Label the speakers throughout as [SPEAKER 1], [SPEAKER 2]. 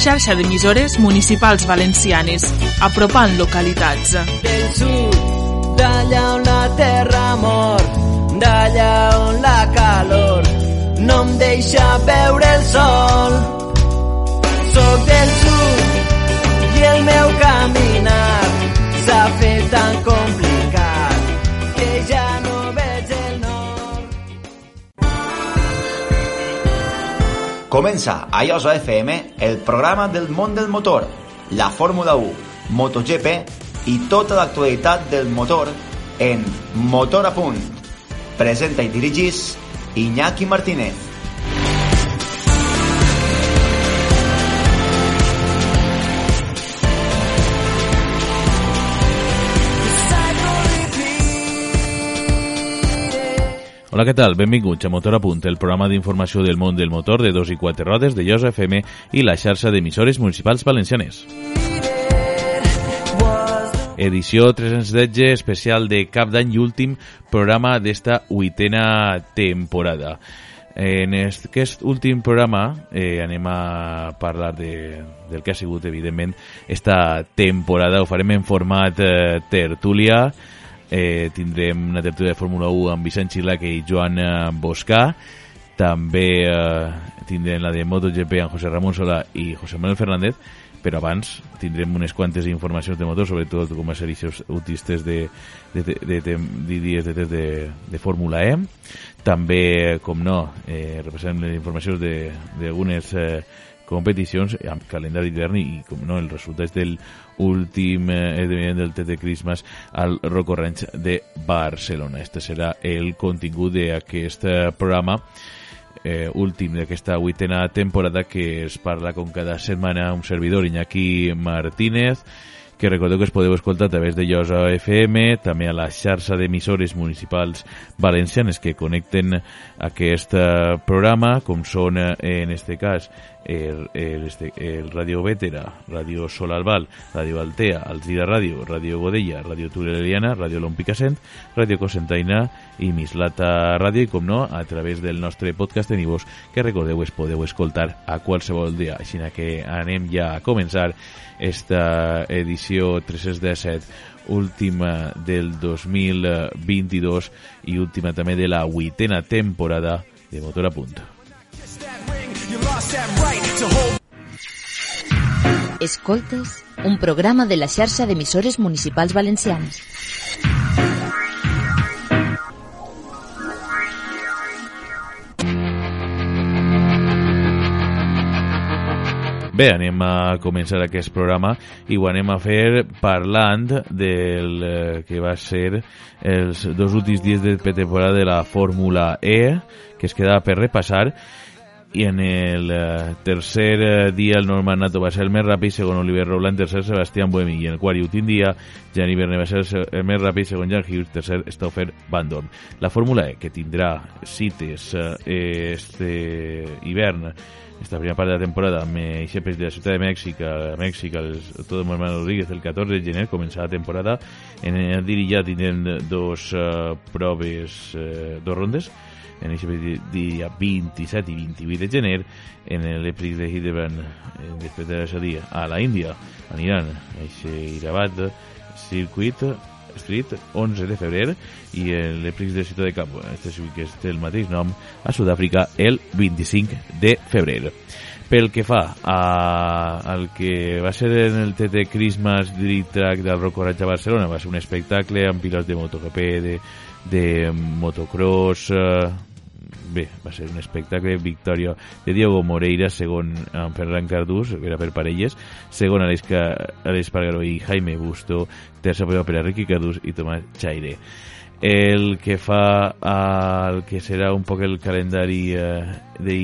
[SPEAKER 1] xarxa d'emissores municipals valencianes, apropant localitats.
[SPEAKER 2] Del sud, d'allà on la terra mor, d'allà on la calor no em deixa veure el sol. Soc del sud i el meu caminar s'ha fet tan complicat
[SPEAKER 3] Comença a Iosa FM el programa del món del motor, la Fórmula 1, MotoGP i tota l'actualitat del motor en Motor a Punt. Presenta i dirigís Iñaki Martínez.
[SPEAKER 4] Hola, què tal? Benvinguts a Motor a Punt, el programa d'informació del món del motor de dos i quatre rodes de Llosa FM i la xarxa d'emissores municipals valencianes. Edició 313 especial de cap d'any i últim programa d'esta vuitena temporada. En aquest últim programa eh, anem a parlar de, del que ha sigut, evidentment, esta temporada. Ho farem en format eh, tertúlia, eh, tindrem una tertúlia de Fórmula 1 amb Vicent Xilac i Joan eh, Boscà també eh, tindrem la de MotoGP amb José Ramón Solà i José Manuel Fernández però abans tindrem unes quantes informacions de motor, sobretot com a servicis autistes de, de, de, de, de, de dies de, de, de Fórmula E. També, com no, eh, repassem les informacions d'algunes eh, competicions amb calendari d'hivern i, com no, els resultats del últim eh, esdeveniment del TT Christmas al Rocco Ranch de Barcelona. Este serà el contingut d'aquest eh, programa eh, últim d'aquesta vuitena temporada que es parla com cada setmana un servidor Iñaki Martínez que recordeu que es podeu escoltar a través de Llosa FM, també a la xarxa d'emissores municipals valencianes que connecten aquest eh, programa, com són, eh, en este cas, el, el, este, el Radio Vétera, Radio Sol Albal, Radio Altea, Alzira Radio, Radio Godella, Radio Tureliana, Radio Lompicassent, Radio Cosentaina i Mislata Radio, i com no, a través del nostre podcast en iVox, que recordeu es podeu escoltar a qualsevol dia. Així que anem ja a començar esta edició 317 última del 2022 i última també de la vuitena temporada de Motor a Punt.
[SPEAKER 5] Escoltes, un programa de la xarxa d'emissores municipals valencianes.
[SPEAKER 4] Bé, anem a començar aquest programa i ho anem a fer parlant del eh, que va ser els dos últims dies de temporada de la Fórmula E, que es quedava per repassar, i en el eh, tercer eh, dia el Norman Nato va ser el més ràpid, segon Oliver Roland, tercer Sebastián Buemi, i en el quart i últim dia Gianni Verne va ser el més ràpid, segon Jan Hughes, tercer Stauffer Van Dorn. La Fórmula E, que tindrà cites eh, este hivern esta primera part de la temporada amb Xepes de la ciutat de Mèxic, a Mèxic, el Todo Mormán Rodríguez, el 14 de gener, començarà la temporada. En el Diri ja tindrem dos uh, proves, uh, dos rondes, en aquest dia 27 i 28 de gener, en l'Eprix de Hildebrand, eh, després de la dia, a la Índia, aniran a aquest Irabat Circuit Street 11 de febrer i l'Eprix de Ciutat de Cap, este sí que és el mateix nom, a Sud-àfrica el 25 de febrer. Pel que fa a, al que va ser en el TT Christmas Street Track del Rock Orange a Barcelona, va ser un espectacle amb pilots de MotoGP, de, de motocross, eh, bé, va ser un espectacle, victòria de Diego Moreira, segon en Ferran Cardús, era per parelles, segon Alex, Alex Pargaró i Jaime Busto, tercer per a Ricky Cardús i Tomàs Chaire. El que fa al que serà un poc el calendari eh, de,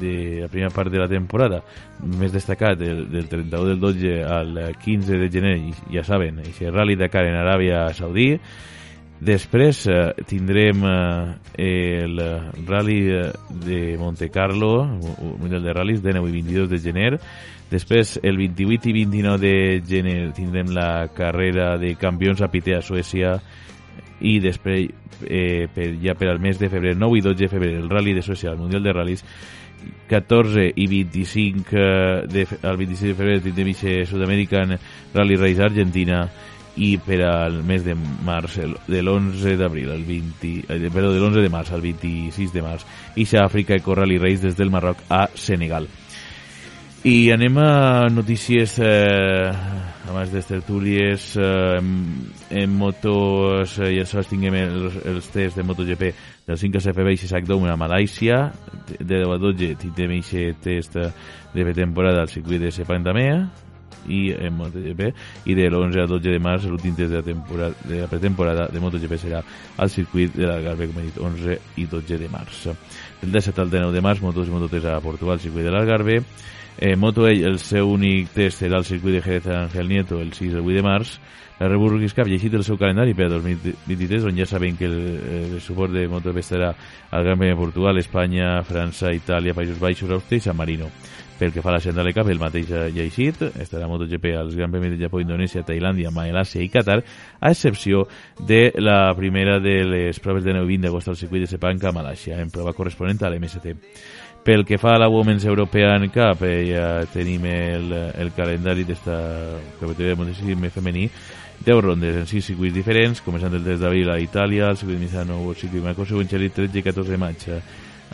[SPEAKER 4] de la primera part de la temporada, més destacat del, del 31 del 12 al 15 de gener, ja saben, aquest Rally Dakar en Aràbia Saudí, Després eh, tindrem eh, el Rally de Monte Carlo, un Mundial de Rallys, 19 i 22 de gener. Després, el 28 i 29 de gener, tindrem la carrera de campions a Pitea, Suècia, i després eh, per, ja per al mes de febrer 9 i 12 de febrer el Rally de Suècia, el Mundial de Rallys 14 i 25 eh, de, el 26 de febrer tindrem Sud Sud-American Rally Race Argentina i per al mes de març, de l'11 d'abril al 20, eh, perdó, de l'11 de març al 26 de març, Ixa Àfrica Eco Rally Race des del Marroc a Senegal. I anem a notícies eh, abans de tertúlies eh, en, en motos eh, ja sols tinguem els, els tests de MotoGP del 5 CFB i Sac Dome a Malàisia de 10 a 12 tindrem aquest test de temporada al circuit de Sepantamea i en MotoGP i de l'11 a 12 de març l'últim test de la, temporada, de la pretemporada de MotoGP serà al circuit de l'Algarve com he dit 11 i 12 de març del 17 al 19 de març Motos i Moto3 a Portugal circuit de l'Algarve Eh, Moto E, el seu únic test serà el circuit de Jerez Ángel Nieto el 6 i el 8 de març. La Red Bull Rookies Cup llegit el seu calendari per a 2023, on ja sabem que el, el suport de MotoGP estarà al Gran Premi de Portugal, Espanya, França, Itàlia, Països Baixos, Àustria i San Marino. Pel que fa a la Senda Cup, el mateix ha llegit, estarà MotoGP als Gran Premi de Japó, Indonèsia, Tailàndia, Malàsia i Qatar, a excepció de la primera de les proves de 9 20 d'agost al circuit de Sepang a Malàsia, en prova corresponent a l'MST. Pel que fa a la Women's European Cup, eh, ja tenim el, el calendari d'esta categoria de motociclisme femení 10 rondes en 6 circuits diferents, començant el 3 d'abril a Itàlia, el circuit de Misano, el circuit de Marco Seguencelli, 13 i 14 de maig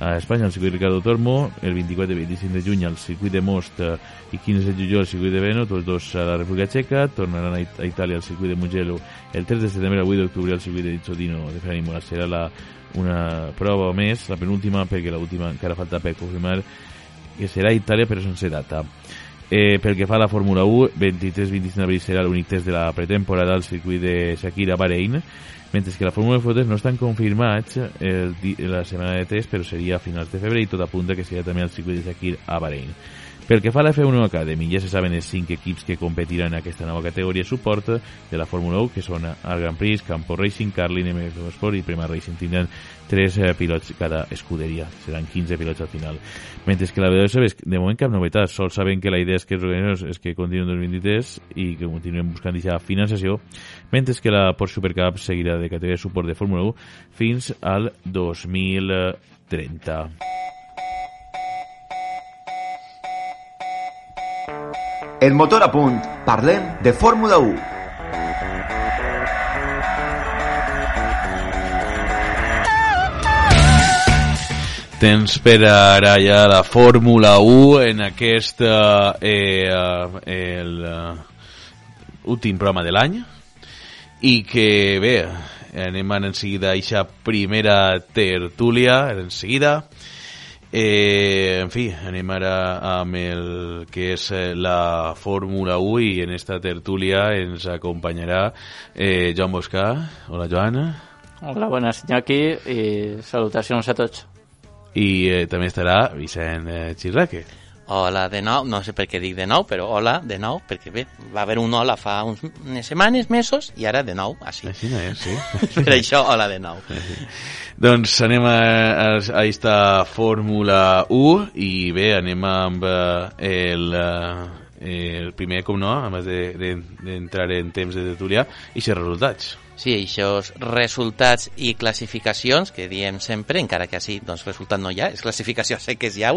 [SPEAKER 4] a Espanya, el circuit Ricardo Tormo, el 24 i 25 de juny al circuit de Most i 15 de juliol al circuit de Veno, tots dos a la República Txeca, tornaran a Itàlia al circuit de Mugello el 3 de setembre al 8 d'octubre al circuit de Dizzodino de Ferrari Mola. Serà la una prova més, la penúltima, perquè l'última encara falta per confirmar que serà a Itàlia però sense data. Eh, pel que fa a la Fórmula 1, 23-25 d'abril serà l'únic test de la pretemporada al circuit de Shakira Bahrein, mentre que la Fórmula de fotos no estan confirmats el, la setmana de test, però seria a finals de febrer i tot apunta que seria també al circuit de Shakir a Bahrein. Pel que fa a la F1 Academy, ja se saben els 5 equips que competiran en aquesta nova categoria suport de la Fórmula 1, que són el Grand Prix, Campo Racing, Carlin, MF Sport i Prima Racing. Tindran 3 eh, pilots cada escuderia, seran 15 pilots al final. Mentre que la WSB, de moment cap novetat, sol saben que la idea és que els organitzadors és que continuen 2023 i que continuem buscant aquesta financiació, mentre que la Porsche Supercup seguirà de categoria de suport de Fórmula 1 fins al 2030.
[SPEAKER 3] El motor a punt, parlem de Fórmula 1.
[SPEAKER 4] Tens per ara ja la Fórmula 1 en aquest eh, eh, el uh, últim programa de l'any i que bé, anem en seguida a aquesta primera tertúlia en seguida Eh, en fi, anem ara amb el que és eh, la Fórmula 1 i en esta tertúlia ens acompanyarà eh, Joan Boscà. Hola, Joan.
[SPEAKER 6] Hola, buenas, Iñaki, i salutacions a tots.
[SPEAKER 4] I eh, també estarà Vicent eh, Xirraque.
[SPEAKER 7] Hola de nou, no sé per què dic de nou, però hola de nou, perquè bé, va haver un hola fa uns, unes setmanes, mesos, i ara de nou, així.
[SPEAKER 4] Així no és, sí.
[SPEAKER 7] per això, hola de nou.
[SPEAKER 4] Sí. Doncs anem a, a, a esta Fórmula 1 i bé, anem amb eh, el, eh, el primer, com no, abans d'entrar de, de, en temps de tertúlia, i els resultats.
[SPEAKER 7] Sí, aquests resultats i classificacions que diem sempre, encara que així doncs, resultat no hi ha, és classificació sé que és ja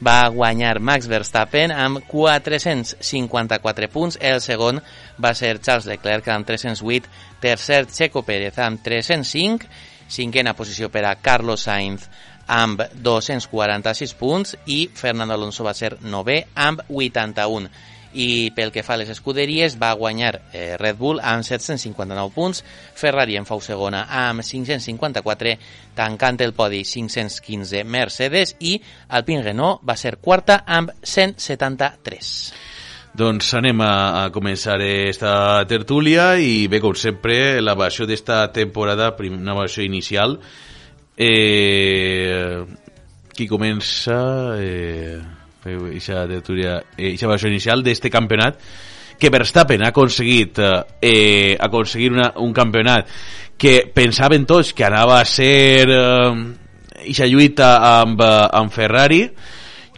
[SPEAKER 7] va guanyar Max Verstappen amb 454 punts, el segon va ser Charles Leclerc amb 308, tercer Checo Pérez amb 305, cinquena posició per a Carlos Sainz amb 246 punts i Fernando Alonso va ser novè amb 81 i pel que fa a les escuderies va guanyar eh, Red Bull amb 759 punts, Ferrari en fou segona amb 554, tancant el podi 515 Mercedes i Alpine Renault va ser quarta amb 173.
[SPEAKER 4] Doncs anem a, a començar esta tertúlia i bé, com sempre, la versió d'esta temporada, una versió inicial. Eh, qui comença... Eh, aquesta tertúlia, aquesta versió inicial d'este campionat que Verstappen ha aconseguit eh, aconseguir una, un campionat que pensaven tots que anava a ser eh, lluita amb, eh, amb Ferrari.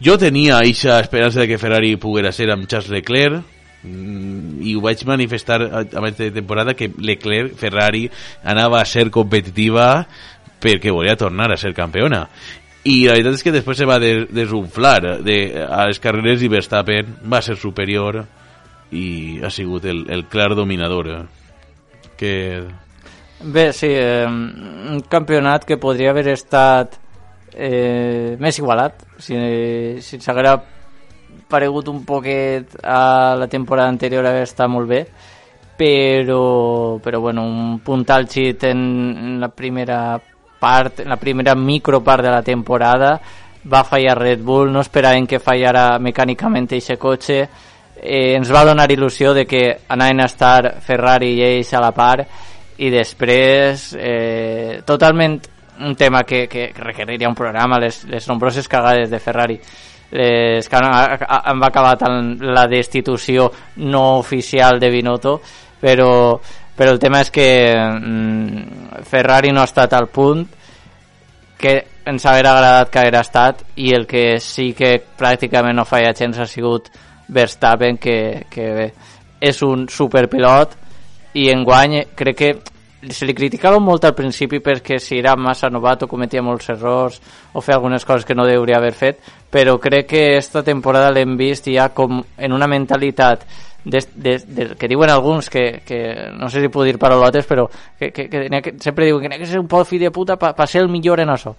[SPEAKER 4] Jo tenia aquesta esperança de que Ferrari poguera ser amb Charles Leclerc Mm, i ho vaig manifestar abans de temporada que Leclerc, Ferrari anava a ser competitiva perquè volia tornar a ser campiona i la veritat és que després se va des desunflar de, a les carreres i Verstappen va ser superior i ha sigut el, el clar dominador que...
[SPEAKER 6] Bé, sí, eh, un campionat que podria haver estat eh, més igualat si, si s'haguera paregut un poquet a la temporada anterior haver estat molt bé però, però bueno, un punt àlgid en, en la primera part, en la primera micropart de la temporada va fallar Red Bull, no esperaven que fallara mecànicament aquest cotxe. Eh, ens va donar il·lusió de que anaven a estar Ferrari i ells a la part i després eh, totalment un tema que, que requeriria un programa, les, les nombroses cagades de Ferrari les que han, han acabat amb la destitució no oficial de Binotto però, però el tema és que mm, Ferrari no ha estat al punt que ens hauria agradat que haguera estat i el que sí que pràcticament no falla gens ha sigut Verstappen que, que bé, és un superpilot i enguany crec que se li criticava molt al principi perquè si era massa novato cometia molts errors o feia algunes coses que no hauria haver fet però crec que esta temporada l'hem vist ja com en una mentalitat de, de, de, que diuen alguns que, que no sé si puc dir parolotes però que, que, que, que sempre diuen que n'hi ha que ser un poc fill de puta per pa, pa ser el millor en això.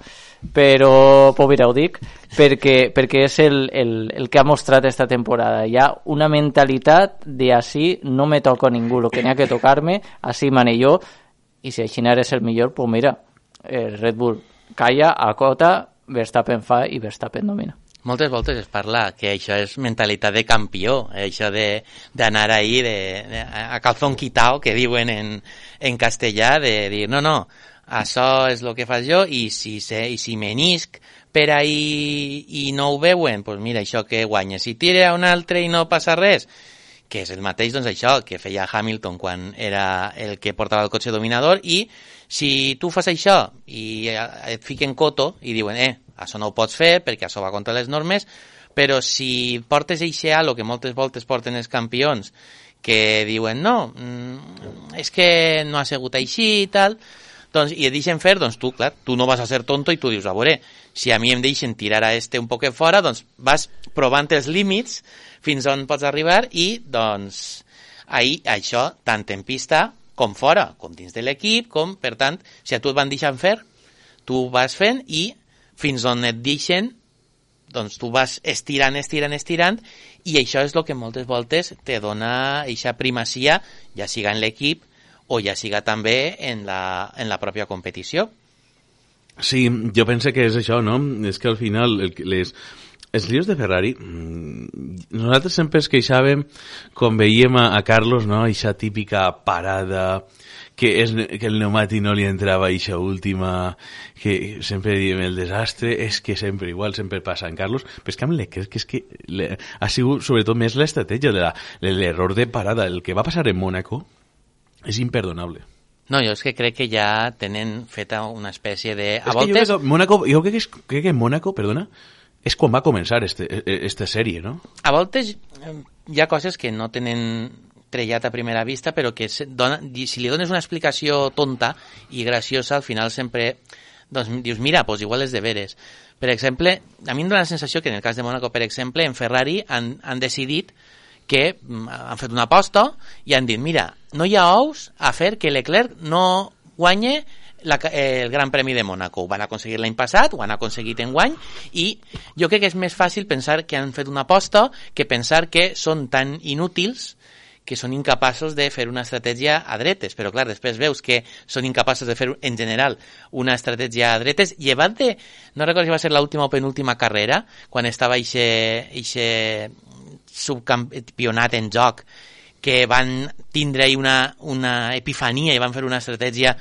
[SPEAKER 6] Però, pues mira, ho dic perquè, perquè és el, el, el que ha mostrat esta temporada. Hi ha una mentalitat de així no me toco a ningú, el que n'hi ha que tocar-me així mane jo i si així eres el millor, pues mira el Red Bull calla, acota Verstappen fa i Verstappen domina
[SPEAKER 7] moltes voltes es parla que això és mentalitat de campió, això d'anar ahí de, de, a calzón quitao, que diuen en, en castellà, de dir, no, no, això és el que fas jo i si, se, i si menisc per ahí i no ho veuen, doncs mira, això que guanya. Si tira un altre i no passa res, que és el mateix, doncs això, que feia Hamilton quan era el que portava el cotxe dominador i si tu fas això i et fiquen coto i diuen, eh, això no ho pots fer perquè això va contra les normes, però si portes eixe halo que moltes voltes porten els campions que diuen no, mm, és que no ha sigut així i tal, doncs, i et deixen fer, doncs tu, clar, tu no vas a ser tonto i tu dius, a veure, si a mi em deixen tirar a este un poc fora, doncs vas provant els límits fins on pots arribar i, doncs, ahir, això, tant en pista com fora, com dins de l'equip, com, per tant, si a tu et van deixant fer, tu vas fent i fins on et deixen doncs tu vas estirant, estirant, estirant i això és el que moltes voltes te dona eixa primacia, ja siga en l'equip o ja siga també en la, en la pròpia competició.
[SPEAKER 4] Sí, jo penso que és això, no? És que al final el, les, els líos de Ferrari, mm, nosaltres sempre es queixàvem quan veiem a, a Carlos, no?, eixa típica parada, que, és, que el pneumàtic no li entrava a eixa última, que sempre diem el desastre, és que sempre igual, sempre passa en Carlos, però és que amb l'Eclerc que és que le, ha sigut sobretot més l'estratègia de l'error de parada. El que va passar en Mónaco és imperdonable.
[SPEAKER 7] No, jo és que crec que ja tenen feta una espècie de...
[SPEAKER 4] A és voltes... que jo crec que Mónaco, jo crec que, és, crec que Mónaco, perdona, és quan va començar este, e, e, esta sèrie, no?
[SPEAKER 7] A voltes hi ha coses que no tenen trellat a primera vista, però que dona, si li dones una explicació tonta i graciosa, al final sempre doncs, dius, mira, doncs igual és de veres. Per exemple, a mi em dóna la sensació que en el cas de Mónaco, per exemple, en Ferrari han, han decidit que mm, han fet una aposta i han dit, mira, no hi ha ous a fer que Leclerc no guanye la, el Gran Premi de Mónaco. Ho van aconseguir l'any passat, ho han aconseguit en guany, i jo crec que és més fàcil pensar que han fet una aposta que pensar que són tan inútils que són incapaços de fer una estratègia a dretes, però clar, després veus que són incapaços de fer en general una estratègia a dretes, llevat de, no recordo si va ser l'última o penúltima carrera, quan estava ixe, subcampionat en joc, que van tindre una, una epifania i van fer una estratègia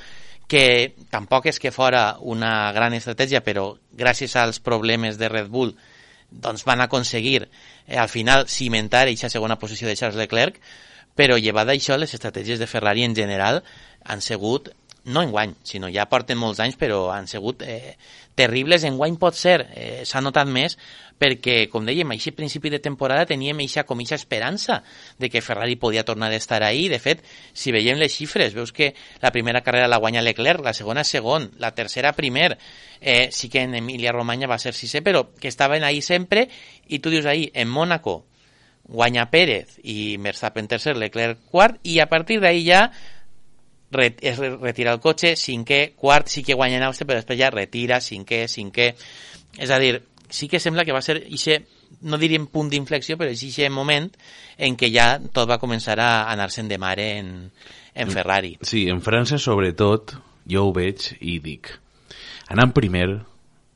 [SPEAKER 7] que tampoc és que fora una gran estratègia, però gràcies als problemes de Red Bull doncs van aconseguir eh, al final cimentar aquesta segona posició de Charles Leclerc però llevat això, les estratègies de Ferrari en general han sigut no enguany, sinó ja porten molts anys, però han sigut eh, terribles. Enguany pot ser, eh, s'ha notat més, perquè, com dèiem, a aquest principi de temporada teníem eixa, com eixa esperança de que Ferrari podia tornar a estar ahí. De fet, si veiem les xifres, veus que la primera carrera la guanya Leclerc, la segona segon, la tercera primer, eh, sí que en Emilia Romagna va ser sisè, però que estaven ahí sempre, i tu dius ahí, en Mónaco, guanya Pérez i Verstappen tercer, Leclerc quart, i a partir d'ahí ja es retira el cotxe, cinquè, quart, sí que guanya en Àustria, però després ja retira, cinquè, cinquè... És a dir, sí que sembla que va ser ixe, no diríem punt d'inflexió, però és aquest moment en què ja tot va començar a anar-se'n de mare en, en. Ferrari.
[SPEAKER 4] Sí, en França sobretot jo ho veig i dic, anant primer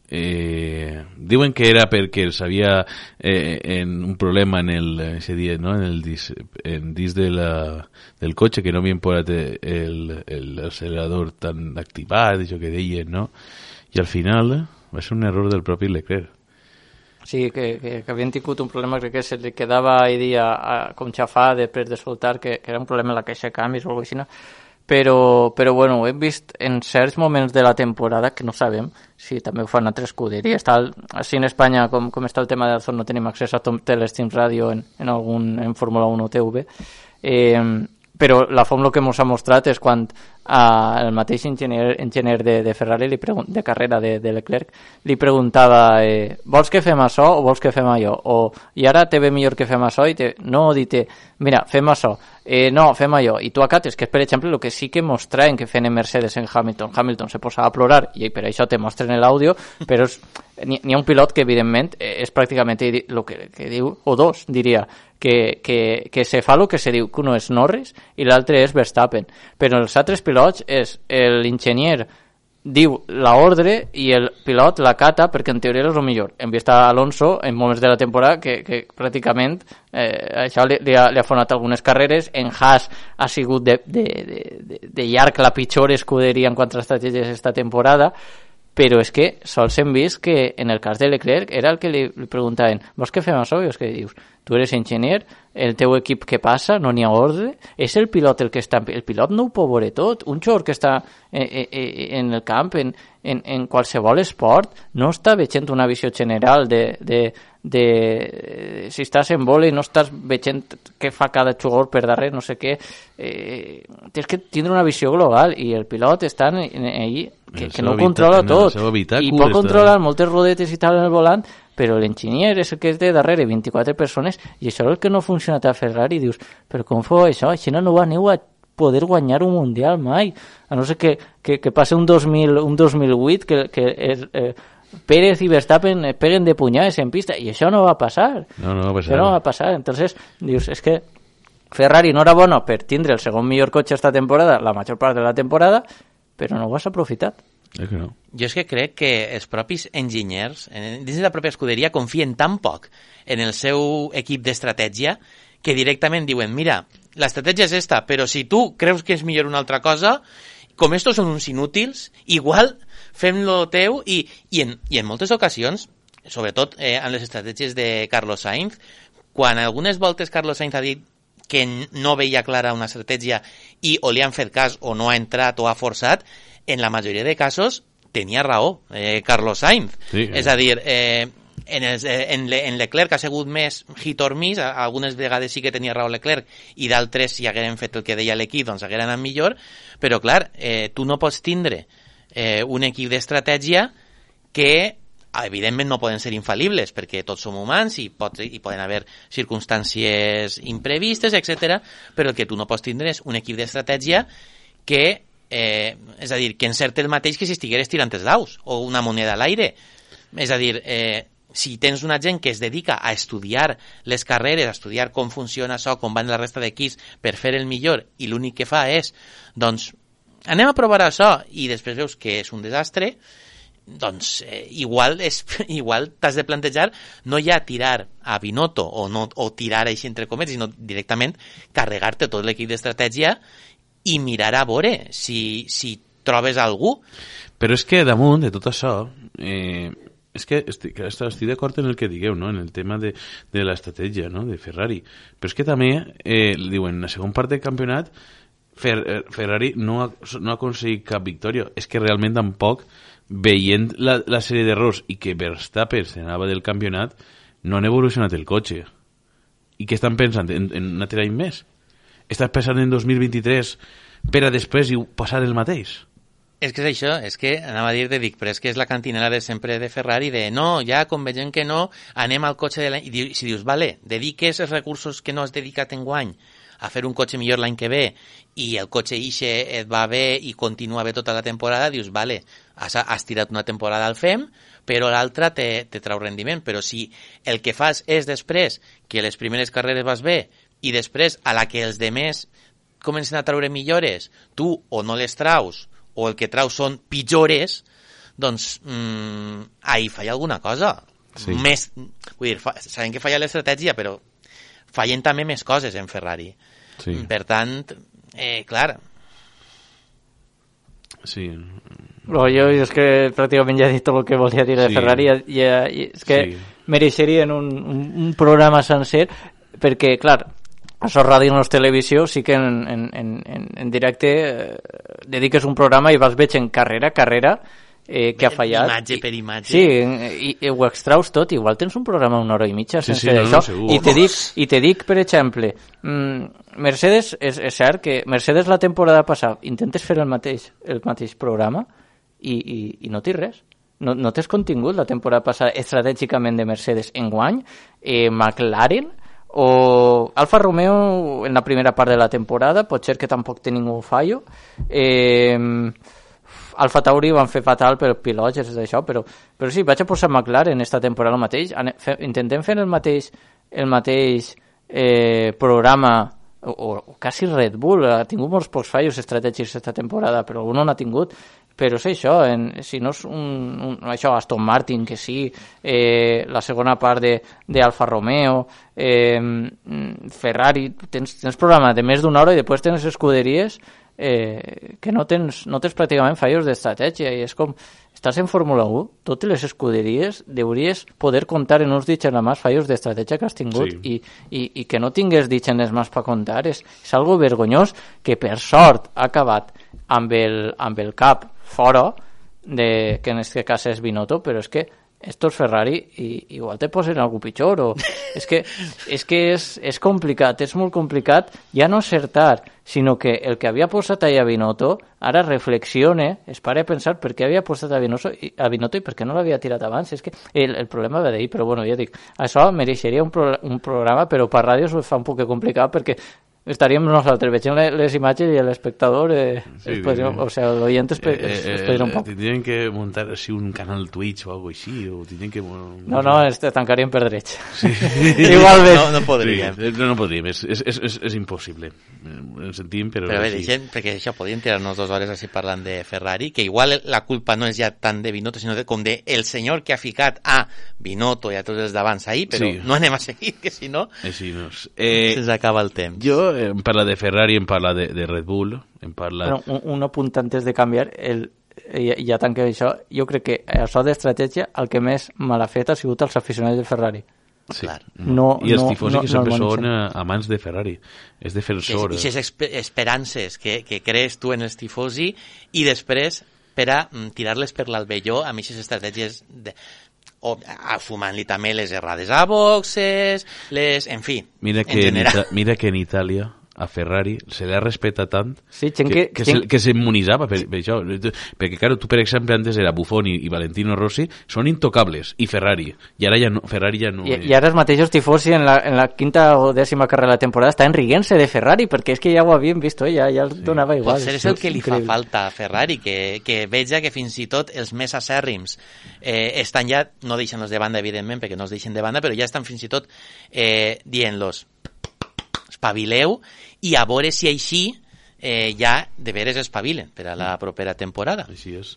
[SPEAKER 4] eh, diuen que era perquè havia eh, en un problema en el ese dia, no? en el dis, en dis de la, del cotxe que no havien posat el, el accelerador tan activat, això que deien, no? I al final va ser un error del propi Leclerc.
[SPEAKER 6] Sí, que, que, que havien tingut un problema, crec que se li quedava ahir dia a, com xafar després de soltar, que, que era un problema en la caixa de canvis o alguna cosa així, però, però bueno, ho hem vist en certs moments de la temporada que no sabem si també ho fan altres escuderies. Tal, així en Espanya, com, com està el tema de no tenim accés a tots els teams ràdio en, en, algun, en Fórmula 1 o TV. Eh, però la fórmula que ens ha mostrat és quan eh, el mateix enginyer, enginyer de, de Ferrari li de carrera de, de Leclerc li preguntava eh, vols que fem això o vols que fem allò? O i ara te ve millor que fem això? I te, no, dite, mira, fem això. Eh, no, fem allò, i tu acates que és per exemple el que sí que mostraven que feien Mercedes en Hamilton. Hamilton se posava a plorar i per això te mostren l'àudio però n'hi ha un pilot que evidentment és pràcticament el que, que diu, o dos diria que, que, que se fa el que se diu que uno és Norris i l'altre és Verstappen però els altres pilots és l'enginyer diu la ordre i el pilot la cata perquè en teoria és el millor. Hem vist a Alonso en moments de la temporada que, que pràcticament eh, això li, li, ha, li ha fonat algunes carreres. En Haas ha sigut de, de, de, de llarg la pitjor escuderia en quant a estratègies esta temporada però és que sols hem vist que en el cas de Leclerc era el que li, li preguntaven vols que fem això? I és que dius, tu eres enginyer, el teu equip què passa? No n'hi ha ordre? És el pilot el que està... El pilot no ho pot veure tot. Un xor que està en, eh, en, eh, en el camp, en, en, en qualsevol esport, no està veient una visió general de, de, de si estàs en voli no estàs veient què fa cada jugador per darrere, no sé què eh, tens que tindre una visió global i el pilot està allí que, que no controla tot i pot controlar moltes rodetes i tal en el volant però l'enginyer és el que és de darrere 24 persones i això és el que no ha funcionat a Ferrari dius, però com fou això? Així no ho aneu a poder guanyar un Mundial mai a no ser que, que, que passe un, 2000, un 2008 que, que és, eh, Pérez i Verstappen peguen de punyades en pista i això no va passar.
[SPEAKER 4] No, no va.
[SPEAKER 6] Això no va passar. Entonces, dius, és que Ferrari no era bueno per tindre el segon millor cotxe esta temporada, la major part de la temporada, però no ho has aprofitat.
[SPEAKER 4] És que no.
[SPEAKER 7] Jo és que crec que els propis enginyers, dins de la pròpia escuderia, confien tan poc en el seu equip d'estratègia que directament diuen, mira, l'estratègia és esta, però si tu creus que és millor una altra cosa, com estos són uns inútils, igual fem lo teu i, i, en, i en moltes ocasions, sobretot eh, en les estratègies de Carlos Sainz, quan algunes voltes Carlos Sainz ha dit que no veia clara una estratègia i o li han fet cas o no ha entrat o ha forçat, en la majoria de casos tenia raó eh, Carlos Sainz. Sí, És a dir, eh, en, els, eh, en, Le, en Leclerc ha sigut més hit or miss, algunes vegades sí que tenia raó Leclerc i d'altres si hagueren fet el que deia l'equip doncs hagueren anat millor, però clar, eh, tu no pots tindre eh, un equip d'estratègia que evidentment no poden ser infal·libles perquè tots som humans i, pot, i poden haver circumstàncies imprevistes, etc. però el que tu no pots tindre és un equip d'estratègia que, eh, és a dir, que encerti el mateix que si estigueres tirant els daus o una moneda a l'aire. És a dir, eh, si tens una gent que es dedica a estudiar les carreres, a estudiar com funciona això, com van la resta d'equips per fer el millor i l'únic que fa és, doncs, anem a provar això i després veus que és un desastre, doncs eh, igual és, igual t'has de plantejar no ja tirar a Binotto o, no, o tirar així entre comets, sinó directament carregar-te tot l'equip d'estratègia i mirar a veure si, si trobes algú.
[SPEAKER 4] Però és que damunt de tot això, eh, és que estic, estic d'acord en el que digueu, no? en el tema de, de l'estratègia no? de Ferrari, però és que també, eh, diuen, en la segona part del campionat Fer, eh, Ferrari no ha, no ha aconseguit cap victòria. És que realment tampoc, veient la, la sèrie d'errors i que Verstappen se n'anava del campionat, no han evolucionat el cotxe. I què estan pensant? En, en un altre any més? Estàs pensant en 2023 per a després i passar el mateix?
[SPEAKER 7] És que és això, és que anava a dir de dic, però és que és la cantinela de sempre de Ferrari de no, ja com vegem que no, anem al cotxe de l'any... I si dius, vale, dediques els recursos que no has dedicat en guany a fer un cotxe millor l'any que ve i el cotxe ixe et va bé i continua bé tota la temporada, dius, vale, has, has tirat una temporada al FEM, però l'altra te, te trau rendiment. Però si el que fas és després que les primeres carreres vas bé i després a la que els demés comencen a traure millores, tu o no les traus o el que traus són pitjores, doncs mm, ahí falla alguna cosa.
[SPEAKER 4] Sí.
[SPEAKER 7] Més, vull dir, fa, sabem que falla l'estratègia, però fallen també més coses en Ferrari.
[SPEAKER 4] Sí.
[SPEAKER 7] Per tant, eh, clar,
[SPEAKER 4] Sí.
[SPEAKER 6] Però jo és que pràcticament ja he dit tot el que volia dir de
[SPEAKER 4] Sí.
[SPEAKER 6] Ferrari ja, ja, i és que
[SPEAKER 4] Sí.
[SPEAKER 6] mereixerien un, un, un programa sencer perquè, clar, això és ràdio no és televisió, sí que en, en, en, en, en directe eh, dediques un programa i vas veient carrera, carrera, eh, que ha fallat.
[SPEAKER 7] Imatge per imatge.
[SPEAKER 6] Sí, i, i ho extraus tot, igual tens un programa una hora i mitja
[SPEAKER 4] Sí,
[SPEAKER 6] sense
[SPEAKER 4] sí, no, no,
[SPEAKER 6] això.
[SPEAKER 4] segur.
[SPEAKER 6] I te dic, i te dic, per exemple, mm, Mercedes, és, és cert que Mercedes la temporada passada intentes fer el mateix, el mateix programa i, i, i no tens res. No, no tens contingut la temporada passada estratègicament de Mercedes en guany, eh, McLaren o Alfa Romeo en la primera part de la temporada, pot ser que tampoc té ningú fallo. Eh, Alfa Tauri van fer fatal per pilots, és d'això, però, però sí, vaig a posar McLaren esta temporada el mateix. Intentem fer el mateix, el mateix eh, programa o, o, quasi Red Bull, ha tingut molts pocs fallos estratègics aquesta temporada, però algun no n'ha tingut. Però és això, en, si no és un, un, això, Aston Martin, que sí, eh, la segona part de, de Alfa Romeo, eh, Ferrari, tens, tens programa de més d'una hora i després tens escuderies eh, que no tens, no tens pràcticament fallos d'estratègia i és com, estàs en Fórmula 1, totes les escuderies deuries poder comptar en uns dits en la mà fallos d'estratègia que has tingut
[SPEAKER 4] Sí.
[SPEAKER 6] i, i, i que no tingués dits en les mans per comptar és, és algo vergonyós que per sort ha acabat amb el, amb el cap fora de, que en aquest cas és Binotto, però és que esto és Ferrari i igual te posen algú pitjor o... és que, és, que és, és complicat, és molt complicat ja no acertar, sinó que el que havia posat allà Binotto ara reflexione, es pare a pensar per què havia posat a Binotto, i- a Binotto i per què no l'havia tirat abans, és que el, el problema va d'ahir, però bueno, ja dic, això mereixeria un, pro, un programa, però per ràdio es fa un poc complicat perquè estaríem nosaltres veient le- les imatges i l'espectador eh,
[SPEAKER 4] Sí,
[SPEAKER 6] es podria,
[SPEAKER 4] sí.
[SPEAKER 6] o sea, l'oient es, pe- es, es podria un poc
[SPEAKER 4] Tindrien que muntar així un canal Twitch o algo així, o tindrien que...
[SPEAKER 6] No, no, este tancaríem per drets. Sí. Igualment.
[SPEAKER 7] no, no podríem.
[SPEAKER 4] Sí, no, no podríem, és, és, és, és, és impossible. Eh, Ho sentim, però...
[SPEAKER 7] Però a veure,
[SPEAKER 4] sí.
[SPEAKER 7] gent, perquè això podríem tirar-nos dues hores així parlant de Ferrari, que igual la culpa no és ja tant de Binotto, sinó de, com de el senyor que ha ficat a Binotto i a tots els d'abans ahir, però
[SPEAKER 4] Sí.
[SPEAKER 7] no anem a seguir, que si no,
[SPEAKER 4] Així no és.
[SPEAKER 7] eh,
[SPEAKER 4] Eh,
[SPEAKER 7] se'ns acaba el temps.
[SPEAKER 4] jo em parla de Ferrari, em parla de, de Red Bull, em parla...
[SPEAKER 6] Bueno, un, un apunt antes de canviar, el, ja, ja tanquem això, jo crec que això d'estratègia el que més mal ha fet ha sigut els aficionats de Ferrari.
[SPEAKER 4] sí.
[SPEAKER 7] clar.
[SPEAKER 6] No-
[SPEAKER 4] I els
[SPEAKER 6] no-
[SPEAKER 4] tifosi
[SPEAKER 6] no-
[SPEAKER 4] que sempre
[SPEAKER 6] no
[SPEAKER 4] són eh, amants de Ferrari. És defensor.
[SPEAKER 7] I aquestes esperances que, que crees tu en els tifosi i després per a mm, tirar-les per l'albelló amb aquestes estratègies de, o fumant-li també les errades a boxes, les... En fi,
[SPEAKER 4] Mira
[SPEAKER 7] en
[SPEAKER 4] que, en
[SPEAKER 7] general.
[SPEAKER 4] Ita mira que en Itàlia a Ferrari se l'ha respectat tant
[SPEAKER 6] Sí, gent
[SPEAKER 4] que,
[SPEAKER 6] que-
[SPEAKER 4] que,
[SPEAKER 6] gent-
[SPEAKER 4] se, que s'immunitzava per, per això. Perquè, claro, tu, per exemple, antes era Buffon i, i Valentino Rossi, són intocables, i Ferrari. I ara ja no, Ferrari ja no...
[SPEAKER 6] I, I ara els mateixos tifosi en la, en la quinta o dècima carrera de la temporada estan riguent-se de Ferrari, perquè és que ja ho havien vist, ja, ja els donava igual.
[SPEAKER 7] Potser és el que li fa falta a Ferrari, que, que veja que fins i tot els més acèrrims eh, estan ja, no deixant-los de banda, evidentment, perquè no els deixen de banda, però ja estan fins i tot eh, dient-los espavileu i a veure si així eh, ja de veres espavilen per a la propera temporada.
[SPEAKER 4] Així és.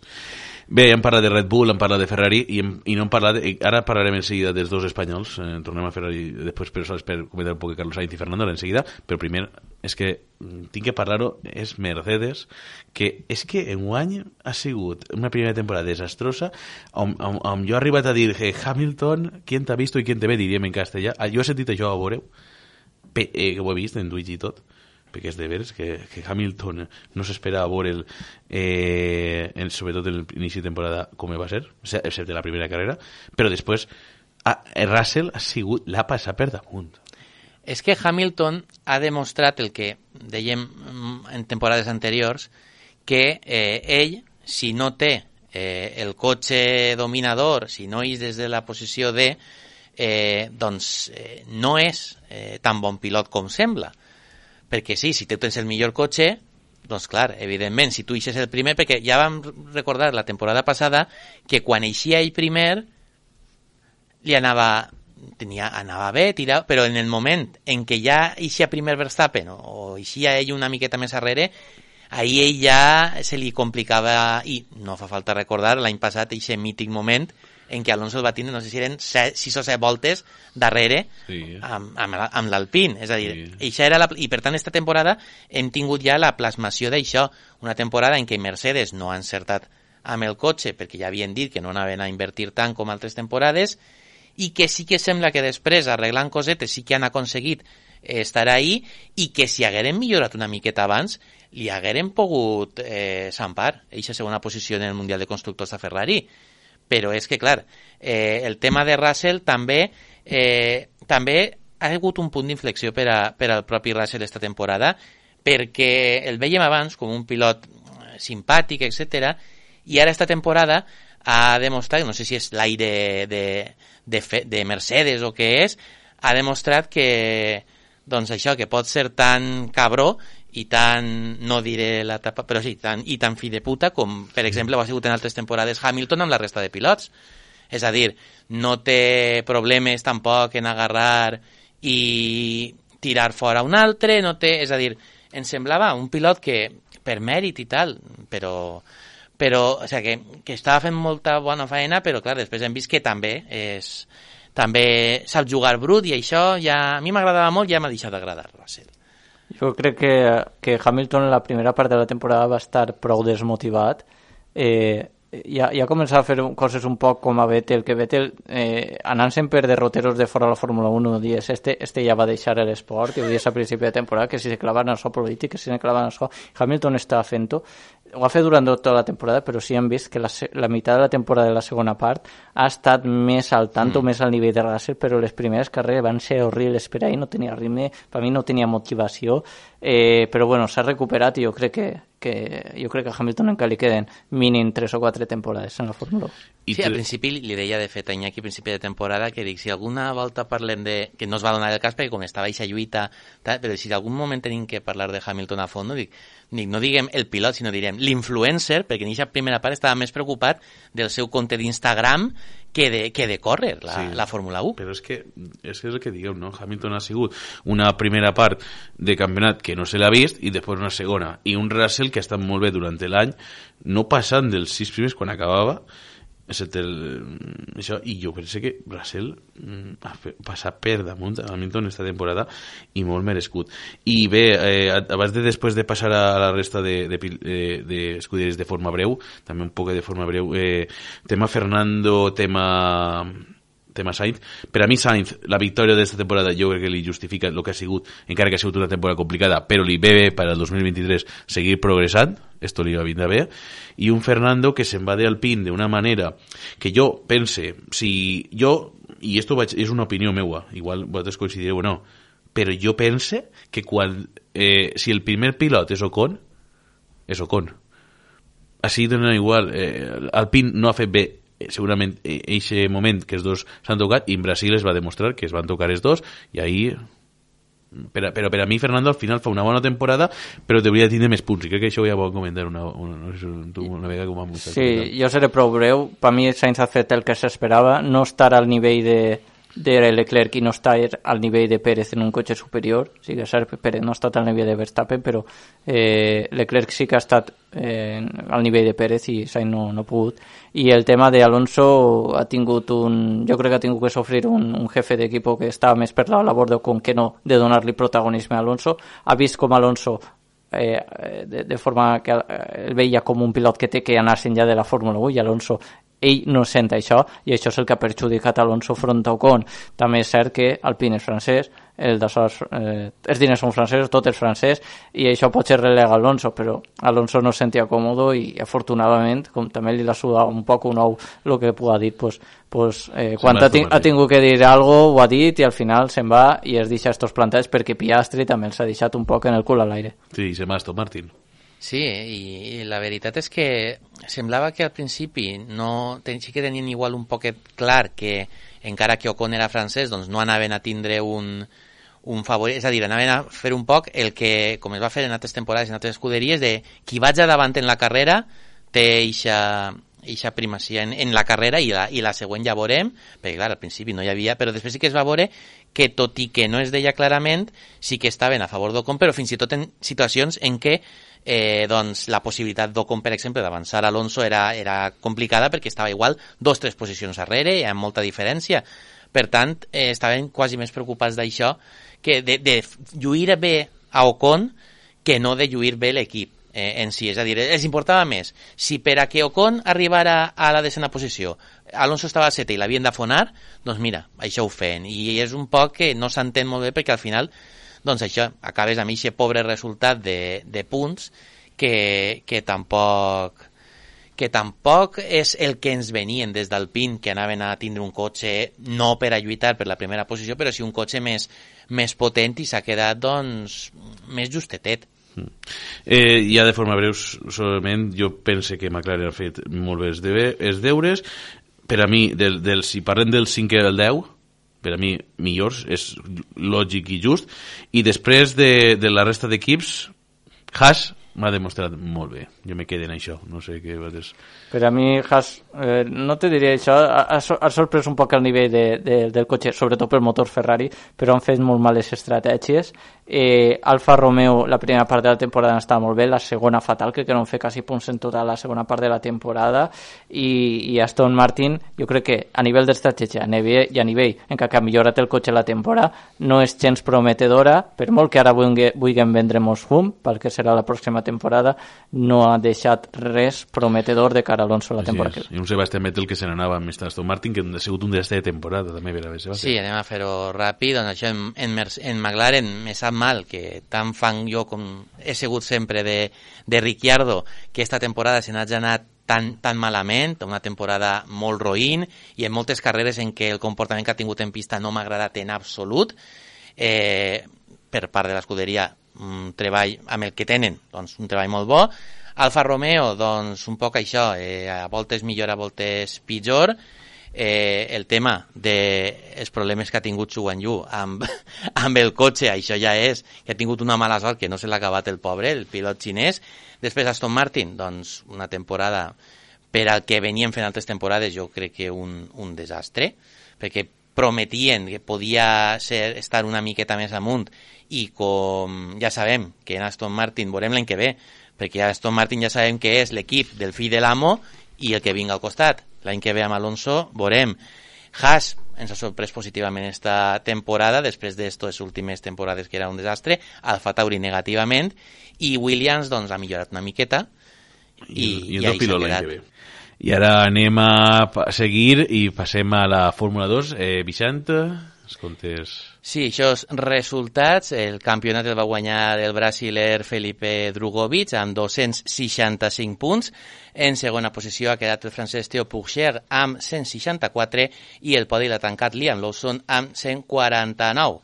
[SPEAKER 4] Bé, hem parlat de Red Bull, hem parlat de Ferrari i, hem, i no hem parlat... De, ara parlarem en seguida dels dos espanyols, eh, tornem a Ferrari després per, per comentar un poc Carlos Sainz i Fernando en seguida, però primer és que mm, tinc que parlar-ho, és Mercedes, que és que enguany ha sigut una primera temporada desastrosa on, on, on jo he arribat a dir que Hamilton, qui t'ha vist i qui te ve, diríem en castellà. Ah, Jo he sentit això a veureu, Eh, que ho he vist en Twitch i tot, perquè és de veres que, que Hamilton no s'espera veure'l eh, en, sobretot en l'inici de temporada com va ser, excepte la primera carrera, però després a, Russell ha sigut l'ha passat per damunt.
[SPEAKER 7] És que Hamilton ha demostrat el que dèiem en temporades anteriors, que eh, ell, si no té eh, el cotxe dominador, si no és des de la posició de, eh, doncs eh, no és eh, tan bon pilot com sembla. Perquè sí, si tu tens el millor cotxe, doncs clar, evidentment, si tu eixes el primer, perquè ja vam recordar la temporada passada que quan eixia ell primer li anava tenia, anava bé, tirava, però en el moment en què ja eixia primer Verstappen o, o eixia ell una miqueta més arrere, ahir ell ja se li complicava, i no fa falta recordar, l'any passat, aquest mític moment en què Alonso el va tindre, no sé si eren 6 o 7 voltes darrere sí. amb, amb, amb l'Alpine. És a dir, sí. era la, i per tant, esta temporada hem tingut ja la plasmació d'això, una temporada en què Mercedes no ha encertat amb el cotxe perquè ja havien dit que no anaven a invertir tant com altres temporades i que sí que sembla que després, arreglant cosetes, sí que han aconseguit estar ahí i que si hagueren millorat una miqueta abans, li hagueren pogut eh, zampar eixa segona posició en el Mundial de Constructors a Ferrari. Però és que, clar, eh, el tema de Russell també eh, també ha hagut un punt d'inflexió per, a, per al propi Russell esta temporada perquè el veiem abans com un pilot eh, simpàtic, etc. i ara esta temporada ha demostrat, no sé si és l'aire de, de, fe, de Mercedes o què és, ha demostrat que, doncs això, que pot ser tan cabró i tan, no diré la tapa, però sí, tan, i tan fi de puta com, per exemple, ho ha sigut en altres temporades Hamilton amb la resta de pilots. És a dir, no té problemes tampoc en agarrar i tirar fora un altre, no té, és a dir, em semblava un pilot que, per mèrit i tal, però, però o sigui, que, que estava fent molta bona feina, però clar, després hem vist que també és, també sap jugar brut i això ja, a mi m'agradava molt i ja m'ha deixat d'agradar Russell.
[SPEAKER 6] Jo crec que, que Hamilton en la primera part de la temporada va estar prou desmotivat. Eh, ja, ja començava a fer coses un poc com a Vettel, que Vettel, eh, anant sempre derroteros de fora de la Fórmula 1, dies, este, este ja va deixar l'esport, i ho dies a principi de temporada, que si se clavaven en això polític, que si se clavaven en això... Hamilton estava fent-ho, ho ha fet durant tota la temporada, però sí hem vist que la, la meitat de la temporada de la segona part ha estat més al tanto, mm. més al nivell de Russell, però les primeres carreres van ser horribles per ahir, no tenia ritme, per mi no tenia motivació, eh, però bueno, s'ha recuperat i jo crec que, que jo crec que a Hamilton encara li queden mínim 3 o 4 temporades en la Fórmula 1.
[SPEAKER 7] I sí, al principi li deia de fet a Iñaki a principi de temporada que dic, si alguna volta parlem de... que no es va donar el cas perquè com estava eixa lluita, tal, però si algun moment tenim que parlar de Hamilton a fons, dic, dic, no diguem el pilot, sinó direm l'influencer, perquè en aquesta primera part estava més preocupat del seu compte d'Instagram que de, que de córrer la, sí, la Fórmula 1.
[SPEAKER 4] Però és que, és que és el que digueu, no? Hamilton ha sigut una primera part de campionat que no se l'ha vist i després una segona. I un Russell que ha estat molt bé durant l'any, no passant dels sis primers quan acabava, excepte el, això, i jo penso que mm, ha passat per damunt a Hamilton esta temporada i molt merescut. I bé, eh, abans de després de passar a la resta de, de, de, de escuderies de forma breu, també un poc de forma breu eh, tema Fernando tema tema Sainz. Per a mi Sainz, la victòria d'esta temporada jo crec que li justifica el que ha sigut, encara que ha sigut una temporada complicada, però li ve bé per al 2023 seguir progressant, esto li va vindre bé, i un Fernando que se'n va de Alpine d'una manera que jo pense, si jo, i esto vaig, és una opinió meua, igual vosaltres coincidireu o no, però jo pense que quan, eh, si el primer pilot és Ocon, és Ocon. Així dona igual, eh, Alpine no ha fet bé segurament eixe eh, moment que els dos s'han tocat i en Brasil es va demostrar que es van tocar els dos i ahí però, però per a mi Fernando al final fa una bona temporada però hauria de tindre més punts i crec que això ja ho comentar una, una, una, una vegada com a
[SPEAKER 6] Sí, jo seré prou breu per mi Sainz ha fet el que s'esperava no estar al nivell de, de Leclerc i no està al nivell de Pérez en un cotxe superior. Sí que cert, Pérez no ha estat al nivell de Verstappen, però eh, Leclerc sí que ha estat eh, al nivell de Pérez i Sainz no, no ha pogut. I el tema de Alonso ha tingut un... Jo crec que ha tingut que sofrir un, un jefe d'equip que estava més per la labor de com que no de donar-li protagonisme a Alonso. Ha vist com Alonso eh, de, de forma que el veia com un pilot que té que anar-se'n ja de la Fórmula 1 i Alonso ell no sent això i això és el que ha perjudicat Alonso front a Ocon. També és cert que Alpine és francès, el d'aleshores eh, els diners són francesos, tot és francès i això pot ser relega Alonso, però Alonso no es sentia còmode i afortunadament, com també li l'ha sudat un poc un ou el que ha dit, pues, pues, eh, quan ha, ting ha tingut que dir algo ho ha dit i al final se'n va i es deixa estos plantats perquè Piastri també els ha deixat un poc en el cul a l'aire.
[SPEAKER 4] Sí, se m'ha Aston Martin.
[SPEAKER 7] Sí, i, la veritat és que semblava que al principi no, sí que tenien igual un poquet clar que encara que Ocon era francès, doncs no anaven a tindre un, un favorit, és a dir, anaven a fer un poc el que, com es va fer en altres temporades, en altres escuderies, de qui vaig davant en la carrera té eixa, eixa primacia en, en la carrera i la, i la següent ja veurem, perquè clar, al principi no hi havia, però després sí que es va veure que tot i que no es deia clarament, sí que estaven a favor d'Ocon, però fins i tot en situacions en què eh, doncs la possibilitat d'Ocon, per exemple, d'avançar Alonso era, era complicada perquè estava igual dos tres posicions darrere i amb molta diferència. Per tant, eh, estaven quasi més preocupats d'això que de, de lluir bé a Ocon que no de lluir bé l'equip eh, en si. És a dir, els importava més si per a que Ocon arribara a la decena posició Alonso estava a seta i l'havien d'afonar, doncs mira, això ho feien. I és un poc que no s'entén molt bé perquè al final doncs això, acabes amb aquest pobre resultat de, de punts que, que tampoc que tampoc és el que ens venien des del PIN, que anaven a tindre un cotxe no per a lluitar per la primera posició, però sí un cotxe més, més potent i s'ha quedat doncs, més justetet. Mm.
[SPEAKER 4] Eh, ja de forma breu, solament, jo pense que McLaren ha fet molt bé els, debe, els deures. Per a mi, del, del, si parlem del 5 i el 10, per a mi millors, és lògic i just, i després de, de la resta d'equips, Haas m'ha demostrat molt bé. Jo me quedo en això, no sé què dir.
[SPEAKER 6] Per a mi, Haas, eh, no te diré això, ha, ha sorprès un poc el nivell de, de, del cotxe, sobretot pel motor Ferrari, però han fet molt males estratègies. Eh, Alfa Romeo, la primera part de la temporada estava molt bé, la segona fatal, crec que no fer quasi punts en tota la segona part de la temporada, i, i Aston Martin, jo crec que a nivell d'estratègia i a nivell en què ha millorat el cotxe la temporada, no és gens prometedora, per molt que ara vulguin vendre Moshum, pel que serà la pròxima temporada, no ha deixat res prometedor de cara a Alonso la temporada.
[SPEAKER 4] Sí, I un Sebastián Vettel que se n'anava amb Aston Martin, que ha sigut un desastre de temporada, també, per a veure,
[SPEAKER 7] Sí, anem a fer-ho ràpid, doncs això en, en, en McLaren me sap mal que tan fan jo com he sigut sempre de, de Ricciardo, que esta temporada se n'ha anat tan, tan malament, una temporada molt roïn i en moltes carreres en què el comportament que ha tingut en pista no m'ha agradat en absolut. Eh, per part de l'escuderia, un treball amb el que tenen, doncs un treball molt bo. Alfa Romeo, doncs un poc això, eh, a voltes millor, a voltes pitjor, eh, el tema de els problemes que ha tingut Xu Yu amb, amb el cotxe, això ja és que ha tingut una mala sort que no se l'ha acabat el pobre, el pilot xinès. Després Aston Martin, doncs una temporada per al que venien fent altres temporades, jo crec que un, un desastre, perquè prometien que podia ser, estar una miqueta més amunt i com ja sabem que en Aston Martin veurem l'any que ve, perquè Aston Martin ja sabem que és l'equip del fill de l'amo i el que vinga al costat l'any que ve amb Alonso veurem. Haas ens ha sorprès positivament esta temporada, després d'estes últimes temporades que era un desastre, Alfa Tauri negativament, i Williams doncs, ha millorat una miqueta, i,
[SPEAKER 4] i, i, i el pilot l'any que ve. I ara anem a seguir i passem a la Fórmula 2. Eh, Vicent, els comptes...
[SPEAKER 7] Sí, això és resultats. El campionat el va guanyar el brasiler Felipe Drugovic amb 265 punts. En segona posició ha quedat el francès Theo Pourchaire amb 164 i el podi l'ha tancat Liam Lawson amb 149.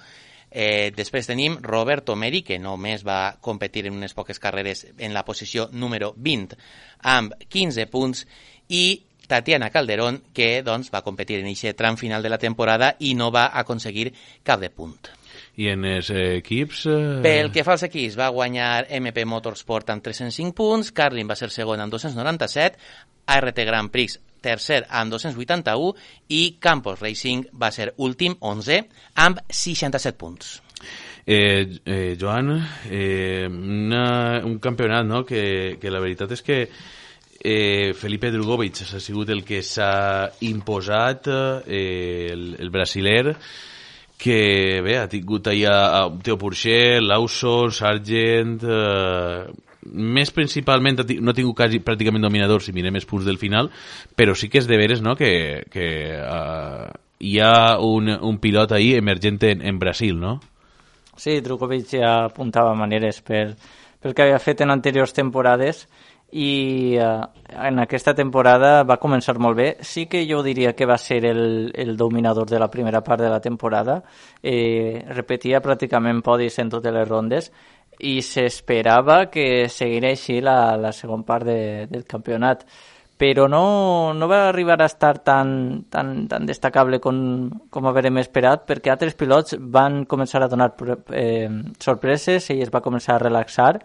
[SPEAKER 7] Eh, després tenim Roberto Meri, que només va competir en unes poques carreres en la posició número 20 amb 15 punts i Tatiana Calderón, que doncs, va competir en aquest tram final de la temporada i no va aconseguir cap de punt.
[SPEAKER 4] I en els equips... Eh...
[SPEAKER 7] Pel que fa als equips, va guanyar MP Motorsport amb 305 punts, Carlin va ser segon amb 297, ART Grand Prix tercer amb 281 i Campos Racing va ser últim 11 amb 67 punts.
[SPEAKER 4] Eh, eh, Joan, eh, una, un campionat no? que, que la veritat és que eh, Felipe Drugovic ha sigut el que s'ha imposat eh, el, el brasiler que bé, ha tingut allà a Teo Porcher, Lawson, Sargent eh, més principalment no ha tingut quasi pràcticament dominadors si mirem els punts del final però sí que és de veres no? que, que uh, hi ha un, un pilot ahí emergent en, en Brasil no?
[SPEAKER 6] Sí, Drukovic ja apuntava maneres per, pel que havia fet en anteriors temporades i eh, en aquesta temporada va començar molt bé. Sí que jo diria que va ser el, el dominador de la primera part de la temporada. Eh, repetia pràcticament podis en totes les rondes i s'esperava que seguirà així la, la segona part de, del campionat però no, no va arribar a estar tan, tan, tan destacable com, com haverem esperat perquè altres pilots van començar a donar eh, sorpreses, ell es va començar a relaxar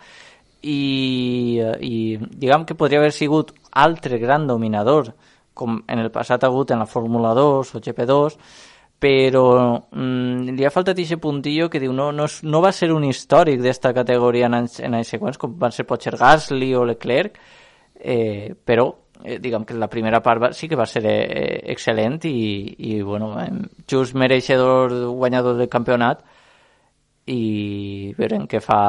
[SPEAKER 6] i, i diguem que podria haver sigut altre gran dominador com en el passat ha hagut en la Fórmula 2 o GP2 però mm, li ha faltat aquest puntillo que diu no, no, no va ser un històric d'esta categoria en anys, en anys següents com van ser potser Gasly o Leclerc eh, però eh, diguem que la primera part va, sí que va ser eh, excel·lent i, i bueno, just mereixedor guanyador del campionat i veurem què fa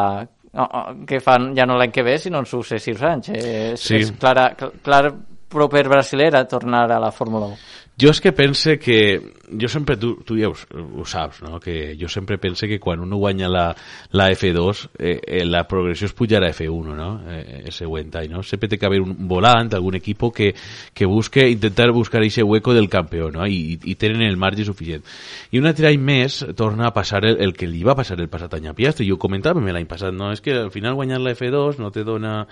[SPEAKER 6] no, què fan ja no l'any que ve sinó en successius anys eh, és,
[SPEAKER 4] Sí.
[SPEAKER 6] és clara, clar proper brasilera tornar a la Fórmula 1
[SPEAKER 4] Jo és que pense que... Jo sempre, tu, tu ja ho, ho saps, no? Que jo sempre pense que quan uno guanya la, la F2, eh, eh, la progressió és pujar a F1, no? Eh, el següent any, no? Sempre té que haver un volant, algun equip que, que busque, intentar buscar ese hueco del campió, no? I, i tenen el marge suficient. I un altre any més torna a passar el, el que li va passar el passat any a Piastri. Jo ho comentava l'any passat, no? És que al final guanyar la F2 no te dona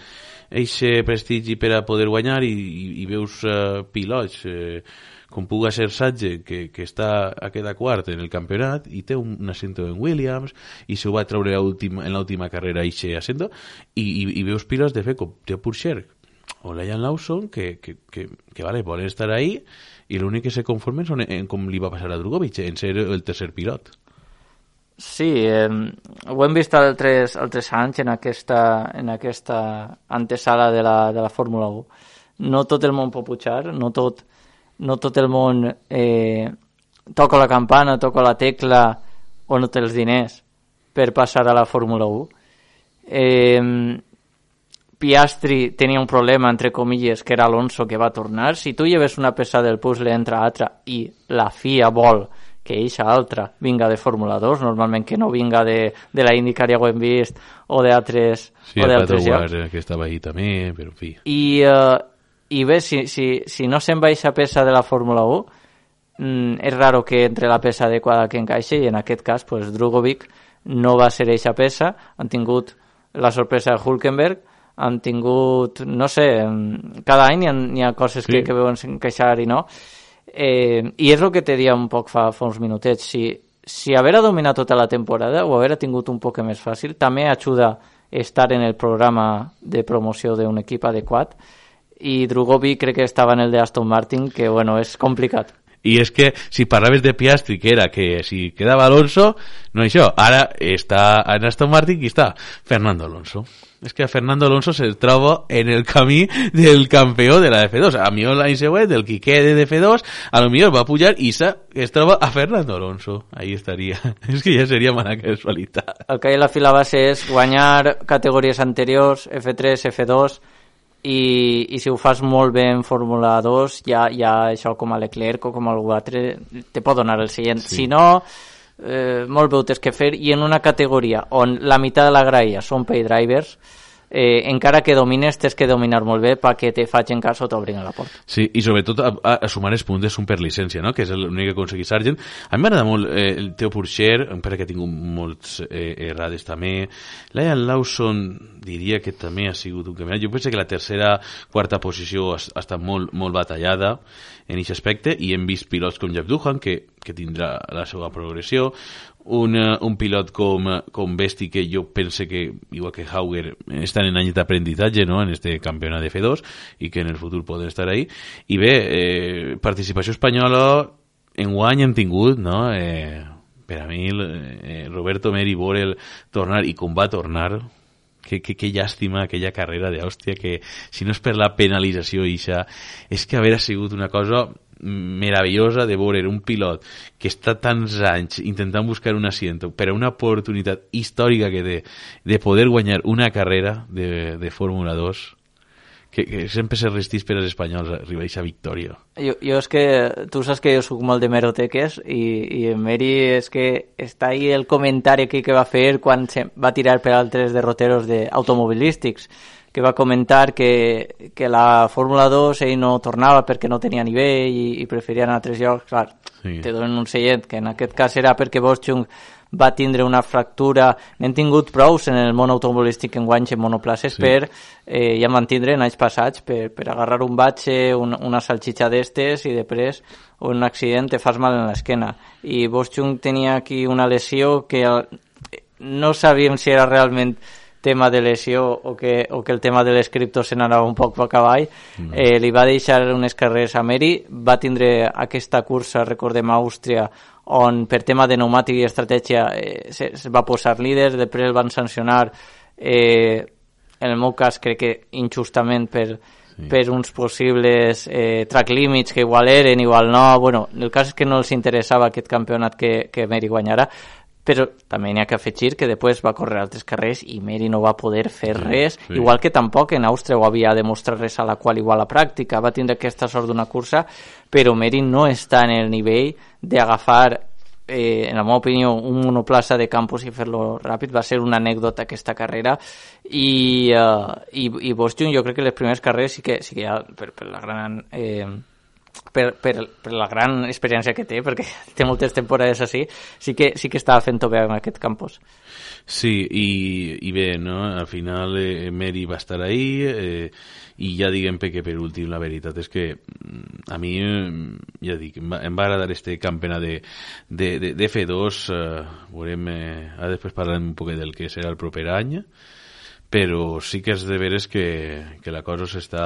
[SPEAKER 4] eixe prestigi per a poder guanyar i, i, i veus uh, pilots eh, com puga ser Satge, que, que està a quedar quart en el campionat i té un, assento en Williams i s'ho va treure a últim, en l'última carrera eixe assento i, i, i veus pilots de fer com Teo Purcher o Liam Lawson que, que, que, que vale, volen estar ahí i l'únic que se conformen són en, en com li va passar a Drugovic, en ser el tercer pilot.
[SPEAKER 6] Sí, eh, ho hem vist altres, altres anys en aquesta, en aquesta antesala de la, de la Fórmula 1. No tot el món pot pujar, no tot, no tot el món eh, toca la campana, toca la tecla o no té els diners per passar a la Fórmula 1. Eh, Piastri tenia un problema, entre comilles, que era Alonso que va tornar. Si tu lleves una peça del puzzle entre altra i la FIA vol que eixa altra vinga de Fórmula 2, normalment que no vinga de, de la IndyCar, ja ho hem vist, o d'altres
[SPEAKER 4] Sí,
[SPEAKER 6] o d'altres llocs.
[SPEAKER 4] Ward, que estava ahí també, però en fi.
[SPEAKER 6] I, uh, i bé, si, si, si no se'n va eixa peça de la Fórmula 1, mm, és raro que entre la peça adequada que encaixa i en aquest cas pues, Drugovic no va ser eixa peça, han tingut la sorpresa de Hulkenberg, han tingut, no sé, mm, cada any hi ha, hi ha coses
[SPEAKER 4] Sí.
[SPEAKER 6] que, que veuen encaixar i no. Eh, I és el que te dia un poc fa, fa uns minutets. Si, si haver dominat tota la temporada o haver tingut un poc més fàcil, també ajuda estar en el programa de promoció d'un equip adequat i Drugovic crec que estava en el de Aston Martin, que bueno, és complicat.
[SPEAKER 4] I és que si parlaves de Piastri, que era que si quedava Alonso, no això. Ara està en Aston Martin i està Fernando Alonso. És que a Fernando Alonso se troba en el camí del campió de la F2. A millor l'any següent, el que quede de F2, a lo millor va pujar i es troba a Fernando Alonso. Ahí estaria. És que ja seria mala casualitat.
[SPEAKER 6] El que hi ha la fila base és guanyar categories anteriors, F3, F2, i, i si ho fas molt bé en Fórmula 2, ja, ja això com a Leclerc o com algú altre te pot donar el seient.
[SPEAKER 4] Sí.
[SPEAKER 6] Si no, eh, molt bé ho tens que fer i en una categoria on la meitat de la graella són pay drivers, eh, encara que domines tens que dominar molt bé perquè te facin cas o t'obrin a la porta.
[SPEAKER 4] Sí, i sobretot a, a, a sumar els punts són per llicència, no? que és l'únic que aconseguir Sargent. A mi m'agrada molt eh, el Teo Purcher, encara que tingut molts eh, errades també. Liam Lawson diria que també ha sigut un caminat. Jo penso que la tercera, quarta posició ha, ha estat molt, molt batallada en aquest aspecte i hem vist pilots com Jeff Duhan que, que tindrà la seva progressió un, eh, un pilot com, eh, com Besti que jo pense que, igual que Hauger, estan en anys d'aprenditatge no? en este campionat de F2 i que en el futur poden estar ahí. I bé, eh, participació espanyola en guany hem tingut, no? Eh, per a mi, eh, Roberto Meri Borel tornar i com va tornar, que, que, que llàstima aquella carrera d'Àustria que si no és per la penalització ixa, és que haver sigut una cosa meravellosa de veure un pilot que està tants anys intentant buscar un asiento per a una oportunitat històrica que té de poder guanyar una carrera de, de Fórmula 2 que, que sempre se restís per als espanyols arribar a victòria.
[SPEAKER 6] Jo, jo és que, tu saps que jo soc molt de meroteques i, i en Meri és que està ahí el comentari que, que va fer quan se va tirar per altres derroteros de automobilístics que va comentar que, que la Fórmula 2 ell no tornava perquè no tenia nivell i, i preferia anar a altres llocs. Clar, sí. te donen un sellet, que en aquest cas era perquè Boschung va tindre una fractura, n'hem tingut prous en el món automobilístic en guanys en monoplaces sí. per, eh, ja van tindre en anys passats, per, per agarrar un batxe, un, una salxitxa d'estes i després un accident te fas mal en l'esquena. I Boschung tenia aquí una lesió que no sabíem si era realment tema de lesió o que, o que el tema de les criptos se n'anava un poc a cavall, no. eh, li va deixar unes carreres a Meri, va tindre aquesta cursa, recordem, a Àustria, on per tema de pneumàtic i estratègia eh, se, se va posar líder, després el van sancionar, eh, en el meu cas crec que injustament per, sí. per uns possibles eh, track limits que igual eren, igual no, bueno, el cas és que no els interessava aquest campionat que, que Meri guanyara, però també n'hi ha que afegir que després va córrer altres carrers i Meri no va poder fer sí, res, sí. igual que tampoc en Àustria ho havia demostrat res a la qual igual a pràctica, va tindre aquesta sort d'una cursa, però Meri no està en el nivell d'agafar eh, en la meva opinió, un monoplaça de campus i fer-lo ràpid. Va ser una anècdota aquesta carrera. I, uh, i, i Boston jo crec que les primeres carreres sí que, sí que ja per, per la gran eh, per, per, per la gran experiència que té, perquè té moltes temporades així, sí que, sí que estava fent-ho bé en aquest campus.
[SPEAKER 4] Sí, i, i bé, no? al final eh, Mary va estar ahí eh, i ja diguem que per últim la veritat és que mm, a mi, mm, ja dic, em va, agradar este campionat de, de, de, de F2, eh, veurem, eh, ara després parlarem un poc del que serà el proper any, però sí que és de veres que, que la cosa s'està...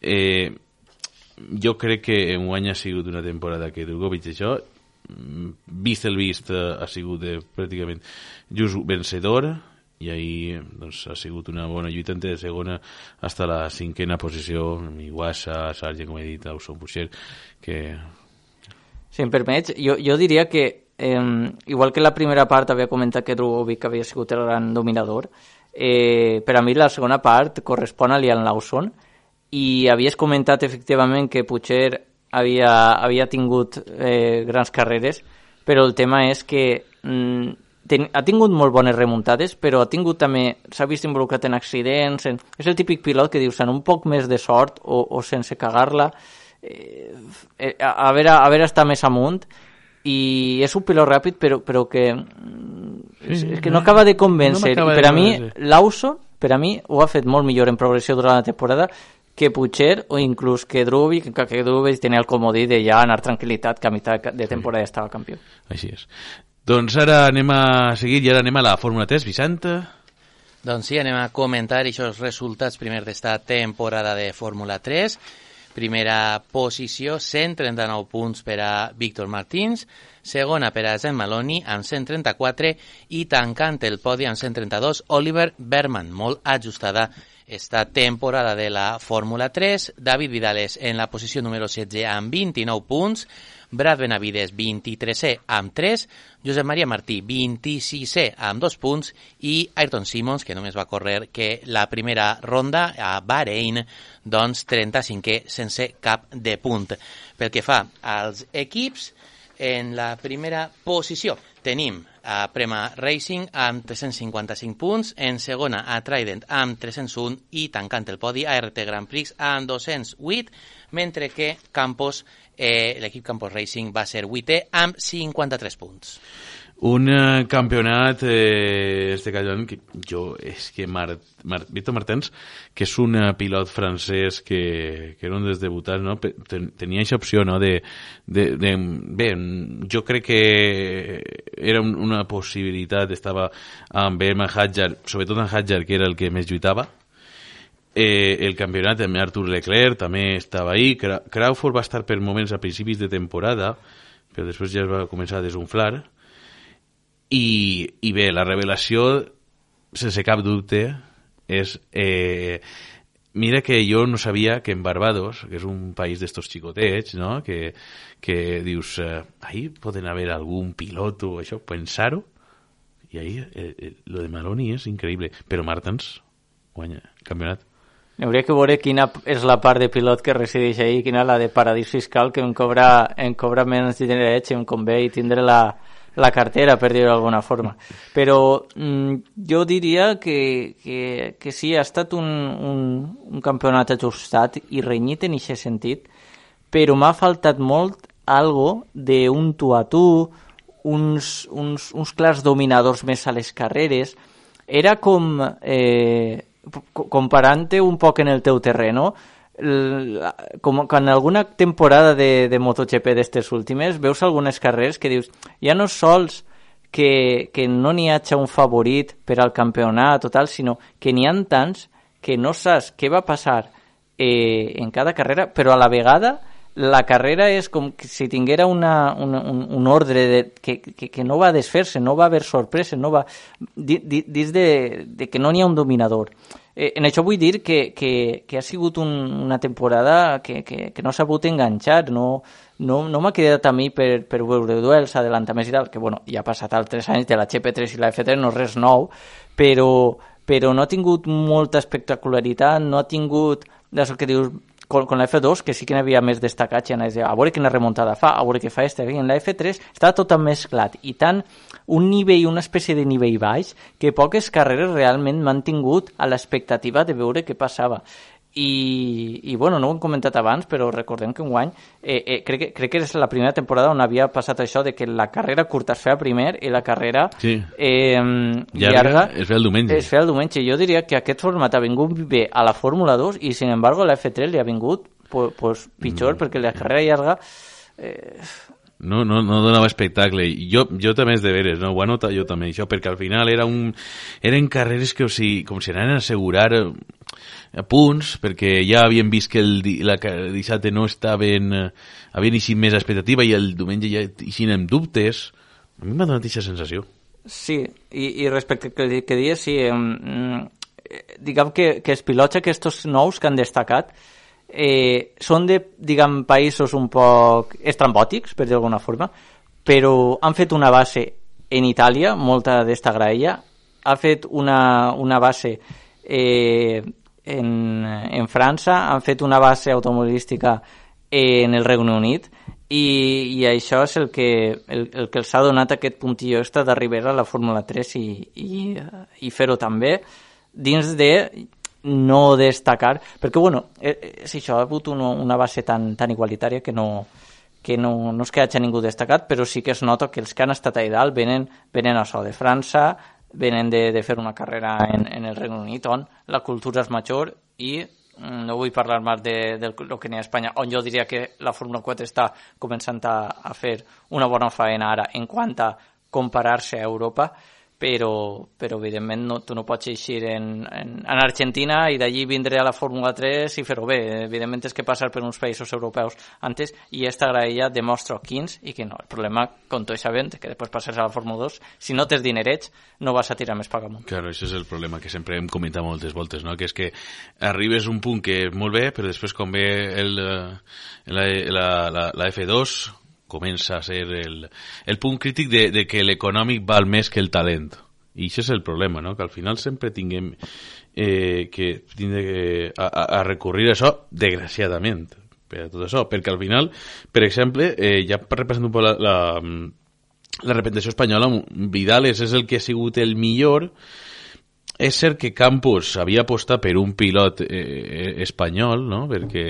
[SPEAKER 4] Eh, jo crec que en guany ha sigut una temporada que Drogovic això vist el vist eh, ha sigut de, pràcticament just vencedor i ahir doncs, ha sigut una bona lluita entre segona fins a la cinquena posició Iguassa, Sargent, com he dit, Ausson Puixer que...
[SPEAKER 6] Si em permets, jo, jo diria que eh, igual que la primera part havia comentat que Drogovic havia sigut el gran dominador eh, per a mi la segona part correspon a Lian Lawson i havies comentat efectivament que Puigcer havia, havia tingut eh, grans carreres, però el tema és que mm, ten, ha tingut molt bones remuntades, però ha tingut també, s'ha vist involucrat en accidents, en, és el típic pilot que dius, en un poc més de sort o, o sense cagar-la, eh, eh, a, a, veure, a veure estar més amunt, i és un pilot ràpid, però, però que, mm, és, és que no acaba de convèncer. No I per a mi, Lawson, per a mi, ho ha fet molt millor en progressió durant la temporada que Puigcer o inclús que Drubi, que, que Drubi tenia el comodí de ja anar tranquil·litat que a meitat de temporada estava campió.
[SPEAKER 4] Així és. Doncs ara anem a seguir i ara anem a la Fórmula 3, Vicenta.
[SPEAKER 7] Doncs sí, anem a comentar aquests resultats primer d'esta temporada de Fórmula 3. Primera posició, 139 punts per a Víctor Martins. Segona per a Zen Maloney amb 134 i tancant el podi amb 132 Oliver Berman, molt ajustada esta temporada de la Fórmula 3. David Vidales en la posició número 16 amb 29 punts, Brad Benavides 23è amb 3, Josep Maria Martí 26è amb 2 punts i Ayrton Simmons, que només va córrer que la primera ronda a Bahrein, doncs 35è sense cap de punt. Pel que fa als equips, en la primera posició tenim a Prema Racing amb 355 punts, en segona a Trident amb 301 i tancant el podi a RT Grand Prix amb 208, mentre que Campos, eh, l'equip Campos Racing va ser 8è amb 53 punts.
[SPEAKER 4] Un uh, campionat, eh, este callón, que jo, és que Mar, Mar, Víctor Martens, que és un uh, pilot francès que, que era un dels debutats, no? Ten, tenia aquesta opció, no?, de, de, de, bé, jo crec que era una possibilitat, estava amb Emma Hadjar, sobretot en Hadjar, que era el que més lluitava, Eh, el campionat també Artur Leclerc també estava ahí, Crawford va estar per moments a principis de temporada però després ja es va començar a desunflar i, i bé, la revelació, sense cap dubte, és... Eh, mira que jo no sabia que en Barbados, que és un país d'estos xicotets, no? que, que dius, eh, ahí poden haver algun pilot o això, pensar-ho, i ahí eh, eh, lo de Maloney és increïble, però Martens guanya el campionat.
[SPEAKER 6] Hauria que veure quina és la part de pilot que resideix ahí, quina la de paradís fiscal que em cobra, em cobra menys diners i em convé i tindre la, la cartera, per dir-ho d'alguna forma. Però mm, jo diria que, que, que sí, ha estat un, un, un campionat ajustat i renyit en aquest sentit, però m'ha faltat molt algo d'un tu a tu, uns, uns, uns clars dominadors més a les carreres. Era com... Eh, comparant-te un poc en el teu terreno, com que en alguna temporada de, de MotoGP d'estes últimes veus algunes carreres que dius ja no sols que, que no n'hi hagi un favorit per al campionat total, sinó que n'hi han tants que no saps què va passar eh, en cada carrera, però a la vegada la carrera és com si tinguera una, una, un, un ordre de, que, que, que no va desfer-se, no va haver sorpresa, no va... Dins de, de que no n'hi ha un dominador. Eh, en això vull dir que, que, que ha sigut un, una temporada que, que, que no s'ha pogut enganxar, no, no, no m'ha quedat a mi per, per veure duels, adelantaments i tal, que bueno, ja ha passat altres anys de la GP3 i la F3, no és res nou, però, però no ha tingut molta espectacularitat, no ha tingut d'això que dius, con, con la F2, que sí que n'hi havia més destacats, i anaves a veure quina remuntada fa, a veure què fa este. En la F3 està tot mesclat i tant un nivell, una espècie de nivell baix, que poques carreres realment m'han tingut a l'expectativa de veure què passava i, i bueno, no ho hem comentat abans, però recordem que un guany eh, eh, crec, que, crec que és la primera temporada on havia passat això de que la carrera curta es feia primer i la carrera
[SPEAKER 4] sí.
[SPEAKER 6] eh,
[SPEAKER 4] llarga, llarga es feia el diumenge.
[SPEAKER 6] Es feia el diumenge. Jo diria que aquest format ha vingut bé a la Fórmula 2 i, sin embargo, la F3 li ha vingut pues, pues pitjor, mm. perquè la carrera llarga eh,
[SPEAKER 4] no, no, no donava espectacle. Jo, jo també és de veres, no? ho anota jo també, això, perquè al final era un, eren carreres que, o sigui, com si anaven a assegurar a punts, perquè ja havien vist que el, la, el dissabte no estaven, eh, havien eixit més expectativa i el diumenge ja eixint amb dubtes. A mi m'ha donat aquesta sensació.
[SPEAKER 6] Sí, i, i respecte que, que dies, sí, eh, diguem que, que els pilots aquests nous que han destacat eh, són de, diguem, països un poc estrambòtics, per dir d'alguna forma, però han fet una base en Itàlia, molta d'esta graella, ha fet una, una base eh, en, en França, han fet una base automobilística en el Regne Unit i, i això és el que, el, el que els ha donat aquest puntillo extra d'arribar a la Fórmula 3 i, i, i fer-ho també dins de no destacar, perquè bueno, és eh, eh, això, ha hagut una, una base tan, tan igualitària que no, que no, no és que hagi ningú destacat, però sí que es nota que els que han estat allà dalt venen, venen això de França, venen de, de fer una carrera en, en el Regne Unit on la cultura és major i mm, no vull parlar més de, de lo que n'hi ha a Espanya, on jo diria que la Fórmula 4 està començant a, a fer una bona faena ara en quant a comparar-se a Europa, però, però evidentment no, tu no pots eixir en, en, en Argentina i d'allí vindre a la Fórmula 3 i fer-ho bé. Evidentment és que passar per uns països europeus antes i esta graella demostra quins i que no. El problema, com tots sabem, que després passes a la Fórmula 2, si no tens dinerets, no vas a tirar més pagamunt.
[SPEAKER 4] Claro, això és el problema que sempre hem comentat moltes voltes, no? que és que arribes un punt que és molt bé, però després com ve el, la, la, la, la F2 comença a ser el, el punt crític de, de que l'econòmic val més que el talent. I això és el problema, no? que al final sempre tinguem eh, que tindre a, a recurrir a això, desgraciadament, per tot això, perquè al final, per exemple, eh, ja representa un poc la, la, la representació espanyola, Vidales és el que ha sigut el millor, és cert que Campos havia apostat per un pilot eh, espanyol, no? perquè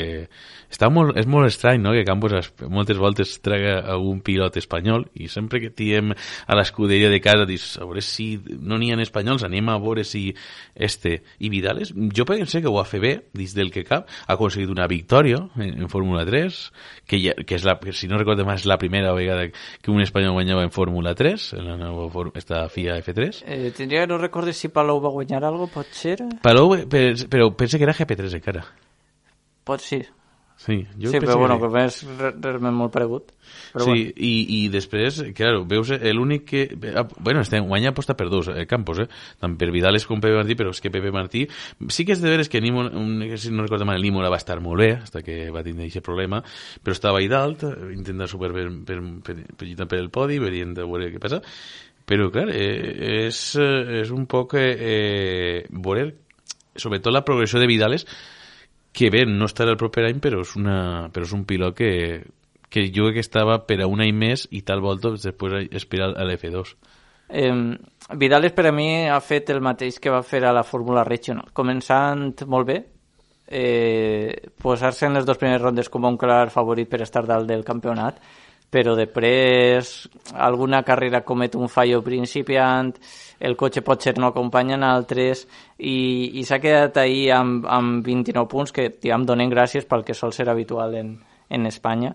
[SPEAKER 4] està molt, és molt estrany no? que Campos moltes voltes traga algun pilot espanyol i sempre que tiem a l'escuderia de casa dius, a veure si no n'hi ha espanyols, anem a veure si este i Vidales, jo penso que ho va fer bé dins del que cap, ha aconseguit una victòria en, en Fórmula 3 que, ja, que és la, si no recordo més és la primera vegada que un espanyol guanyava en Fórmula 3 en la nova esta FIA F3
[SPEAKER 6] eh, tindria que no recordes si Palou va guanyar algo, pot ser?
[SPEAKER 4] Palou, però pensa que era GP3 encara.
[SPEAKER 6] Pot ser.
[SPEAKER 4] Sí,
[SPEAKER 6] jo sí però bueno, que és realment molt paregut.
[SPEAKER 4] Però sí, bueno. i, i després, claro, veus l'únic que... Ah, bueno, este guanya aposta per dos eh, campos, eh? tant per Vidales com Pepe Martí, però és que Pepe Martí sí que és de veres que Nimo, un, si no recordo mal, Nimo va estar molt bé, hasta que va tindre aquest problema, però estava ahí dalt, intenta super per, per, per, per, per el podi, veient a veure què passa, però, clar, eh, és, és un poc eh, veure, sobretot la progressió de Vidales, que bé, no estarà el proper any, però és, una, però és un pilot que, que jo crec que estava per a un any més i tal volta després aspirar a l'F2.
[SPEAKER 6] Eh, Vidales per a mi ha fet el mateix que va fer a la Fórmula Regional, començant molt bé, eh, posar-se en les dues primeres rondes com un clar favorit per estar dalt del campionat, però després alguna carrera comet un fallo principiant, el cotxe potser no acompanya en altres i, i s'ha quedat ahir amb, amb 29 punts que diguem, donen gràcies pel que sol ser habitual en, en Espanya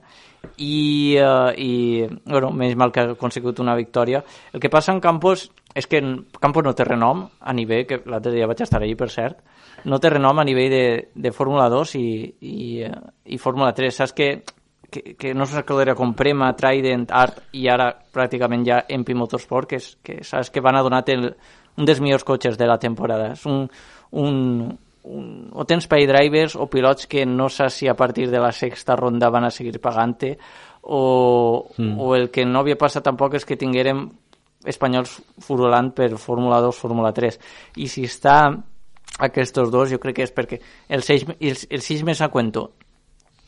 [SPEAKER 6] i, uh, i bueno, menys mal que ha aconseguit una victòria. El que passa en Campos és que Campos no té renom a nivell, que l'altre dia vaig estar allí per cert, no té renom a nivell de, de Fórmula 2 i, i, uh, i Fórmula 3. Saps que que, que no s'acordaria com Prema, Trident, Art i ara pràcticament ja MP Motorsport, que, és, que saps que van a donar el, un dels millors cotxes de la temporada. És un, un, un, o tens pay drivers o pilots que no saps si a partir de la sexta ronda van a seguir pagant-te o, mm. o el que no havia passat tampoc és que tinguérem espanyols furulant per Fórmula 2, Fórmula 3 i si està aquests dos jo crec que és perquè el 6, el, el 6 més a cuento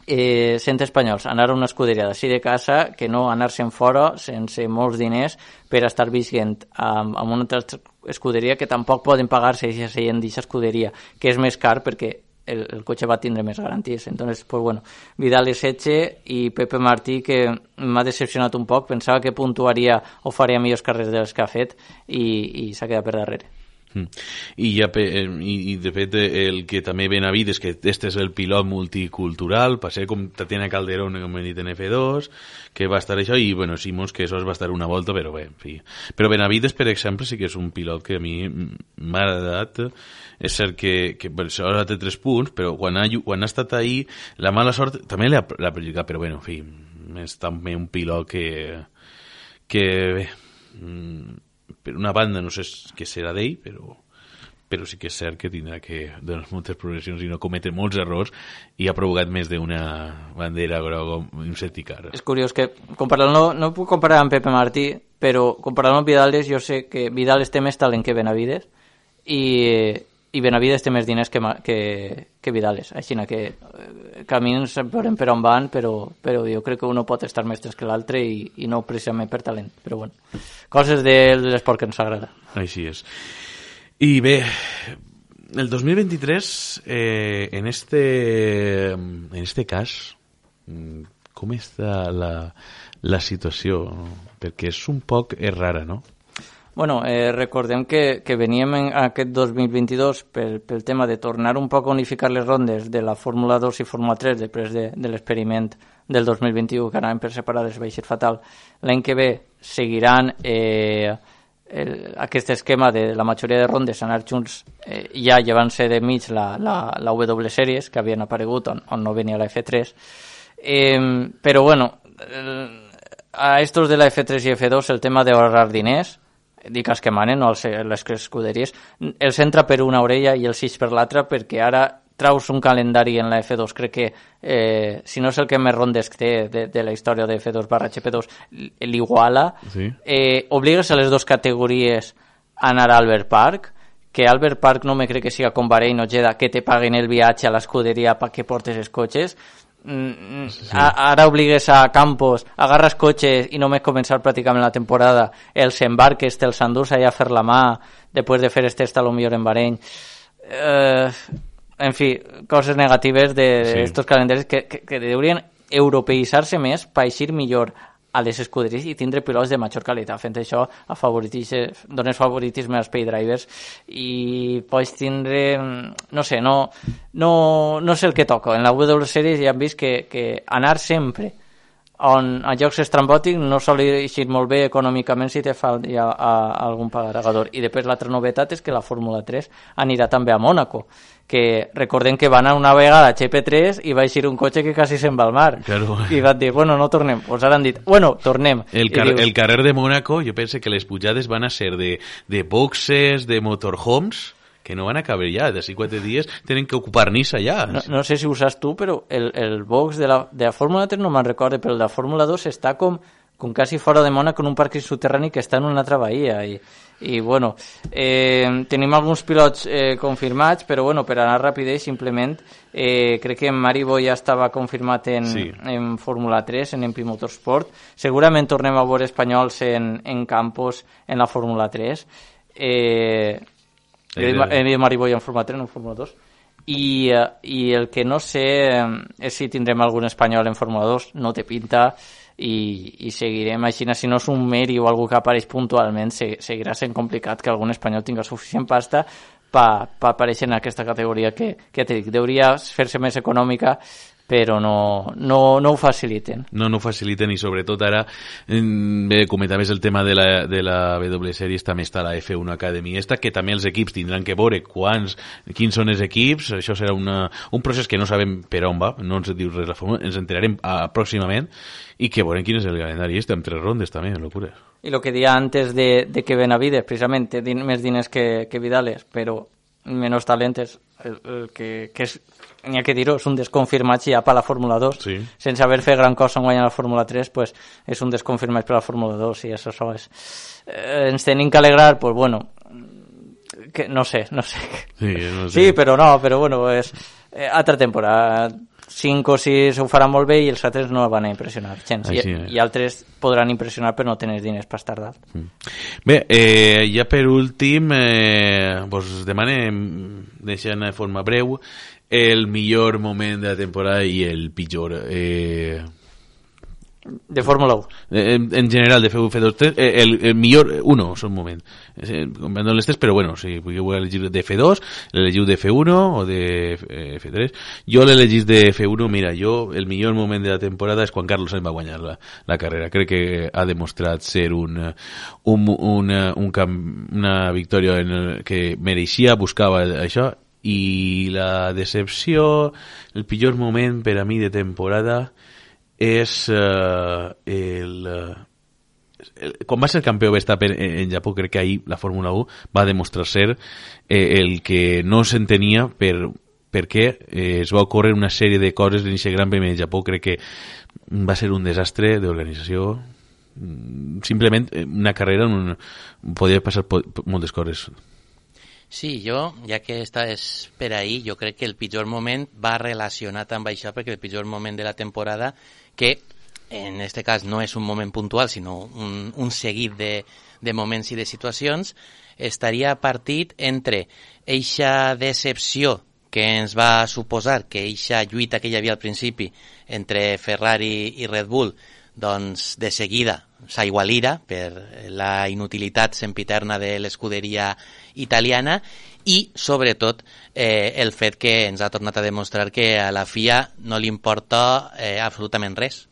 [SPEAKER 6] eh, sent espanyols, anar a una escuderia d'ací de casa que no anar-se'n fora sense molts diners per estar visquent amb, amb una altra escuderia que tampoc poden pagar-se si seient d'aquesta escuderia, que és més car perquè el, el cotxe va tindre més garanties. Entonces, pues bueno, Vidal i Setxe i Pepe Martí, que m'ha decepcionat un poc, pensava que puntuaria o faria millors carreres de les que ha fet i, i s'ha quedat per darrere.
[SPEAKER 4] Mm. I, ja, eh, i, i de fet el que també ven a és que este és el pilot multicultural, va ser com Tatiana Calderón, com hem dit en F2, que va estar això, i bueno, Simons que això va estar una volta, però bé, en fi. Però Benavides, per exemple, sí que és un pilot que a mi m'ha agradat, és cert que, que bueno, això té tres punts, però quan ha, quan ha estat ahí, la mala sort també l'ha perjudicat, però bueno, en fi, és també un pilot que, que bé, mm, per una banda no sé què serà d'ell, però però sí que és cert que tindrà que donar moltes progressions i no cometre molts errors i ha provocat més d'una bandera groga un certicar.
[SPEAKER 6] És curiós que comparant no, no puc comparar amb Pepe Martí, però comparant amb Vidales jo sé que Vidales té més talent que Benavides i, i Benavides té més diners que, que, que Vidales, així que eh, camins veurem per on van, però, però jo crec que un pot estar més que l'altre i, i no precisament per talent, però bueno, coses de l'esport que ens agrada.
[SPEAKER 4] Així és. I bé, el 2023, eh, en, este, en este cas, com està la, la situació? Perquè és un poc rara, no?
[SPEAKER 6] Bueno, eh, recordem que, que veníem en aquest 2022 pel, pel tema de tornar un poc a unificar les rondes de la Fórmula 2 i Fórmula 3 després de, de l'experiment del 2021 que anaven per separades va ser fatal. L'any que ve seguiran eh, el, aquest esquema de la majoria de rondes anar junts eh, ja llevant-se de mig la, la, la W Series que havien aparegut on, on no venia la F3 eh, però bueno eh, a estos de la F3 i F2 el tema d'ahorrar diners dic els que manen, no els, les escuderies, els entra per una orella i els sis per l'altra perquè ara traus un calendari en la F2, crec que eh, si no és el que més rondes té de, de la història de F2 barra GP2, l'iguala, sí. eh, obligues a les dues categories a anar a Albert Park, que Albert Park no me crec que siga com Bahrein o Jeddah, que te paguen el viatge a l'escuderia perquè portes els cotxes, Mm, mm, sí. ara obligues a Campos, agarres cotxes i només començar pràcticament la temporada, els embarques, te'ls endús allà a fer la mà, després de fer este test a lo millor en Bahrein. Eh, en fi, coses negatives d'estos de, calendaris que, que, que deurien europeïtzar-se més per eixir millor a les escuderies i tindre pilots de major qualitat. Fent això, dones favoritisme als pay drivers i pots tindre, no sé, no, no, no sé el que toca. En la W Series ja hem vist que, que anar sempre on a jocs estrambòtics no sol eixir molt bé econòmicament si te fa ja, a, a algun pagador. I després l'altra novetat és que la Fórmula 3 anirà també a Mònaco que recordem que van a una vegada a GP3 i va eixir un cotxe que quasi se'n va al mar. Claro. I van dir, bueno, no tornem. Pues ara han dit, bueno, tornem.
[SPEAKER 4] El, car dius, el carrer de Mónaco, jo pense que les pujades van a ser de, de boxes, de motorhomes, que no van a caber ja, d'ací quatre dies tenen que ocupar Nissa ja.
[SPEAKER 6] No, no sé si ho saps tu, però el, el box de la, de la Fórmula 3 no me'n recorde, però el de la Fórmula 2 està com com quasi fora de Mònaco en un parc subterrani que està en una altra bahia i, i bueno, eh, tenim alguns pilots eh, confirmats però bueno, per anar ràpid simplement eh, crec que Maribo ja estava confirmat en,
[SPEAKER 4] Sí.
[SPEAKER 6] en Fórmula 3 en MP Motorsport. Segurament tornem a veure espanyols en, en Campos en la Fórmula 3 eh, he dit Ma- he dit Mariboy en Fórmula 3 no en Fórmula 2 i, eh, i el que no sé eh, és si tindrem algun espanyol en Fórmula 2 no té pinta i, i seguirem així, si no és un meri o algú que apareix puntualment, se, seguirà sent complicat que algun espanyol tinga suficient pasta per pa aparèixer en aquesta categoria que, que t'he dit, hauria fer-se més econòmica però no, no, no ho faciliten.
[SPEAKER 4] no, no ho faciliten i sobretot ara mm, bé, comentaves el tema de la, de la W Series també està la F1 Academy esta que també els equips tindran que veure quants, quins són els equips això serà una, un procés que no sabem per on va no ens diu res la fórmula, ens enterarem ah, pròximament i que veurem quin és el calendari este amb tres rondes també, locura
[SPEAKER 6] I el que dia antes de, de que Benavides, precisament, té din més diners que, que Vidales, però menys talent és el, el que, que és, n'hi ha que dir-ho, és un desconfirmat ja per la Fórmula 2.
[SPEAKER 4] Sí.
[SPEAKER 6] Sense haver fet gran cosa en guanyar la Fórmula 3, pues, és un desconfirmat per la Fórmula 2 i això, això és... Eh, ens tenim que alegrar, pues bueno, que no sé, no sé.
[SPEAKER 4] sí, no sé.
[SPEAKER 6] Sí, però no, però bueno, és eh, altra temporada. 5 o 6 ho faran molt bé i els altres no van a impressionar gens. I,
[SPEAKER 4] Així és.
[SPEAKER 6] I altres podran impressionar però no tenen diners per estar dalt.
[SPEAKER 4] Bé, eh, ja per últim, eh, vos demanem, deixant de forma breu, el millor moment de la temporada i el pitjor. Eh,
[SPEAKER 6] De Fórmula 1.
[SPEAKER 4] en, en general, de F1, F2, 3, eh, el, el millor, uno, és un moment. Eh, Comprando les tres, però bueno, si podeu elegir de F2, l'elegiu de F1 o de eh, F3. Jo l'elegís de F1, mira, jo, el millor moment de la temporada és quan Carlos Sainz va guanyar la, la carrera. Crec que ha demostrat ser un, eh, un, una, un camp, una victòria en el que mereixia, buscava això, i la decepció, el pitjor moment per a mi de temporada és eh, el, eh, el, quan va ser campió Verstappen en, en Japó, crec que ahir la Fórmula 1 va demostrar ser eh, el que no s'entenia per perquè eh, es va ocórrer una sèrie de coses en aquest gran premi de Japó. Crec que va ser un desastre d'organització. Mm, simplement eh, una carrera on podia passar moltes coses
[SPEAKER 7] Sí, jo, ja que esta és per ahir, jo crec que el pitjor moment va relacionat amb això, perquè el pitjor moment de la temporada, que en este cas no és un moment puntual, sinó un, un seguit de, de moments i de situacions, estaria partit entre eixa decepció que ens va suposar que eixa lluita que hi havia al principi entre Ferrari i Red Bull doncs de seguida s'aigualira per la inutilitat sempiterna de l'escuderia italiana i, sobretot, eh, el fet que ens ha tornat a demostrar que a la FIA no li importa eh, absolutament res.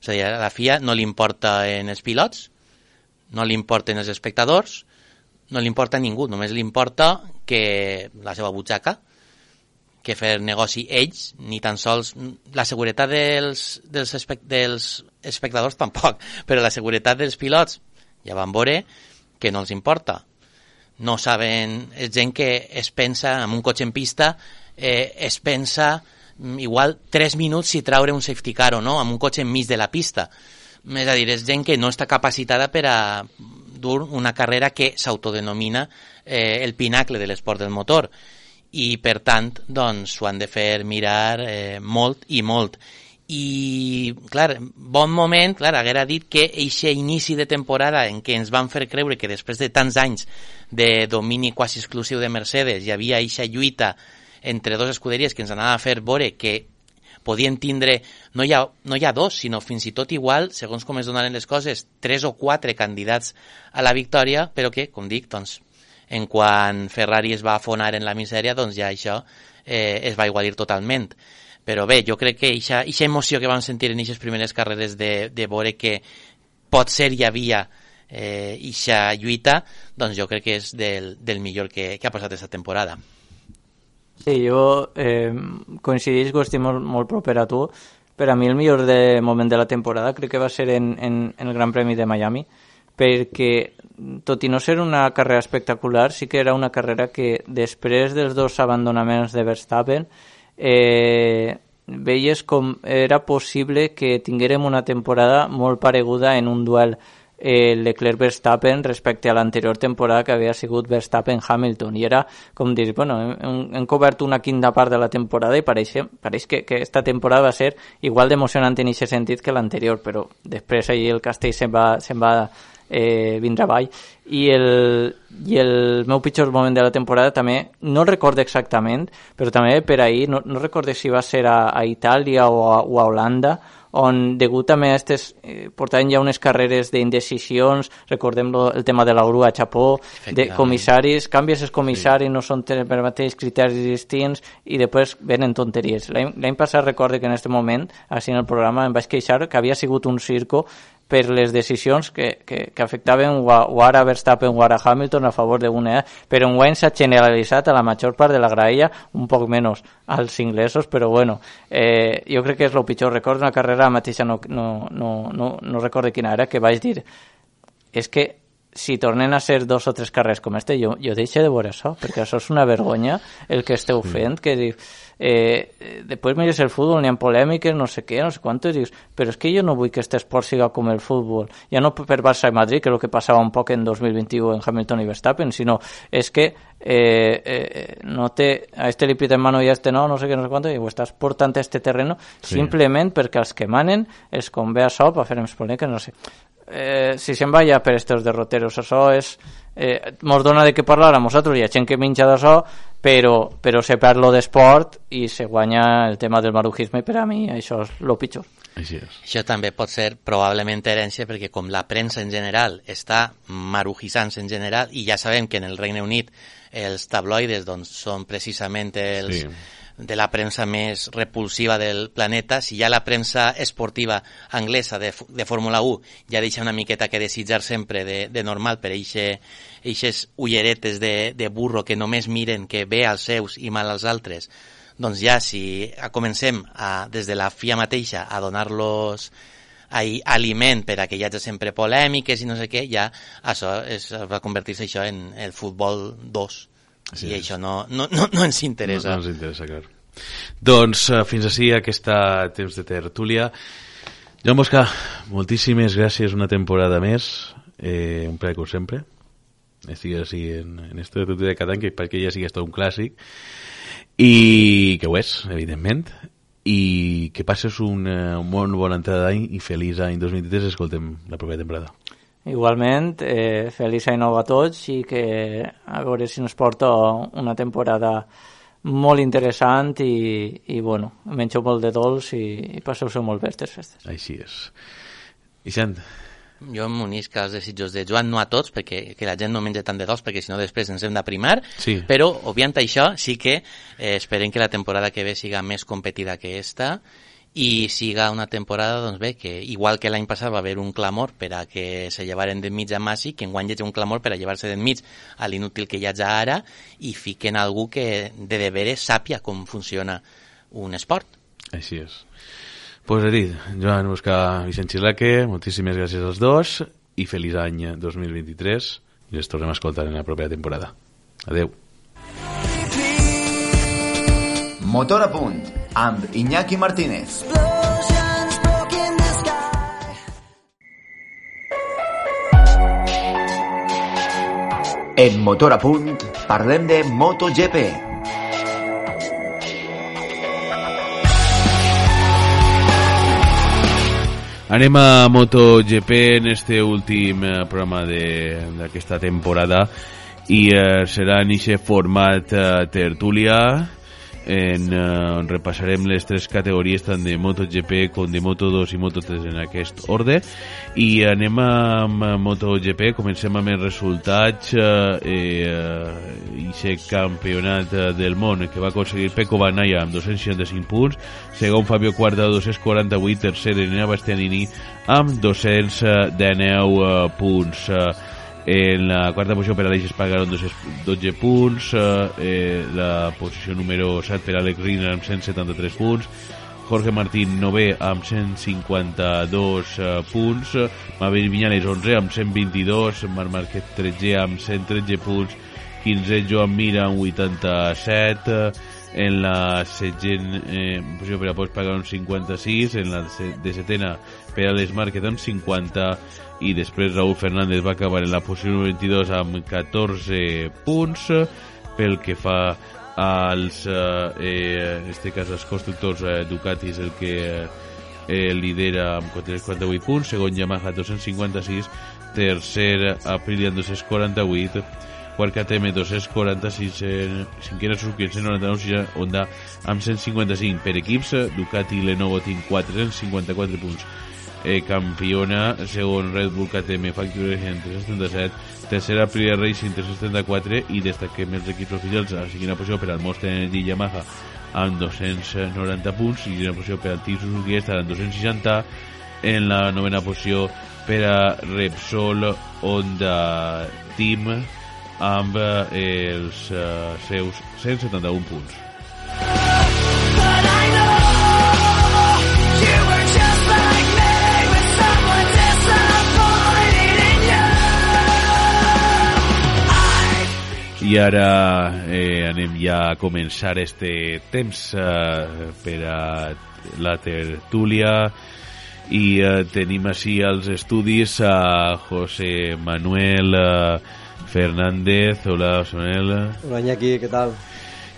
[SPEAKER 7] És a dir, a la FIA no li importa en els pilots, no li importen els espectadors, no li importa a ningú, només li importa que la seva butxaca, que fer negoci ells, ni tan sols la seguretat dels, dels, espec dels espectadors tampoc, però la seguretat dels pilots ja van veure que no els importa. No saben, és gent que es pensa, en un cotxe en pista, eh, es pensa mm, igual 3 minuts si traure un safety car o no, amb un cotxe enmig de la pista. És a dir, és gent que no està capacitada per a dur una carrera que s'autodenomina eh, el pinacle de l'esport del motor i per tant doncs s'ho han de fer mirar eh, molt i molt. I clar, bon moment clar, haguera dit que eixe inici de temporada en què ens van fer creure que després de tants anys de domini quasi exclusiu de Mercedes hi havia eixa lluita entre dos escuderies que ens anava a fer veure que podien tindre, no hi, ha, no hi ha dos, sinó fins i tot igual, segons com es donaren les coses, tres o quatre candidats a la victòria, però que, com dic, doncs, en quan Ferrari es va afonar en la misèria, doncs ja això eh, es va igualir totalment. Però bé, jo crec que aquesta emoció que vam sentir en aquestes primeres carreres de, de veure que pot ser hi havia eh, ixa lluita, doncs jo crec que és del, del millor que, que ha passat aquesta temporada.
[SPEAKER 6] Sí, jo eh, coincideix que estic molt, molt proper a tu. Per a mi el millor de moment de la temporada crec que va ser en, en, en el Gran Premi de Miami, perquè tot i no ser una carrera espectacular, sí que era una carrera que després dels dos abandonaments de Verstappen eh, veies com era possible que tinguérem una temporada molt pareguda en un duel eh, Leclerc-Verstappen respecte a l'anterior temporada que havia sigut Verstappen-Hamilton. I era com dir, bueno, hem, hem cobert una quinta part de la temporada i pareix, pareix que, que esta temporada va ser igual d'emocionant en aquest sentit que l'anterior, però després allí el castell se'n va, se va eh, vindre avall i el, i el meu pitjor moment de la temporada també, no recordo exactament, però també per ahir, no, no recordo si va ser a, a Itàlia o a, o a Holanda, on degut també a aquestes, eh, portaven ja unes carreres d'indecisions, recordem lo, el tema de la grua a Chapó, de comissaris, canvies els comissaris, sí. no són per mateix criteris distints i després venen tonteries. L'any passat recordo que en aquest moment, així en el programa, em vaig queixar que havia sigut un circo per les decisions que, que, que afectaven o ara Verstappen o ara Hamilton a favor d'una, eh? però en guany s'ha generalitzat a la major part de la graella, un poc menys als inglesos, però bueno, eh, jo crec que és el pitjor. Recordo una carrera mateixa, no, no, no, no, no recordo quina era, que vaig dir és que si tornen a ser dos o tres carrers com este, jo, jo deixo de veure això, perquè això és una vergonya el que esteu fent, que diu, eh, després mires el futbol, n'hi ha polèmiques, no sé què, no sé quantos, i dius, però és que jo no vull que este esport siga com el futbol, ja no per Barça i Madrid, que és el que passava un poc en 2021 en Hamilton i Verstappen, sinó és que eh, eh, no té, a este li piten mano i a este no, no sé què, no sé quanto, i ho estàs portant a este terreno sí. simplement perquè els que manen els convé això per fer més polèmiques, no sé. Eh, si se'n va ja per estos derroteros, això és eh, mos dona de què parlar a nosaltres, hi ha gent que menja d'això, però, però se perd lo d'esport i se guanya el tema del marujisme per a mi això és lo pitjor.
[SPEAKER 4] Així és.
[SPEAKER 7] Això també pot ser probablement herència perquè com la premsa en general està marujissant en general i ja sabem que en el Regne Unit els tabloides doncs, són precisament els, sí de la premsa més repulsiva del planeta, si ja la premsa esportiva anglesa de, de Fórmula 1 ja deixa una miqueta que desitjar sempre de, de normal per eixes ulleretes de, de burro que només miren que ve als seus i mal als altres, doncs ja si comencem a, des de la FIA mateixa a donar-los aliment per a que hi hagi sempre polèmiques i no sé què, ja això es, va convertir-se això en el futbol 2 Sí, I això no, no, no, no ens interessa.
[SPEAKER 4] No, no ens interessa, clar. Doncs uh, fins així aquesta temps de tertúlia. Joan Bosca, moltíssimes gràcies una temporada més. Eh, un plaer com sempre. Estic així en, en esto de tertúlia de cada any, que perquè ja sigui tot un clàssic. I que ho és, evidentment. I que passes un, uh, un bon bona entrada d'any i feliç any 2023. Escoltem la propera temporada.
[SPEAKER 6] Igualment, eh, feliç any nou a tots i que a veure si ens porta una temporada molt interessant i, i bueno, mengeu molt de dolç i, i passeu-se molt bé aquestes festes.
[SPEAKER 4] Així és. I sent?
[SPEAKER 7] Jo m'unisc als desitjos de Joan, no a tots, perquè que la gent no menja tant de dolç, perquè si no després ens hem d'aprimar,
[SPEAKER 4] sí.
[SPEAKER 7] però, obviant això, sí que eh, esperem que la temporada que ve siga més competida que esta i siga una temporada, doncs bé, que igual que l'any passat va haver un clamor per a que se llevaren d'enmig a Massi, que enguany hi un clamor per a llevar-se d'enmig a l'inútil que hi hagi ara i fiquen algú que de deberes sàpia com funciona un esport.
[SPEAKER 4] Així és. Pues he dit, Joan Buscar Vicent Xilaque, moltíssimes gràcies als dos i feliç any 2023 i ens tornem a escoltar en la propera temporada. Adeu.
[SPEAKER 3] Motor a punt amb Iñaki Martínez. En Motor a punt parlem de MotoGP.
[SPEAKER 4] Anem a MotoGP en este últim eh, programa d'aquesta temporada i eh, serà en aquest format eh, tertúlia en, uh, repassarem les tres categories tant de MotoGP com de Moto2 i Moto3 en aquest ordre. I anem amb MotoGP. Comencem amb els resultats eh, uh, i ser campionat del món que va aconseguir Pecco Bagnaia amb 265 punts. Segon Fabio Quartararo 248 tercer Enea Bastianini amb 219 uh, punts en la quarta posició per Aleix Espargaró amb 12 punts, eh, la posició número 7 per Alex Riner amb 173 punts, Jorge Martín 9 amb 152 uh, punts, Maverick Viñales 11 amb 122, Marc Márquez 13 amb 113 punts, 15 Joan Mira amb 87, en la setgent eh, posició per a Pots pagar un 56 en la de setena per a l'Smart queda un 50 i després Raúl Fernández va acabar en la posició 22 amb 14 punts pel que fa als eh, en este cas els constructors eh, Ducati és el que eh, lidera amb 448 punts segon Yamaha 256 tercer Aprilia 248 quart KTM 246 en cinquena Suzuki 199 Honda amb 155 per equips Ducati i Lenovo tinc 454 punts. Eh, campiona segon Red Bull KTM Factory en 377 tercera Aprilia Racing 374 i destaquem els equips oficials. A la segona posició per al Monster Energy Yamaha amb 290 punts. I una posició per al Team Suzuki estarà amb 260 en la novena posició per a Repsol Honda Team amb eh, els eh, seus 171 punts.
[SPEAKER 8] I
[SPEAKER 4] ara eh, anem ja a començar este temps eh, per a la tertúlia i eh, tenim així als estudis a José Manuel eh, Fernández, hola José Manuel,
[SPEAKER 9] Hola Iñaki, ¿qué tal?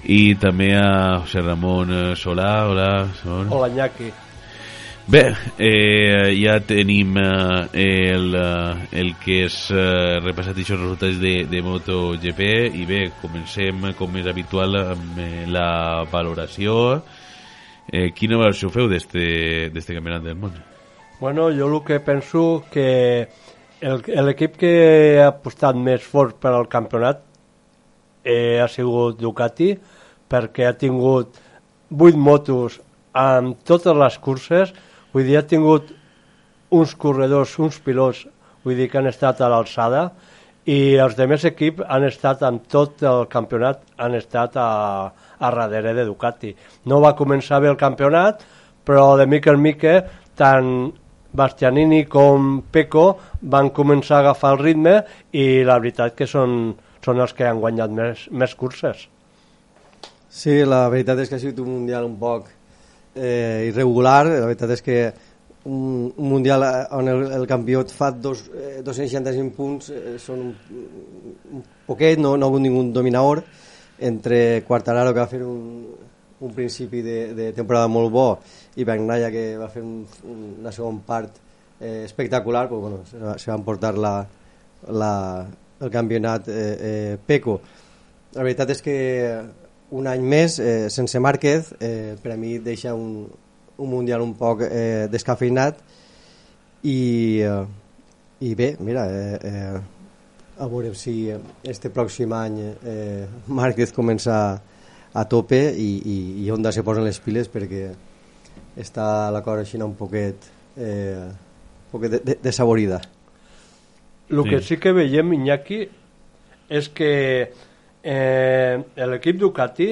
[SPEAKER 4] i també a José Ramón eh, Solà, hola Ramon.
[SPEAKER 9] Hola Iñaki.
[SPEAKER 4] Bé, eh, ja tenim eh, el, eh, el que és eh, repassat aquests resultats de, de MotoGP i bé, comencem com és habitual amb eh, la valoració eh, quina valoració feu d'este campionat del món?
[SPEAKER 9] Bueno, jo el que penso que l'equip que ha apostat més fort per al campionat eh, ha sigut Ducati perquè ha tingut 8 motos amb totes les curses. Vull dir, ha tingut uns corredors, uns pilots vull dir que han estat a l'alçada. I els demés equips han estat en tot el campionat han estat a, a darrere de Ducati. No va començar bé el campionat però de mica en mica tant Bastianini com Peco van començar a agafar el ritme i la veritat que són, són els que han guanyat més, més curses.
[SPEAKER 10] Sí, la veritat és que ha sigut un mundial un poc eh, irregular. La veritat és que un, un mundial on el, el campió et fa dos, eh, 265 punts eh, són un, un poquet, no, no ha hagut ningú dominador. Entre Quartararo, que va fer un, un principi de, de temporada molt bo, i Bagnaia, que va fer un, una segona part eh, espectacular, però bueno, se, va- se van portar la, la, el campionat eh, eh, Peco. La veritat és que un any més, eh, sense Márquez, eh, per a mi deixa un, un mundial un poc eh, descafeinat i, eh, i bé, mira, eh, eh, a veure si este pròxim any eh, Márquez comença a tope i, i, i Honda se posen les piles perquè està la cosa així un poquet, eh, un poquet de, de, desavorida.
[SPEAKER 9] El
[SPEAKER 4] Sí.
[SPEAKER 9] que sí que veiem, Iñaki, és que eh, l'equip Ducati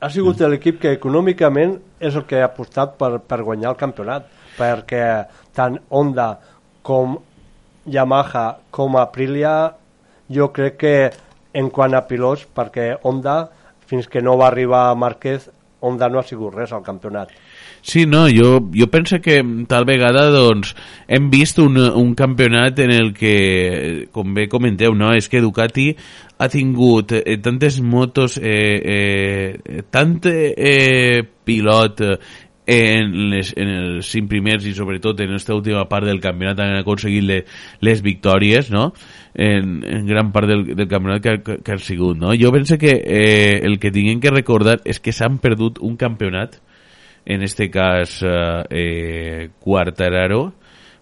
[SPEAKER 9] ha sigut l'equip que econòmicament és el que ha apostat per, per guanyar el campionat, perquè tant Honda com Yamaha com Aprilia jo crec que en quant a pilots, perquè Honda, fins que no va arribar Márquez, Honda no ha sigut res al campionat.
[SPEAKER 4] Sí, no, jo, jo penso que tal vegada doncs, hem vist un, un campionat en el que, com bé comenteu, no? és que Ducati ha tingut eh, tantes motos, eh, eh, tant eh, pilot en, les, en els cinc primers i sobretot en aquesta última part del campionat han aconseguit le, les victòries no? en, en gran part del, del campionat que, que, que han sigut no? jo penso que eh, el que tinguem que recordar és que s'han perdut un campionat en este cas eh, eh, Quartararo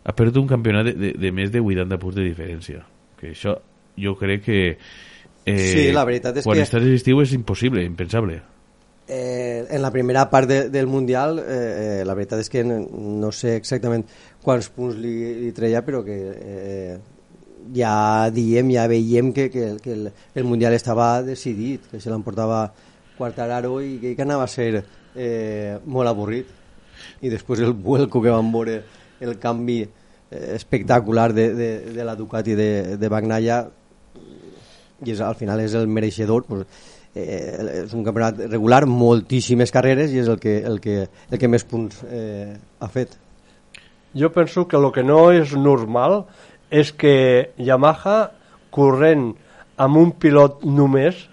[SPEAKER 4] ha perdut un campionat de, de, de més de 80 punts de diferència que això jo crec que eh,
[SPEAKER 10] Sí, la veritat és
[SPEAKER 4] quan
[SPEAKER 10] que-
[SPEAKER 4] estàs a l'estiu és impossible, impensable
[SPEAKER 10] Eh, en la primera part de, del Mundial, eh, eh, la veritat és que no, no sé exactament quants punts li, li treia, però que eh, ja diem, ja veiem que, que, que el, el Mundial estava decidit, que se l'emportava Quartararo i que, que anava a ser eh, molt avorrit. I després el vuelco que vam veure, el canvi eh, espectacular de, de, de la Ducati de, de Bagnaia, i és, al final és el mereixedor, pues, eh, és un campionat regular, moltíssimes carreres i és el que, el que, el que més punts eh, ha fet.
[SPEAKER 9] Jo penso que el que no és normal és que Yamaha, corrent amb un pilot només,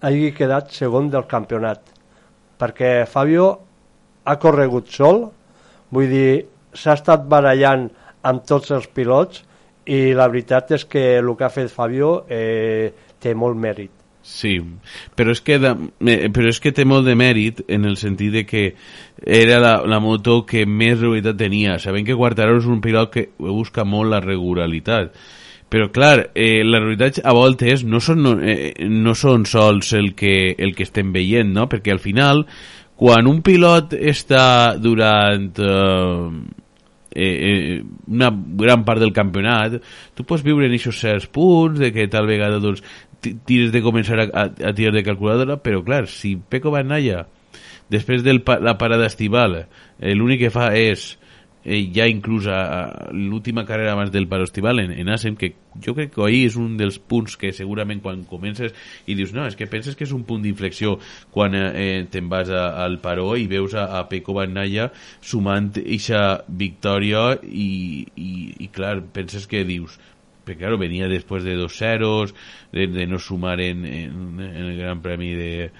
[SPEAKER 9] hagi quedat segon del campionat. Perquè Fabio ha corregut sol, vull dir, s'ha estat barallant amb tots els pilots i la veritat és que el que ha fet Fabio eh, té molt mèrit.
[SPEAKER 4] Sí, però és, que de, però és que té molt de mèrit en el sentit de que era la, la moto que més regularitat tenia. Sabem que Quartararo és un pilot que busca molt la regularitat. Però clar, eh, les realitats a voltes no són, no, eh, no són sols el que, el que estem veient, no? Perquè al final, quan un pilot està durant eh, eh, eh, una gran part del campionat, tu pots viure en aquests certs punts, de que tal vegada doncs, tires de començar a, a, a tirar de calculadora, però clar, si Peco Bagnaia, després de la parada estival, eh, l'únic que fa és eh, ja inclús a, l'última carrera abans del paro estival en, en Assen, que jo crec que ahir és un dels punts que segurament quan comences i dius, no, és que penses que és un punt d'inflexió quan eh, eh, te'n vas a, al paró i veus a, a Peco Bagnaia sumant eixa victòria i, i, i clar, penses que dius perquè claro, venia després de dos ceros de, de no sumar en, en, en el Gran Premi de,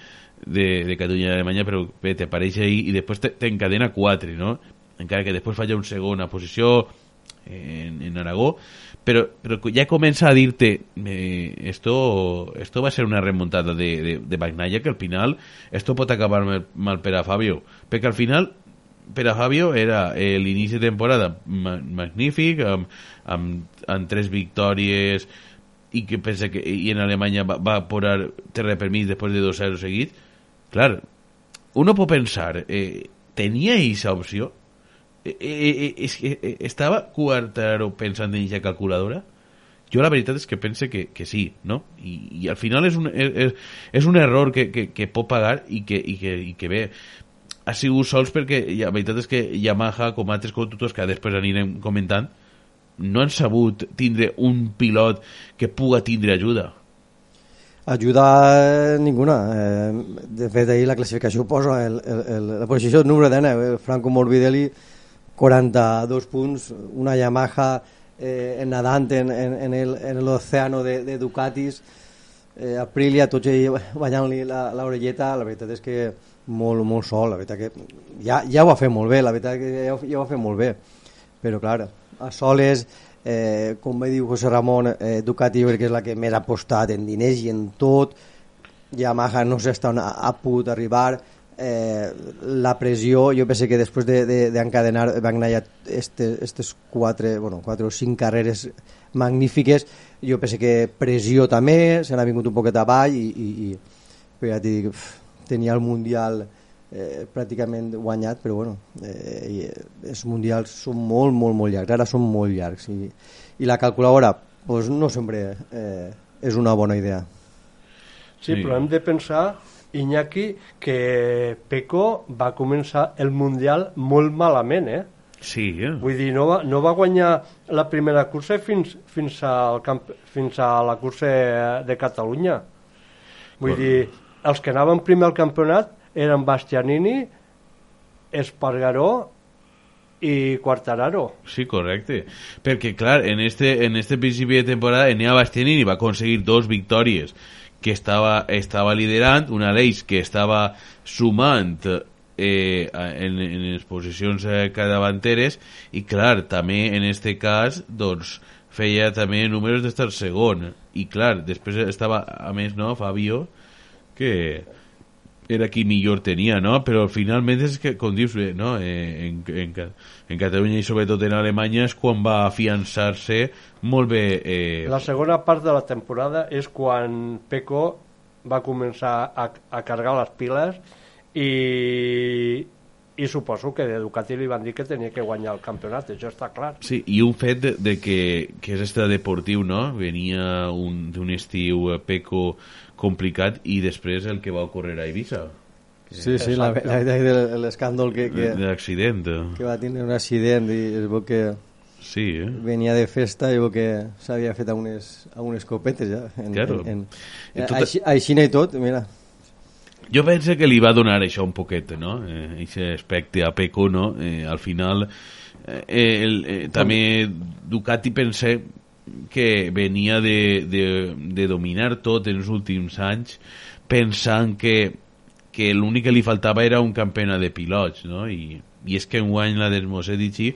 [SPEAKER 4] de, de Catalunya i Alemanya però bé, t'apareix ahí i després te- t'encadena quatre no? encara que després falla un segona posició en, en Aragó però, però ja comença a dir-te eh, esto, esto va a ser una remontada de, de, de Bagnaia que al final esto pot acabar mal, mal per a Fabio perquè al final per a Fabio era eh, l'inici de temporada ma amb, amb, amb tres victòries i que pensa que i en Alemanya va, va posar terra per mig després de dos zeros seguits. Clar, uno pot pensar eh, tenia aquesta opció? Eh, eh, eh, que eh, estava Quartararo pensant en aquesta calculadora? Jo la veritat és que pense que, que sí, no? I, i al final és un, és, és un error que, que, que pot pagar i que, i que, i que bé, ha sigut sols perquè la veritat és que Yamaha, com altres constructors que després anirem comentant, no han sabut tindre un pilot que puga tindre ajuda.
[SPEAKER 10] Ajuda ninguna. Eh, de fet, ahir la classificació posa el, el, el, la posició número 10, eh, Franco Morbidelli, 42 punts, una Yamaha eh, nadant en, en, en l'oceano de, de Ducatis, eh, Aprilia, tots ells ballant-li la- l'orelleta, la veritat és que molt, molt sol, la veritat que ja, ja ho va fer molt bé, la veritat que ja, ja ho va fer molt bé, però clar, a soles, eh, com va dir José Ramon, eh, Ducati que és la que més ha apostat en diners i en tot, Yamaha no sé on ha, ha pogut arribar, eh, la pressió, jo penso que després d'encadenar de, de Bagnaia estes, estes quatre, bueno, quatre o cinc carreres magnífiques, jo penso que pressió també, se n'ha vingut un poquet avall i, i, i ja dic, tenia el Mundial eh, pràcticament guanyat, però bueno, eh, eh, els Mundials són molt, molt, molt llargs, ara són molt llargs i, i la calculadora pues, no sempre eh, és una bona idea.
[SPEAKER 9] Sí,
[SPEAKER 4] Sí.
[SPEAKER 9] però hem de pensar, Iñaki, que Peco va començar el Mundial molt malament, eh?
[SPEAKER 4] Sí, eh?
[SPEAKER 9] Vull dir, no va, no va guanyar la primera cursa fins, fins, al camp, fins a la cursa de Catalunya. Vull
[SPEAKER 4] Correcte.
[SPEAKER 9] dir, els que anaven primer al campionat eren Bastianini, Espargaró i Quartararo.
[SPEAKER 4] Sí, correcte. Perquè, clar, en este, en este principi de temporada Enea Bastianini va aconseguir dos victòries que estava, estava liderant, una d'ells que estava sumant eh, en, en les posicions eh, cadavanteres i clar, també en este cas doncs feia també números d'estar segon i clar, després estava a més no, Fabio que era qui millor tenia, no? Però finalment és que, com dius, bé, no? Eh, en, en, en Catalunya i sobretot en Alemanya és quan va afiançar-se molt bé eh,
[SPEAKER 9] La segona part de la temporada és quan Peco va començar a, a carregar les piles i, i suposo que de Ducati li van dir que tenia que guanyar el campionat, això està clar.
[SPEAKER 4] Sí, i un fet de, de que, que és extradeportiu, no? Venia un- d'un estiu eh, peco complicat i després el que va ocórrer a Ibiza,
[SPEAKER 10] Sí, sí, l'escàndol que, que,
[SPEAKER 4] d'accident.
[SPEAKER 10] que va tenir un accident i es veu que
[SPEAKER 4] Sí, eh?
[SPEAKER 10] venia de festa i veu que s'havia fet a unes, a unes copetes ja. En,
[SPEAKER 4] Claro.
[SPEAKER 10] En, en,
[SPEAKER 4] tot-
[SPEAKER 10] així, així i tot, mira.
[SPEAKER 4] jo penso que li va donar això un poquet, no? Eh, aquest aspecte a Peco, no? Eh, al final, eh, el, eh, també Ducati pensé que venia de, de, de dominar tot en els últims anys pensant que, que l'únic que li faltava era un campionat de pilots, no? I, i és que enguany la d'Esmosedici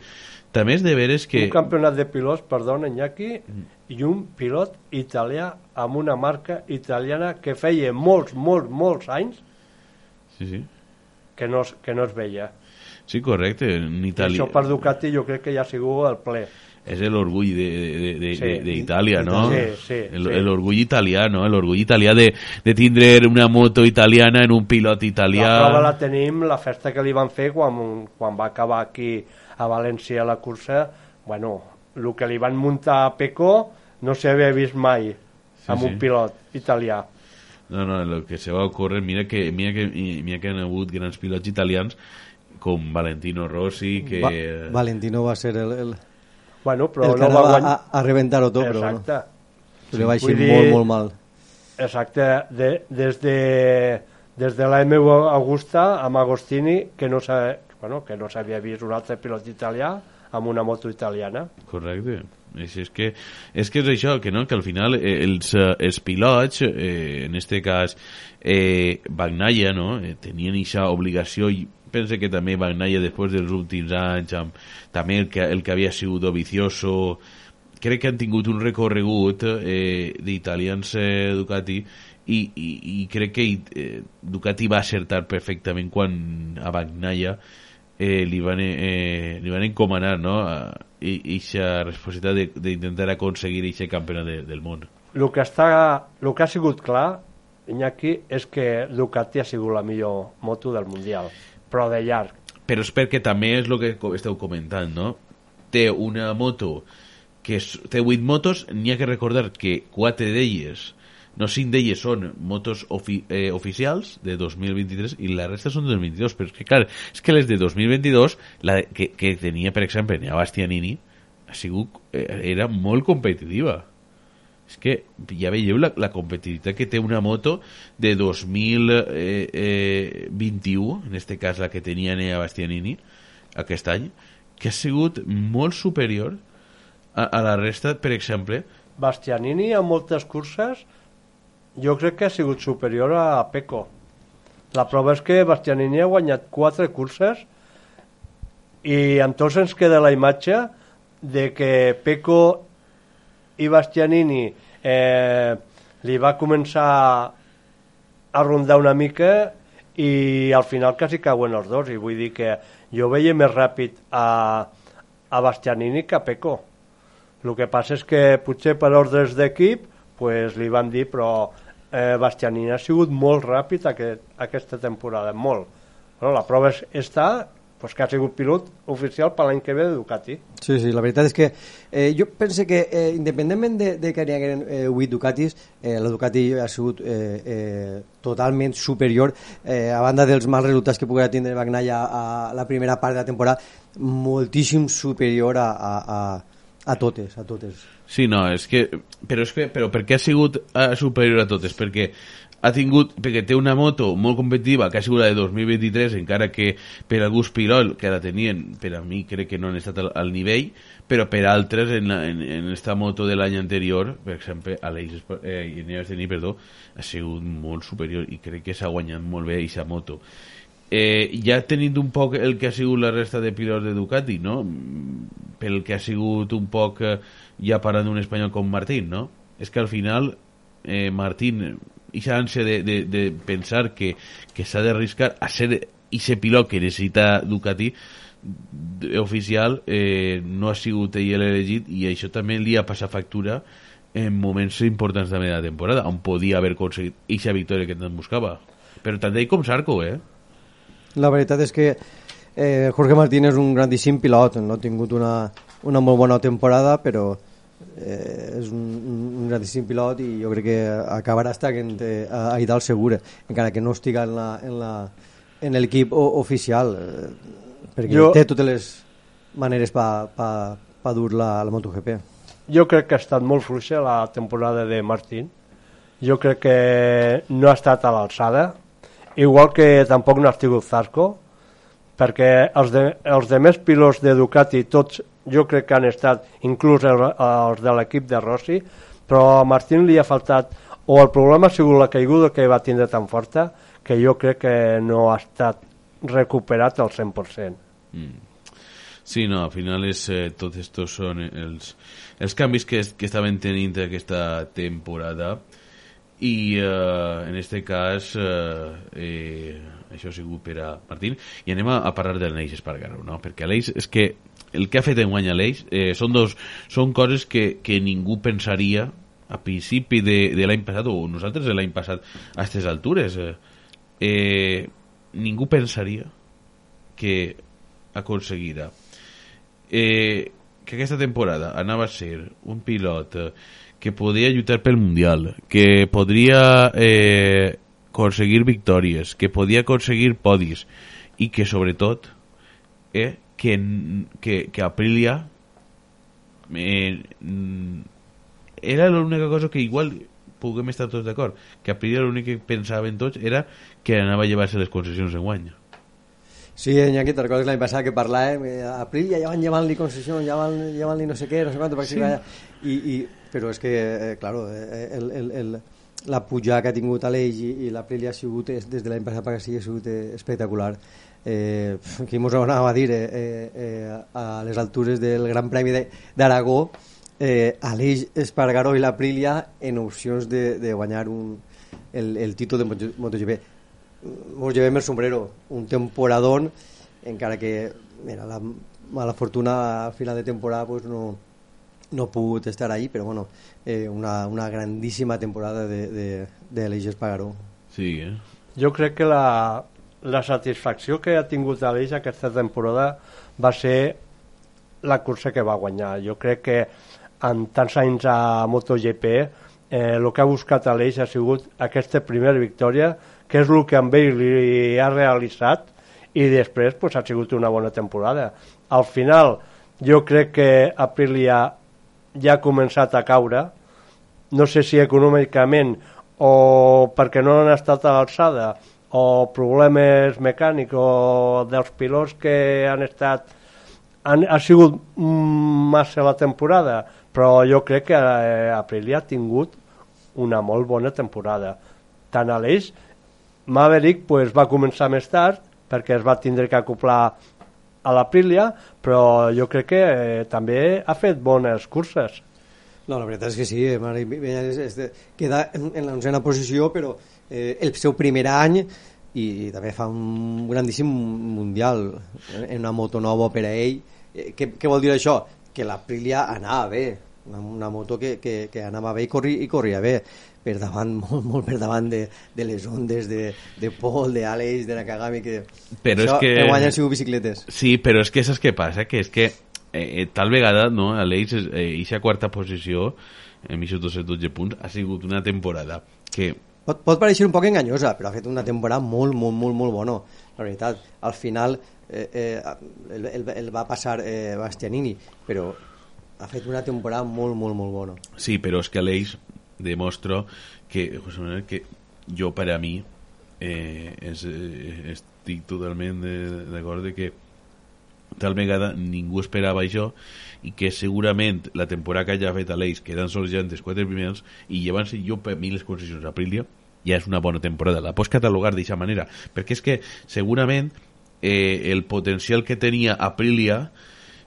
[SPEAKER 4] també és de veres que...
[SPEAKER 9] Un campionat de pilots, perdona, Iñaki, i un pilot italià amb una marca italiana que feia molts, molts, molts anys
[SPEAKER 4] Sí, sí.
[SPEAKER 9] que no, que no es veia.
[SPEAKER 4] Sí, correcte. En
[SPEAKER 9] I
[SPEAKER 4] Itàlia...
[SPEAKER 9] això per Ducati jo crec que ja ha sigut el ple.
[SPEAKER 4] És l'orgull d'Itàlia, de, de,
[SPEAKER 9] Sí.
[SPEAKER 4] de, d'Itàlia, no?
[SPEAKER 9] Sí, sí,
[SPEAKER 4] el,
[SPEAKER 9] sí.
[SPEAKER 4] L'orgull italià, no? L'orgull italià de, de tindre una moto italiana en un pilot italià.
[SPEAKER 9] La prova la tenim, la festa que li van fer quan, quan va acabar aquí a València la cursa, bueno, el que li van muntar a Peco no s'havia vist mai
[SPEAKER 4] Sí,
[SPEAKER 9] amb
[SPEAKER 4] sí.
[SPEAKER 9] un pilot italià.
[SPEAKER 4] No, no, lo que se va a ocórrer, mira que, mira que, mira que han hagut grans pilots italians com Valentino Rossi, que...
[SPEAKER 10] Va Valentino va ser el, el,
[SPEAKER 9] Bueno, però
[SPEAKER 10] el que
[SPEAKER 9] no va guanyar...
[SPEAKER 10] a, a rebentar-ho tot, però
[SPEAKER 9] Exacte.
[SPEAKER 10] no. Li va eixir
[SPEAKER 9] dir-
[SPEAKER 10] molt, molt mal.
[SPEAKER 9] Exacte, de, des de, des de la M Augusta amb Agostini, que no s'ha- bueno, que no s'havia vist un altre pilot italià amb una moto italiana.
[SPEAKER 4] Correcte. És, és, que, és que és això, que, no? que al final eh, els, eh, els pilots, eh, en este cas eh, Bagnaia, no? eh, tenien aquesta obligació i pense que també Bagnaia després dels últims anys amb, també el que, el que havia sigut Dovizioso crec que han tingut un recorregut eh, d'italians eh, Ducati i, i, i crec que eh, Ducati va acertar perfectament quan a Bagnaia eh, li, van, eh, li van encomanar no? aquesta responsabilitat d'intentar aconseguir aquest campionat de, del món
[SPEAKER 9] El que, està, el que ha sigut clar, Iñaki, és que Ducati ha sigut la millor moto del Mundial, però de llarg.
[SPEAKER 4] però és perquè també és el que esteu comentant no? té una moto que és, té 8 motos n'hi ha que recordar que 4 d'elles no, 5 d'elles són motos ofi, eh, oficials de 2023 i la resta són de 2022 però és que clar, és que les de 2022 la que, que tenia per exemple Nea Bastianini ha sigut, eh, era molt competitiva és que ja veieu la, la competitivitat que té una moto de 2021 eh, eh, 21, en este cas la que tenia Nea Bastianini aquest any que ha sigut molt superior a, a la resta, per exemple
[SPEAKER 9] Bastianini en moltes curses jo crec que ha sigut superior a Peco. La prova és que Bastianini ha guanyat quatre curses i amb tots ens queda la imatge de que Peco i Bastianini eh, li va començar a rondar una mica i al final quasi cauen els dos. I vull dir que jo veia més ràpid a, a Bastianini que a Peco. El que passa és que potser per ordres d'equip pues, li van dir però eh, Bastianini ha sigut molt ràpid aquest, aquesta temporada, molt. Bueno, la prova és, està pues, que ha sigut pilot oficial per l'any que ve de Ducati
[SPEAKER 10] Sí, sí, la veritat és que eh, jo penso que eh, independentment de, de que n'hi hagueren eh, 8 Ducatis, eh, la Ducati ha sigut eh, eh, totalment superior eh, a banda dels mals resultats que poguera tindre Bagnaia a la primera part de la temporada, moltíssim superior a, a, a, a totes, a totes.
[SPEAKER 4] Sí, no, és que... Però, és que, però per què ha sigut eh, superior a totes? Perquè ha tingut, perquè té una moto molt competitiva que ha sigut la de 2023 encara que per alguns pilots que la tenien per a mi crec que no han estat al, al nivell però per altres en, la, en, en esta moto de l'any anterior per exemple Aleix eh, Ineos Denis, perdó ha sigut molt superior i crec que s'ha guanyat molt bé aquesta moto eh, ja tenint un poc el que ha sigut la resta de pilots de Ducati no? Pel que ha sigut un poc eh, ja parlant d'un espanyol com Martín no? és que al final eh, Martín aquesta ànsia de, de, de pensar que, que s'ha d'arriscar a ser aquest pilot que necessita Ducati oficial eh, no ha sigut ell l'elegit i això també li ha passat factura en moments importants de la temporada on podia haver aconseguit aquesta victòria que tant buscava però tant ell com Sarko eh?
[SPEAKER 10] La veritat és que eh, Jorge Martín és un grandíssim pilot, no ha tingut una, una molt bona temporada, però eh, és un grandíssim pilot i jo crec que acabarà estant eh, a, Idal segura, encara que no estiga en la, en la, en l'equip oficial, eh, perquè
[SPEAKER 9] Jo-
[SPEAKER 10] té totes les maneres per pa, pa, pa dur la, la MotoGP.
[SPEAKER 9] jo crec que ha estat molt fluixa la temporada de Martín jo crec que no ha estat a l'alçada igual que tampoc no ha estat Zarco, perquè els de, els de més pilots de Ducati, tots jo crec que han estat, inclús el, els de l'equip de Rossi, però a Martín li ha faltat, o el problema ha sigut la caiguda que va tindre tan forta, que jo crec que no ha estat recuperat al 100%.
[SPEAKER 4] Mm. Sí, no, al final és, eh, tots estos són els, els canvis que, que estaven tenint aquesta temporada i eh, en este cas eh, eh, això ha sigut per a Martín. I anem a, a parlar de l'Aleix Espargaró no? perquè Aleix és que el que ha fet en guany Aleix eh, són, dos, són coses que, que ningú pensaria a principi de, de l'any passat o nosaltres l'any passat a aquestes altures. Eh, eh, ningú pensaria que aconseguirà. Eh, que aquesta temporada anava a ser un pilot eh, que podia lluitar pel Mundial, que podria eh, aconseguir victòries, que podia aconseguir podis i que sobretot eh, que, que, que Aprilia eh, era l'única cosa que igual puguem estar tots d'acord que Aprilia l'únic que pensaven tots era que anava a llevar-se les concessions en guany
[SPEAKER 10] Sí, Iñaki, te recordes l'any passat que parlàvem, eh, a Aprilia ja van llevant-li concessions, ja van llevant-li no sé què, no sé quant, sí. i, i, però és que, eh, claro, eh, el, el, el, la pujada que ha tingut Aleix i, i l'Aprilia ha sigut, des de l'any passat perquè sigui, ha sigut eh, espectacular. Eh, qui mos anava a dir eh, eh, a les altures del Gran Premi d'Aragó, eh, Aleix Espargaró i l'Aprilia en opcions de, de guanyar un, el, el títol de MotoGP mos llevem el sombrero, un temporadón, encara que mira, la mala fortuna al final de temporada pues no, no pogut estar ahí, però bueno, eh, una, una grandíssima temporada de, de, de l'Eix Espargaró.
[SPEAKER 4] Sí, eh?
[SPEAKER 9] Jo crec que la, la satisfacció que ha tingut l'Eix aquesta temporada va ser la cursa que va guanyar. Jo crec que en tants anys a MotoGP eh, el que ha buscat l'Eix ha sigut aquesta primera victòria que és el que amb ell li ha realitzat i després pues, ha sigut una bona temporada. Al final, jo crec que Aprilia ja ha començat a caure, no sé si econòmicament o perquè no han estat a l'alçada o problemes mecànics o dels pilots que han estat han, ha sigut massa la temporada però jo crec que eh, Aprilia ha tingut una molt bona temporada. Tant a l'eix Maverick pues, va començar més tard perquè es va tindre que acoplar a l'Aprilia, però jo crec que eh, també ha fet bones curses.
[SPEAKER 10] No, la veritat és que sí, eh, este, queda en, en l'onzena posició, però eh, el seu primer any i també fa un grandíssim mundial eh, en una moto nova per a ell. Eh, què, què vol dir això? Que l'Aprilia anava bé, una, una moto que, que, que anava bé i corria, i corria bé per davant, molt, molt per davant de, de les ondes de, de Paul, de Alex, de Nakagami, que
[SPEAKER 4] però
[SPEAKER 10] això
[SPEAKER 4] és que...
[SPEAKER 10] guanya sigut bicicletes.
[SPEAKER 4] Sí, però és que saps què passa? Que és que eh, tal vegada, no, Alex, eh, eixa quarta posició, en 212 punts, ha sigut una temporada que...
[SPEAKER 10] Pot, pot pareixer un poc enganyosa, però ha fet una temporada molt, molt, molt, molt bona. La veritat, al final eh, eh, el, el, el va passar eh, Bastianini, però ha fet una temporada molt, molt, molt bona.
[SPEAKER 4] Sí, però és que Aleix demostro que, José Manuel, que per a mi eh, és, eh, estic totalment d'acord de, de que tal vegada ningú esperava això i que segurament la temporada que ja ha fet Aleix queden sols ja entre els quatre primers i llevant-se jo per mi les concessions a Aprilia ja és una bona temporada, la pots catalogar d'aquesta manera perquè és que segurament eh, el potencial que tenia Aprilia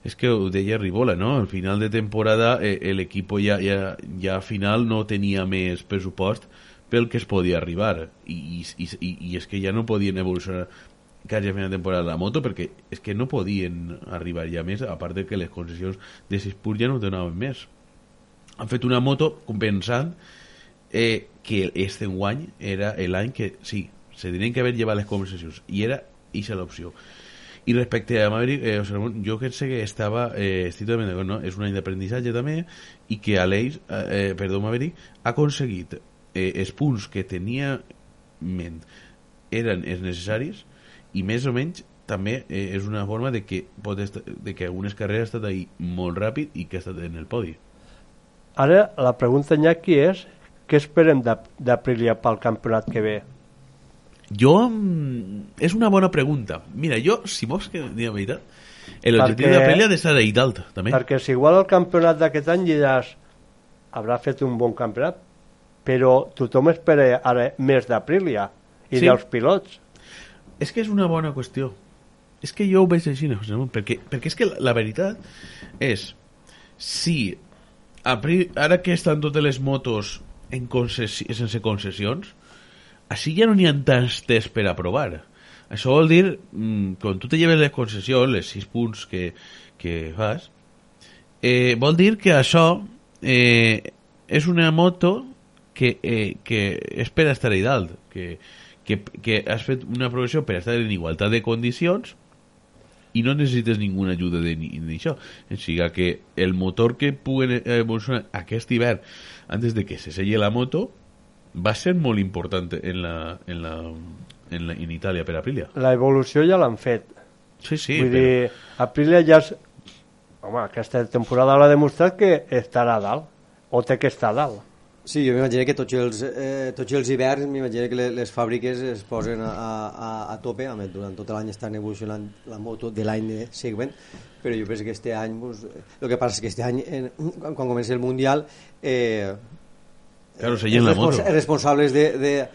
[SPEAKER 4] es que ho deia Ribola, ¿no? Al final de temporada eh, el equipo ya, ya, ya al final no tenia més pressupost pel que es podia arribar. I, i, i, i és que ja no podien evolucionar quasi a final de temporada la moto perquè és que no podien arribar ja més a part de que les concessions de 6 punts ja no donaven més. Han fet una moto compensant eh, que este guany era l'any que sí, se tenien que haver llevat les concessions i era ixa l'opció i respecte a Maverick, eh, o sigui, jo crec que estava, eh, estic totalment d'acord, no? és un any d'aprenditzatge també, i que Aleix, eh, eh, perdó, Maverick, ha aconseguit eh, els punts que tenia ment eren els necessaris i més o menys també eh, és una forma de que, pot estar, de que algunes carreres ha estat ahí molt ràpid i que ha estat en el podi.
[SPEAKER 9] Ara la pregunta, Iñaki, és què esperem d'Aprilia pel campionat que ve?
[SPEAKER 4] Jo... mm, És una bona pregunta. Mira, jo, si vols que digui la veritat, l'objectiu de Aprilia ha d'estar ahí dalt, també.
[SPEAKER 9] Perquè si igual el campionat d'aquest any diràs haurà fet un bon campionat, però tothom espera ara més d'Aprilia i
[SPEAKER 4] Sí.
[SPEAKER 9] dels pilots.
[SPEAKER 4] És que és una bona qüestió. És que jo ho veig així, Ramon, perquè, perquè és que la, la veritat és si Apri- ara que estan totes les motos en concessi sense concessions així ja no n'hi ha tants tests per aprovar això vol dir mm, quan tu te lleves les concessions les 6 punts que, que fas eh, vol dir que això eh, és una moto que, eh, que és per estar ahí dalt que, que, que has fet una progressió per estar en igualtat de condicions i no necessites ninguna ajuda de ni, ni això. O sigui que el motor que puguen evolucionar aquest hivern antes de que se selle la moto va ser molt important en la, en la, en, la, en Itàlia per Aprilia.
[SPEAKER 9] La evolució ja l'han fet.
[SPEAKER 4] Sí, sí,
[SPEAKER 9] Vull
[SPEAKER 4] però-
[SPEAKER 9] dir, Aprilia ja... És... Home, aquesta temporada l'ha demostrat que estarà a dalt, o té que estar a dalt.
[SPEAKER 10] Sí, jo m'imagino que tots els, eh, tots els hiverns m'imagino que les, les fàbriques es posen a, a, a tope, a més, durant tot l'any estan evolucionant la moto de l'any següent, però jo penso que este any, pues, el que passa és que este any, en, quan, quan comença el Mundial, eh,
[SPEAKER 4] Claro, se llena la moto.
[SPEAKER 10] Responsables de, de,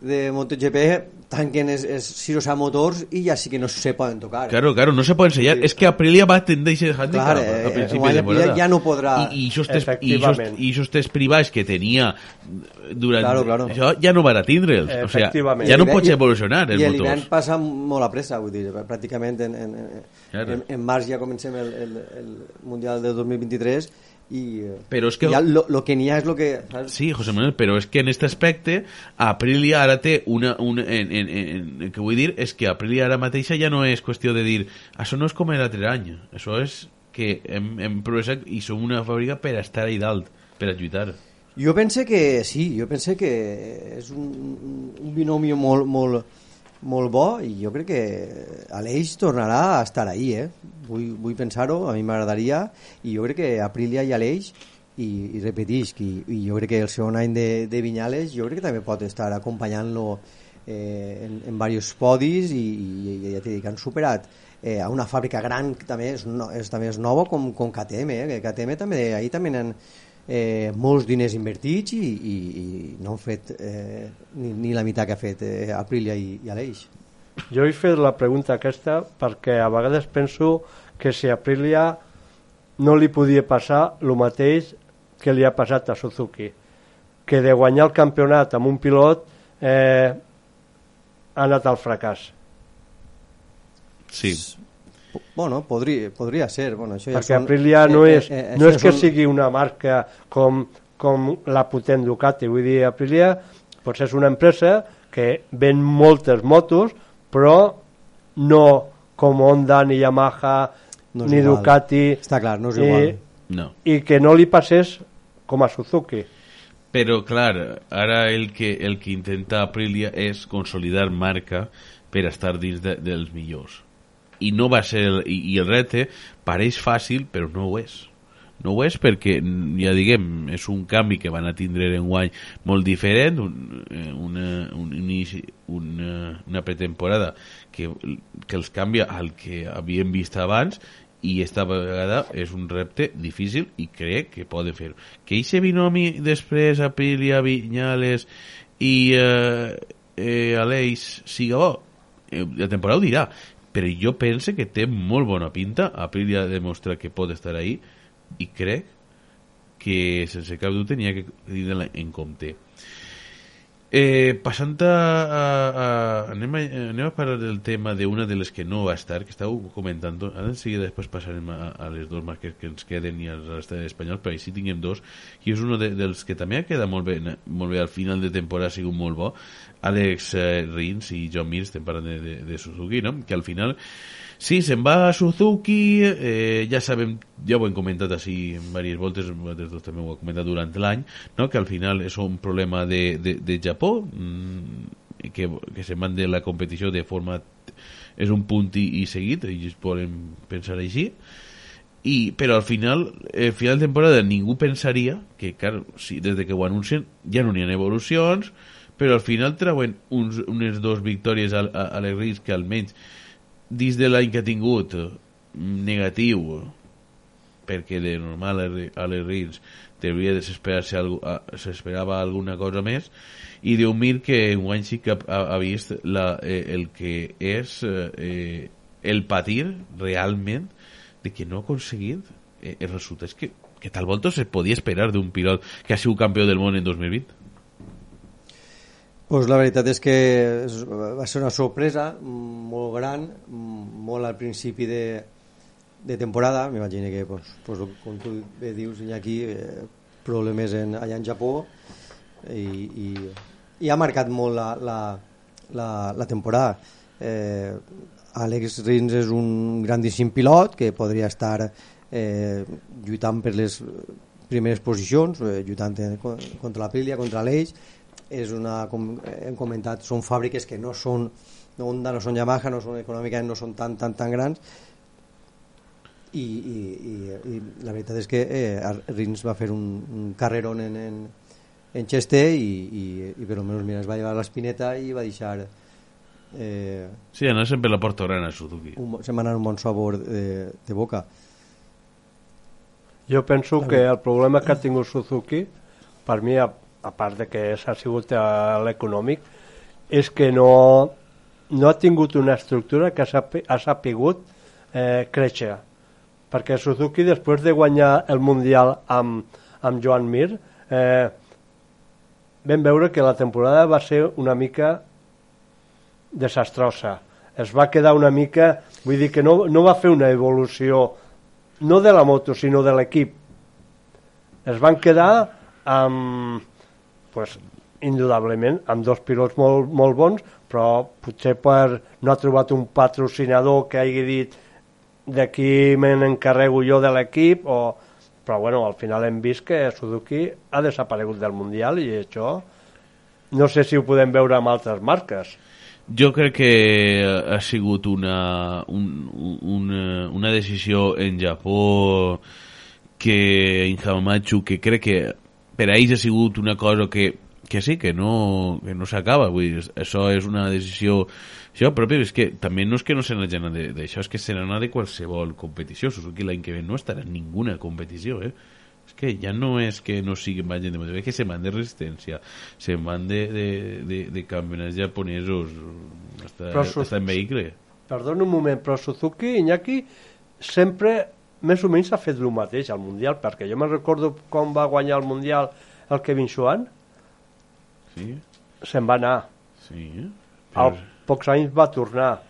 [SPEAKER 10] de MotoGP tanquen els 6 o 7 motors i ja sí que no se poden tocar.
[SPEAKER 4] Claro, claro, no se puede enseñar. Es que Aprilia va a tender ese handicap
[SPEAKER 10] Clar, eh,
[SPEAKER 4] a principi de temporada.
[SPEAKER 10] Aprilia ja no podrà-
[SPEAKER 4] I, i esos test, i esos,
[SPEAKER 9] Efectivament.
[SPEAKER 4] i privats que tenia durant...
[SPEAKER 10] Claro, claro.
[SPEAKER 4] Això ja no van a tindre'ls. O sea, ja no pots evolucionar els
[SPEAKER 10] I l'hivern
[SPEAKER 4] motors.
[SPEAKER 10] passa molt a pressa, vull dir, pràcticament en, en, en,
[SPEAKER 4] Claro.
[SPEAKER 10] en, en març ja comencem el, el, el Mundial del 2023 i eh,
[SPEAKER 4] Però és que-
[SPEAKER 10] ja lo, lo que n'hi ha és lo que... Saps?
[SPEAKER 4] Sí, José Manuel, però és que en aquest aspecte Aprilia ara té una... una en, en, en, en, que vull dir és que Aprilia ara mateixa ja no és qüestió de dir això no és com l'altre any, això és que hem, hem progressat i som una fàbrica per estar ahí dalt, per a lluitar.
[SPEAKER 10] Jo pense que sí, jo pense que és un, un binomio molt, molt, molt bo i jo crec que Aleix tornarà a estar ahí, eh? Vull, vull pensar-ho, a mi m'agradaria i jo crec que Aprilia i Aleix i, i repetisc, i, i jo crec que el segon any de, de Vinyales jo crec que també pot estar acompanyant-lo eh, en, en diversos podis i, i, i ja t'he dit que han superat eh, a una fàbrica gran que també és, no, és, també és nova com, com KTM, eh? KTM també, ahir també han eh, molts diners invertits i, i, i no han fet eh, ni, ni la meitat que ha fet eh, Aprilia i, i Aleix.
[SPEAKER 9] Jo he fet la pregunta aquesta perquè a vegades penso que si a Aprilia no li podia passar el mateix que li ha passat a Suzuki, que de guanyar el campionat amb un pilot eh, ha anat al fracàs.
[SPEAKER 4] Sí.
[SPEAKER 10] Bueno, podria, podria ser. Bueno, això ja
[SPEAKER 9] perquè
[SPEAKER 10] són,
[SPEAKER 9] Aprilia no
[SPEAKER 10] eh,
[SPEAKER 9] és,
[SPEAKER 10] eh, eh,
[SPEAKER 9] no és que
[SPEAKER 10] són-
[SPEAKER 9] sigui una marca com, com la potent Ducati, vull dir, Aprilia doncs és una empresa que ven moltes motos, però no com Honda, ni Yamaha,
[SPEAKER 10] No
[SPEAKER 9] ni
[SPEAKER 10] igual.
[SPEAKER 9] Ducati,
[SPEAKER 10] Està clar, no és
[SPEAKER 9] i,
[SPEAKER 10] igual.
[SPEAKER 4] No.
[SPEAKER 9] i que no li passés com a Suzuki.
[SPEAKER 4] Però, clar, ara el que, el que intenta Aprilia és consolidar marca per estar dins de, dels millors. I no va ser... El, i, I el repte pareix fàcil, però no ho és. No ho és perquè, ja diguem, és un canvi que van a tindre en guany molt diferent, un, eh, una, un inici, una, una pretemporada que, que els canvia al que havíem vist abans i esta vegada és un repte difícil i crec que poden fer que eixe binomi després Aprilia, Vinyales i eh, eh, Aleix siga bo eh, la temporada ho dirà però jo pense que té molt bona pinta. Aprilia demostra que pot estar ahí i crec que sense cap dubte n'hi ha que tenir en compte. Eh, passant a, a, a anem, a anem a parlar del tema d'una de les que no va estar, que estàveu comentant. Ara en seguida després passarem a, a les dos marques que ens queden i a l'estat espanyol però així tinguem dos i és un de, dels que també ha quedat molt bé, molt bé al final de temporada ha sigut molt bo Àlex eh, Rins i John Mir estem parlant de, de, de Suzuki no? que al final Sí, se'n va a Suzuki, eh, ja sabem, ja ho hem comentat així diverses voltes, vosaltres dos també ho heu comentat durant l'any, no? que al final és un problema de, de, de Japó, mm, que, que se'n van de la competició de forma... és un punt i, i seguit, ells poden pensar així, i, però al final, eh, final de temporada ningú pensaria que, clar, si, des de que ho anuncien ja no n'hi ha evolucions, però al final treuen uns, unes dos victòries a, a, a les Rins que almenys dins de l'any que ha tingut mm, negatiu perquè de normal a les- Rins devia desesperar-se s'esperava alguna cosa més i Déu mir que enguany sí que ha, ha, vist la, eh, el que és eh, el patir realment de que no ha aconseguit eh, els resultats que, que tal volta se podia esperar d'un pilot que ha sigut campió del món en 2020
[SPEAKER 10] Pues la veritat és que va ser una sorpresa molt gran, molt al principi de, de temporada. M'imagino que, pues, pues, com tu bé dius, aquí eh, problemes en, allà en Japó i, i, i ha marcat molt la, la, la, la temporada. Eh, Àlex Rins és un grandíssim pilot que podria estar eh, lluitant per les primeres posicions, eh, lluitant contra l'Aprilia, contra l'Eix, és una, com hem comentat, són fàbriques que no són no Honda, no són Yamaha, no són econòmicament, no són tan, tan, tan grans. I, i, i, i la veritat és que eh, Rins va fer un, un carrerón en, en, en Cheste i, i, i per almenys mira, es va llevar l'espineta i va deixar eh,
[SPEAKER 4] Sí, anar sempre la porta gran a Suzuki.
[SPEAKER 10] un, se m'ha un bon sabor de, de boca.
[SPEAKER 9] Jo penso que el problema que ha tingut Suzuki, per mi, a part de que s'ha sigut a l'econòmic, és que no, no ha tingut una estructura que ha sapigut eh, créixer. Perquè Suzuki, després de guanyar el Mundial amb, amb Joan Mir, eh, vam veure que la temporada va ser una mica desastrosa. Es va quedar una mica... Vull dir que no, no va fer una evolució no de la moto, sinó de l'equip. Es van quedar amb, pues, indudablement, amb dos pilots molt, molt bons, però potser per no ha trobat un patrocinador que hagi dit d'aquí me n'encarrego jo de l'equip, o... però bueno, al final hem vist que Suzuki ha desaparegut del Mundial i això no sé si ho podem veure amb altres marques.
[SPEAKER 4] Jo crec que ha sigut una, un, una, una decisió en Japó que en Hamamatsu que crec que per a ells ha sigut una cosa que, que sí, que no, que no s'acaba vull dir, això és una decisió això, però és que també no és que no se n'hagin de- d'això, és que se n'ha de qualsevol competició Suzuki l'any que ve no estarà en ninguna competició eh? és que ja no és que no siguin vagin de moto, és que se'n van de resistència se'n van de, de, de, de campionats japonesos
[SPEAKER 9] Su-
[SPEAKER 4] hasta en vehicle
[SPEAKER 9] Perdona un moment, però Suzuki, Iñaki, sempre més o menys ha fet el mateix al Mundial, perquè jo me'n recordo quan va guanyar el Mundial el Kevin Schwan,
[SPEAKER 4] sí,
[SPEAKER 9] se'n va anar.
[SPEAKER 4] sí
[SPEAKER 9] Al pocs anys va tornar,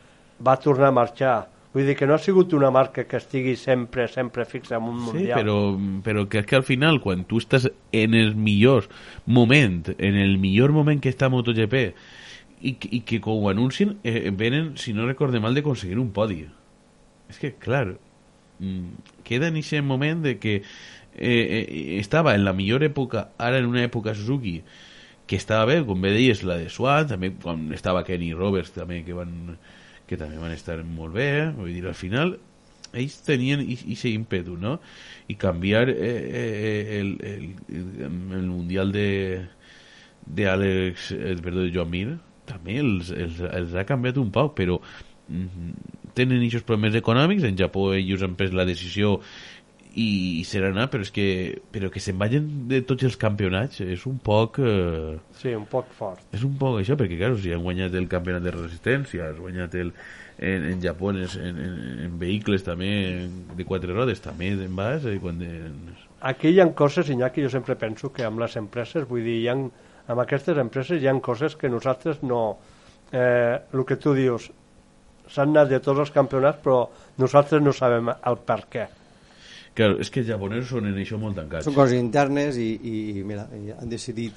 [SPEAKER 9] va tornar a marxar. Vull dir que no ha sigut una marca que estigui sempre, sempre fixa en un
[SPEAKER 4] Sí,
[SPEAKER 9] Mundial.
[SPEAKER 4] però, però que és que al final, quan tu estàs en el millor moment, en el millor moment que està MotoGP, i, i que quan ho anuncien, eh, venen, si no recorde mal, de aconseguir un podi. És que, clar, queda en aquest moment de que eh, eh, estava en la millor època, ara en una època Suzuki, que estava bé, com bé deies, la de Swan, també quan estava Kenny Roberts, també, que van que també van estar molt bé, vull dir, al final ells tenien aquest ímpetu, no? I canviar eh, eh, el, el, el Mundial de de Àlex, eh, perdó, de Joan Mir, també els, els, els ha canviat un poc, però mm, tenen aquests problemes econòmics, en Japó ells han pres la decisió i, i serà anar, però és que, però que se'n vagin de tots els campionats és un poc... Eh,
[SPEAKER 9] Sí, un poc fort.
[SPEAKER 4] és un poc això, perquè clar, si han guanyat el campionat de resistència, has guanyat el, en, en Japó en, en, en, en vehicles també de quatre rodes, també en vas, eh, quan de,
[SPEAKER 9] Aquí hi ha coses, Iñaki, jo sempre penso que amb les empreses, vull dir, hi ha, amb aquestes empreses hi ha coses que nosaltres no... Eh, el que tu dius, s'han anat de tots els campionats, però nosaltres no sabem el per què.
[SPEAKER 4] Claro, és que els japonesos són en això molt tancats.
[SPEAKER 10] són coses internes i, i, i mira, i han decidit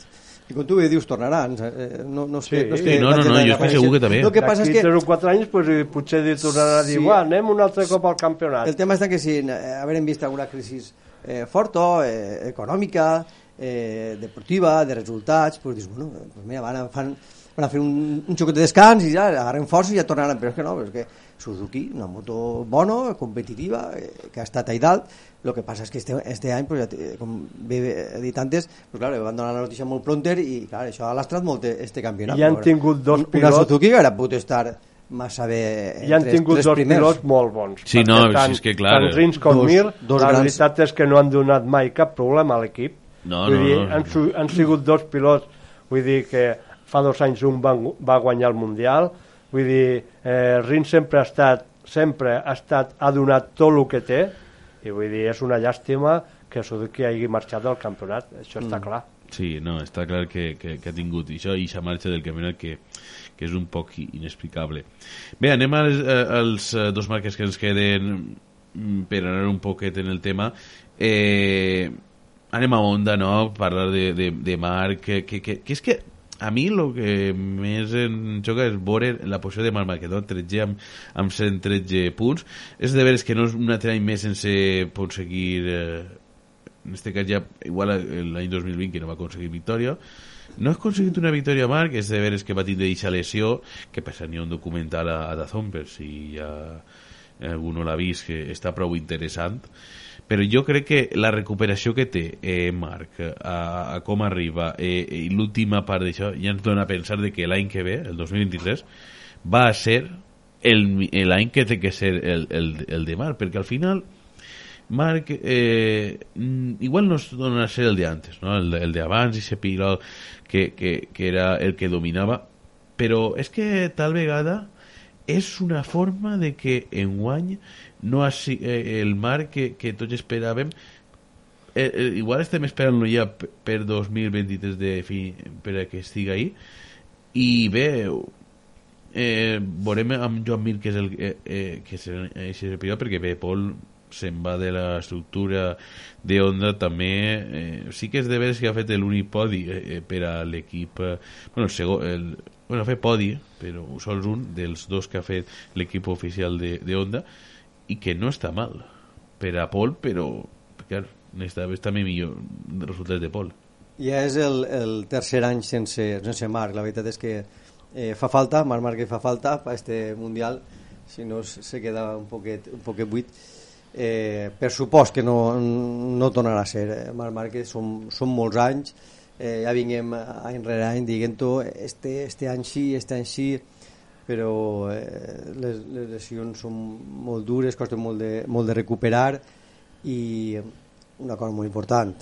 [SPEAKER 10] i com tu bé dius, tornaran eh, no, no és que,
[SPEAKER 9] Sí.
[SPEAKER 10] no, és
[SPEAKER 4] Sí,
[SPEAKER 10] que
[SPEAKER 4] no, no, no, jo estic segur que també.
[SPEAKER 10] el que passa és que
[SPEAKER 9] 3 o 4 anys pues, eh, potser tornaran a dir
[SPEAKER 10] Sí.
[SPEAKER 9] anem un altre cop al campionat.
[SPEAKER 10] el tema està que si eh, haurem vist alguna crisi eh, forta, eh, econòmica, eh, deportiva, de resultats, pues dius, bueno, pues mira, van a, fan, van a fer un, un xoquet de descans i ja agarren força i ja tornaran, però és que no, però és que Suzuki, una moto bona, competitiva, eh, que ha estat ahí dalt, el que passa és que este, este any, pues, ja, com bé he dit antes, pues, claro, van donar la notícia molt pronter i clar, això ha lastrat molt este campionat.
[SPEAKER 9] I han
[SPEAKER 10] Però,
[SPEAKER 9] tingut dos
[SPEAKER 10] un- Una
[SPEAKER 9] pilots-
[SPEAKER 10] Suzuki que hauria pogut estar massa bé
[SPEAKER 9] I han
[SPEAKER 10] entre
[SPEAKER 9] tingut
[SPEAKER 10] tres
[SPEAKER 9] dos
[SPEAKER 10] primers.
[SPEAKER 9] pilots molt bons.
[SPEAKER 4] Sí, no,
[SPEAKER 9] tant,
[SPEAKER 4] si és que clar,
[SPEAKER 9] Tant Rins com
[SPEAKER 10] dos-
[SPEAKER 9] Mir,
[SPEAKER 10] dos
[SPEAKER 9] la
[SPEAKER 10] grans-
[SPEAKER 9] veritat és que no han donat mai cap problema a l'equip.
[SPEAKER 4] No,
[SPEAKER 9] vull
[SPEAKER 4] no,
[SPEAKER 9] dir,
[SPEAKER 4] no.
[SPEAKER 9] Han, han sigut dos pilots, vull dir que fa dos anys un va, va guanyar el Mundial, vull dir, eh, Rins sempre ha estat, sempre ha estat, ha donat tot el que té, i vull dir, és una llàstima que Suzuki hagi marxat del campionat, això està
[SPEAKER 10] Mm.
[SPEAKER 9] clar.
[SPEAKER 4] Sí, no, està clar que, que, que ha tingut això i aquesta marxa del campionat que, que és un poc inexplicable. Bé, anem als, eh, als eh, dos marques que ens queden mm, per anar un poquet en el tema. Eh, anem a Honda, no?, parlar de, de, de Marc, que, que, que, que és que a mi el que més em xoca és veure la posició de Marc Marquez, no? 13 amb, amb 113 punts. És de veres que no és un altre any més sense aconseguir... Eh, en este cas ja, igual l'any 2020 que no va aconseguir victòria no ha aconseguit una victòria Marc és de veres que va tindre eixa lesió que passa n'hi ha un documental a, a Dazón per si ja algú no l'ha vist que està prou interessant però jo crec que la recuperació que té eh, Marc a, a com arriba eh, i l'última part d'això ja ens dona a pensar de que l'any que ve, el 2023 va a ser l'any que té que ser el, el, el de Marc perquè al final Marc, eh, igual no dona a ser el de antes, ¿no? el, el de abans, ese pilot que, que, que era el que dominava, però és que tal vegada és una forma de que enguany no si, eh, el Marc que, que tots esperàvem. Eh, eh, igual estem esperant-lo ja per 2023 de fi, per a que estigui ahí. I bé eh, veurem amb Joan Mir que és el eh, eh, que és el, pilot perquè bé, Pol se'n va de la estructura de Honda també eh, sí que és de veres que ha fet l'únic podi eh, eh, per a l'equip eh, bueno, el segon, el, bueno, ha fet podi però sols un dels dos que ha fet l'equip oficial de, de Honda i que no està mal per a Pol però clar, necessitaves també millor resultats de Pol
[SPEAKER 10] Ja és el, el tercer any sense, sense Marc. La veritat és que eh, fa falta, Marc Márquez fa falta per este Mundial, si no se queda un poquet, un poquet buit. Eh, per supost que no, no tornarà a ser. Eh, Marc Márquez són, són molts anys, eh, ja vinguem any rere any dient-ho, este, este any sí, este any sí, però eh, les, les lesions són molt dures, costen molt de, molt de recuperar i una cosa molt important,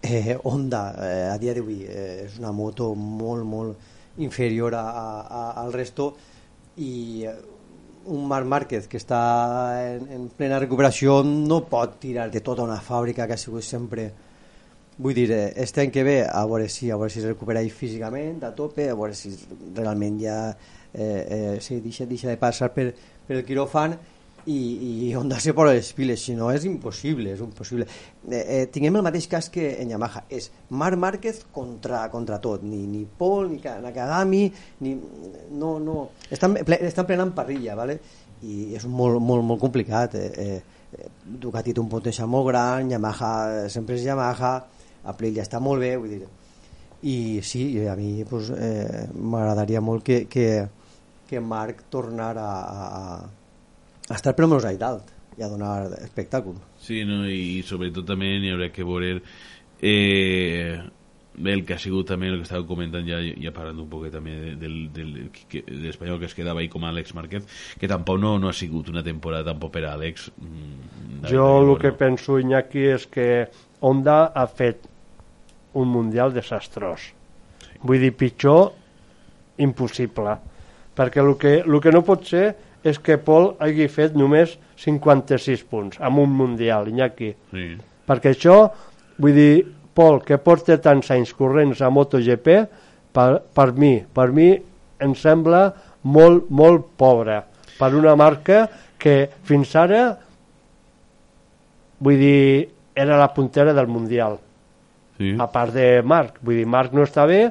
[SPEAKER 10] eh, Honda eh, a dia d'avui eh, és una moto molt molt inferior a, a, al resto i eh, un Marc Márquez que està en, en plena recuperació no pot tirar de tota una fàbrica que ha sigut sempre vull dir, eh, este any que ve a veure si, a veure si es recupera físicament a tope, a veure si realment ja eh, eh, sí, deixa, deixa de passar per, per el quiròfan i, i Honda se posa les piles, si no és impossible, és impossible. Eh, eh, tinguem el mateix cas que en Yamaha, és Marc Márquez contra, contra tot, ni, ni Paul, ni Ka- Nakagami, ni, no, no, estan, ple, estan plenant parrilla, ¿vale? i és molt, molt, molt complicat. Eh, eh, eh, Ducati té un potencial molt gran, Yamaha sempre és Yamaha, Aprilia està molt bé, vull dir, i sí, a mi pues, eh, m'agradaria molt que, que, que Marc tornara a, a, a estar per allà dalt i a donar espectacle.
[SPEAKER 4] Sí, no? i sobretot també n'hi haurà que veure eh, bé, el que ha sigut també el que estàveu comentant ja, ja parlant un poquet també de- del, del, que- de l'espanyol que es quedava ahí com Àlex Márquez que tampoc no, no ha sigut una temporada tampoc per a Àlex mm,
[SPEAKER 9] Jo el
[SPEAKER 4] bueno.
[SPEAKER 9] que penso, Iñaki, és que Honda ha fet un mundial desastrós. Vull dir, pitjor, impossible. Perquè el que, el que no pot ser és que Pol hagi fet només 56 punts amb un mundial, Iñaki.
[SPEAKER 4] sí.
[SPEAKER 9] Perquè això, vull dir, Pol, que porta tants anys corrents a MotoGP, per, per mi, per mi em sembla molt, molt pobre per una marca que fins ara vull dir, era la puntera del Mundial
[SPEAKER 4] sí.
[SPEAKER 9] a part de Marc, vull dir, Marc no està bé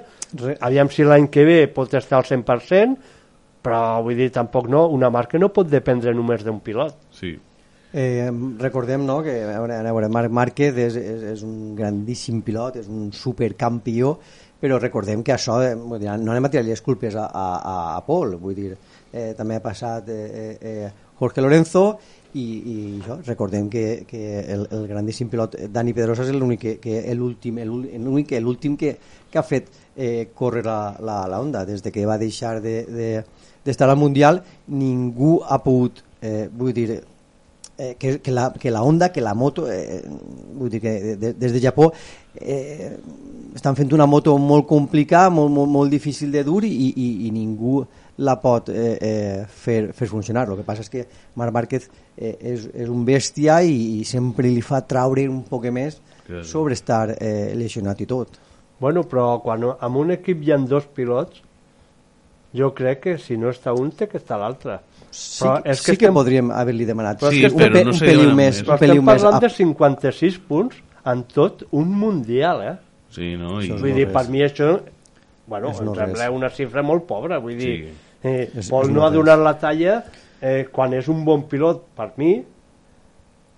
[SPEAKER 9] aviam si l'any que ve pot estar al 100% però vull dir, tampoc no una marca no pot dependre només d'un pilot
[SPEAKER 4] sí.
[SPEAKER 10] Eh, recordem no, que a veure, a veure, Marc Márquez és, és, és un grandíssim pilot, és un supercampió, però recordem que això, eh, vull dir, no anem a tirar les culpes a, a, a, a Pol, vull dir, eh, també ha passat eh, eh, eh, Jorge Lorenzo i, i això, recordem que, que el, el grandíssim pilot Dani Pedrosa és l'únic que, que l'últim l'últim que, que ha fet eh, córrer la, la, la onda des de que va deixar de, de, d'estar al Mundial ningú ha pogut eh, vull dir eh, que, que, la, que la Honda, que la moto eh, vull dir que de, de, des de Japó eh, estan fent una moto molt complicada, molt, molt, molt difícil de dur i, i, i ningú la pot eh, eh, fer, fer funcionar. El que passa és que Marc Márquez eh, és, és un bèstia i, i sempre li fa traure un poc més sobre estar eh, lesionat i tot.
[SPEAKER 9] Bueno, però quan amb un equip hi ha dos pilots, jo crec que si no està un té que està l'altre.
[SPEAKER 10] Sí, sí que podríem haver-li demanat
[SPEAKER 9] Però és
[SPEAKER 4] Sí,
[SPEAKER 9] que
[SPEAKER 10] un,
[SPEAKER 4] però
[SPEAKER 10] pe,
[SPEAKER 4] no
[SPEAKER 10] un peliu més,
[SPEAKER 4] més.
[SPEAKER 9] Però
[SPEAKER 10] un
[SPEAKER 9] estem parlant
[SPEAKER 10] a-
[SPEAKER 9] de 56 punts en tot un mundial, eh?
[SPEAKER 4] Sí, no? I,
[SPEAKER 10] és
[SPEAKER 9] Vull
[SPEAKER 10] no
[SPEAKER 9] dir,
[SPEAKER 10] res.
[SPEAKER 9] per mi això bueno,
[SPEAKER 10] És
[SPEAKER 9] em
[SPEAKER 10] no
[SPEAKER 9] sembla
[SPEAKER 10] res.
[SPEAKER 9] una xifra molt pobra, vull dir,
[SPEAKER 4] Sí.
[SPEAKER 9] eh,
[SPEAKER 10] És-
[SPEAKER 9] Pol
[SPEAKER 10] és
[SPEAKER 9] no
[SPEAKER 10] no
[SPEAKER 9] ha donat la talla eh, quan és un bon pilot per mi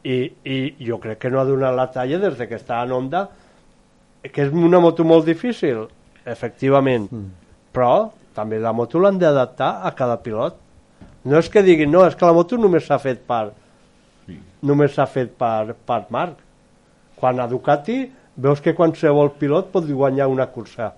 [SPEAKER 9] i, i jo crec que no ha donat la talla des de que està en Honda que és una moto molt difícil efectivament,
[SPEAKER 10] Mm.
[SPEAKER 9] però també la moto l'han d'adaptar a cada pilot. No és que diguin, no, és que la moto només s'ha fet per només s'ha fet per, per Marc. Quan a Ducati veus que qualsevol pilot pot guanyar una cursa.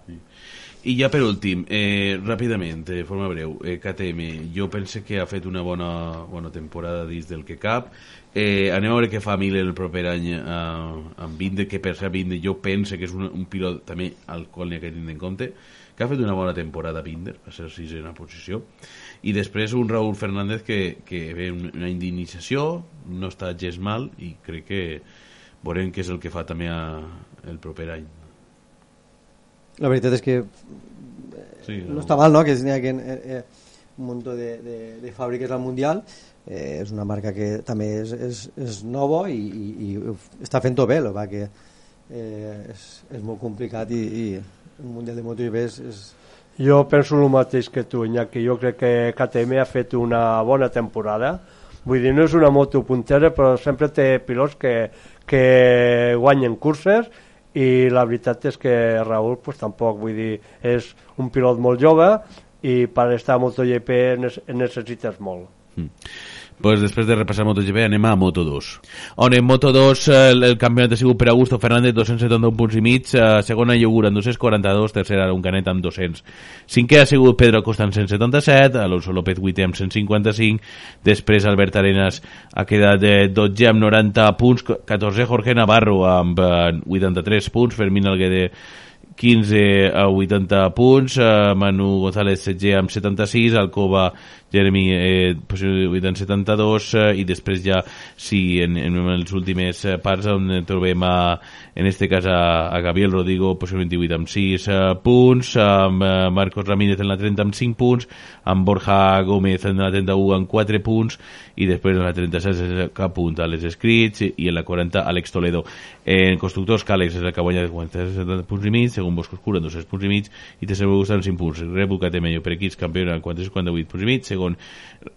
[SPEAKER 4] I ja per últim, eh, ràpidament, de forma breu, eh, KTM, jo pense que ha fet una bona, bona temporada dins del que cap. Eh, anem a veure què fa Miller el proper any eh, amb Binder, que per ser Binder jo pense que és un, un pilot també al qual n'hi ha que tindre en compte, que ha fet una bona temporada Binder, va ser sisena posició, i després un Raúl Fernández que, que ve un- una indemnització, no està gens mal, i crec que veurem què és el que fa també a, el proper any.
[SPEAKER 10] La veritat és que
[SPEAKER 4] Sí,
[SPEAKER 10] no està mal, no?, que n'hi hagi eh, eh, un munt de, de, de fàbriques al Mundial. Eh, és una marca que també és, és, és nova i, i, i està fent-ho bé, el que que eh, és, és molt complicat i, i un Mundial de MotoGP és, és,
[SPEAKER 9] Jo penso el mateix que tu, Iñaki. Jo crec que KTM ha fet una bona temporada. Vull dir, no és una moto puntera, però sempre té pilots que, que guanyen curses i la veritat és que Raúl pues, tampoc, vull dir, és un pilot molt jove i per estar a MotoGP necessites molt.
[SPEAKER 4] Pues després de repassar MotoGP anem a Moto2 on en Moto2 eh, el, el campionat ha sigut per Augusto Fernández 271 punts i mig eh, segona Iogura amb 242 tercera un canet amb 200 cinquè ha sigut Pedro Acosta amb 177 Alonso López 8 amb 155 després Albert Arenas ha quedat eh, 12 amb 90 punts 14 Jorge Navarro amb eh, 83 punts Fermín Alguer 15 a 80 punts, eh, Manu González setzer amb 76, Alcoba Jeremy eh, 8 amb 72 eh, i després ja si en, en les últimes eh, parts on trobem a, en este cas a, a Gabriel Rodrigo posició 28 amb 6 eh, punts amb eh, Marcos Ramírez en la 30 amb 5 punts amb Borja Gómez en la 31 amb 4 punts i després en la 36 és el que apunta les escrits i en la 40 Àlex Toledo. En constructors Càlex és el que guanya 70 punts i mig segon Bosco Oscura amb 200 punts i mig i tercer Augusta amb 5 punts. Red Bull KTM per equips campió amb 458 punts i mig segon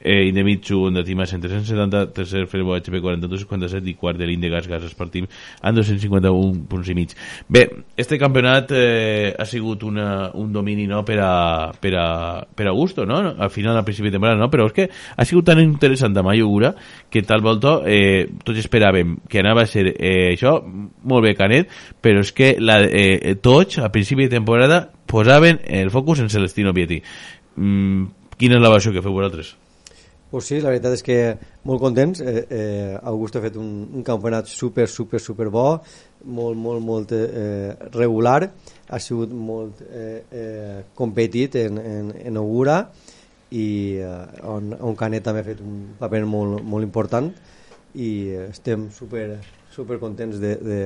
[SPEAKER 4] eh, Indemitsu Honda Team amb 370 tercer Ferbo HP 42-57 i quart de l'Inde Gas Gas Team amb 251 punts i mig bé, este campionat eh, ha sigut una, un domini no, per, a, per, a, per a gusto no? al final al principi de temporada no? però és que ha sigut tan interessant a Mayugura que tal volta eh, tots esperàvem que anava a ser eh, això molt bé Canet però és que la, eh, tots a principi de temporada posaven el focus en Celestino Vietti mm, quina és la versió que feu vosaltres?
[SPEAKER 10] Pues sí, la veritat és que molt contents. Eh, eh, August ha fet un, un campionat super, super, super bo, molt, molt, molt eh, regular. Ha sigut molt eh, eh, competit en, en, en Augura i eh, on, on Canet també ha fet un paper molt, molt important i eh, estem super, super contents de, de,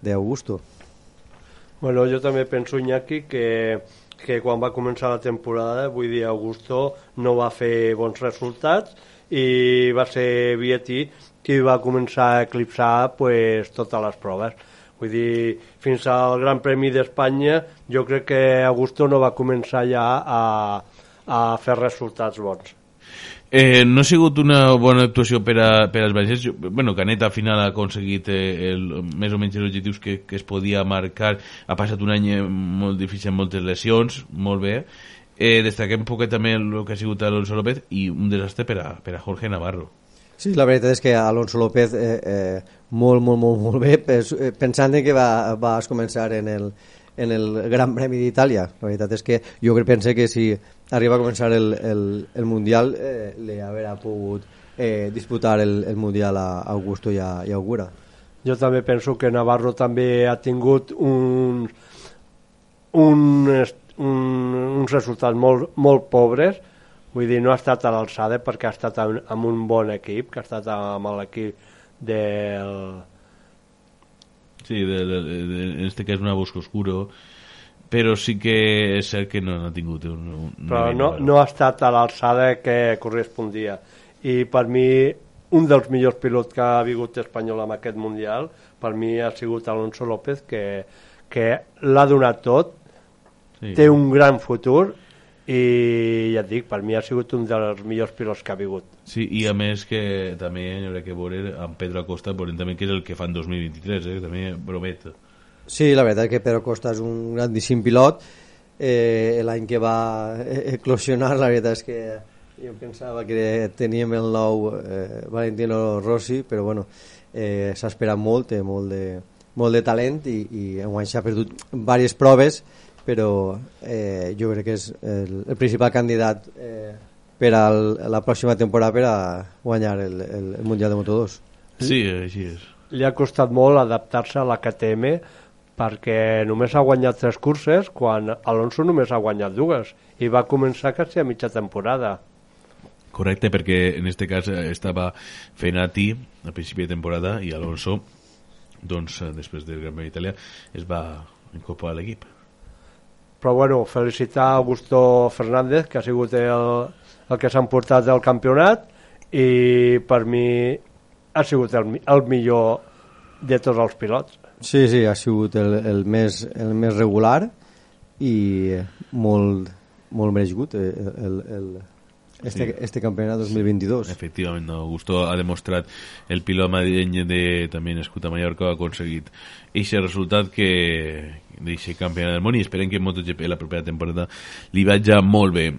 [SPEAKER 10] d'Augusto.
[SPEAKER 9] Bueno, jo també penso, Iñaki, que, que quan va començar la temporada, vull dir, Augusto no va fer bons resultats i va ser Vietti qui va començar a eclipsar pues, totes les proves. Vull dir, fins al Gran Premi d'Espanya jo crec que Augusto no va començar ja a, a fer resultats bons.
[SPEAKER 4] Eh, no ha sigut una bona actuació per, a, per als. Jo- Bueno, Canet al final ha aconseguit eh, el, més o menys els objectius que, que es podia marcar. Ha passat un any eh, molt difícil amb moltes lesions, molt bé. Eh, destaquem poquet també el que ha sigut Alonso López i un desastre per a, per a Jorge Navarro.
[SPEAKER 10] Sí, la veritat és que Alonso López eh, eh, molt, molt, molt, molt bé, eh, pensant en que va, vas començar en el, en el Gran Premi d'Itàlia. La veritat és que jo crec que si arriba a començar el, el, el Mundial eh, li haurà pogut eh, disputar el, el Mundial a Augusto i a, i a Augura.
[SPEAKER 9] Jo també penso que Navarro també ha tingut un, un, un, uns resultats molt, molt pobres, vull dir, no ha estat a l'alçada perquè ha estat amb, amb un bon equip, que ha estat amb l'equip del...
[SPEAKER 4] Sí, de, de, de, en este cas una Bosco Oscuro, però sí que és cert que no, no ha tingut un, un
[SPEAKER 9] però no, no ha estat a l'alçada que correspondia. I per mi, un dels millors pilots que ha vingut espanyol en aquest Mundial, per mi ha sigut Alonso López, que, que l'ha donat tot,
[SPEAKER 4] Sí.
[SPEAKER 9] té un gran futur i ja et dic, per mi ha sigut un dels millors pilots que ha vingut.
[SPEAKER 4] Sí, i a més que també hi haurà que veure amb Pedro Acosta, veurem també que és el que fa en 2023, eh? també promet.
[SPEAKER 10] Sí, la veritat que Pedro Costa és un grandíssim pilot. Eh, L'any que va eclosionar, la veritat és que jo pensava que teníem el nou eh, Valentino Rossi, però bueno, eh, s'ha esperat molt, té molt de, molt de talent i, i enguany s'ha perdut diverses proves, però eh, jo crec que és el, el principal candidat eh, per a la pròxima temporada per a guanyar el, el, el Mundial de Moto2.
[SPEAKER 4] Sí, així és.
[SPEAKER 9] Li ha costat molt adaptar-se a la KTM perquè només ha guanyat tres curses quan Alonso només ha guanyat dues i va començar quasi a mitja temporada.
[SPEAKER 4] Correcte, perquè en este cas eh, estava Fenati a principi de temporada i Alonso, doncs, eh, després del Gran Premi d'Itàlia, es va incorporar a l'equip.
[SPEAKER 9] Però bueno, felicitar Augusto Fernández, que ha sigut el, el que s'ha emportat del campionat i per mi ha sigut el, el millor de tots els pilots.
[SPEAKER 10] Sí, sí, ha sigut el, el, més, el més regular i molt, molt mereixut eh, el, el, este,
[SPEAKER 4] Sí.
[SPEAKER 10] este campionat 2022.
[SPEAKER 4] Efectivament, no. Augusto ha demostrat el pilot madrileny de, també nascut a Mallorca ha aconseguit aquest resultat que d'aquest campionat del món i esperem que MotoGP la propera temporada li vagi molt bé.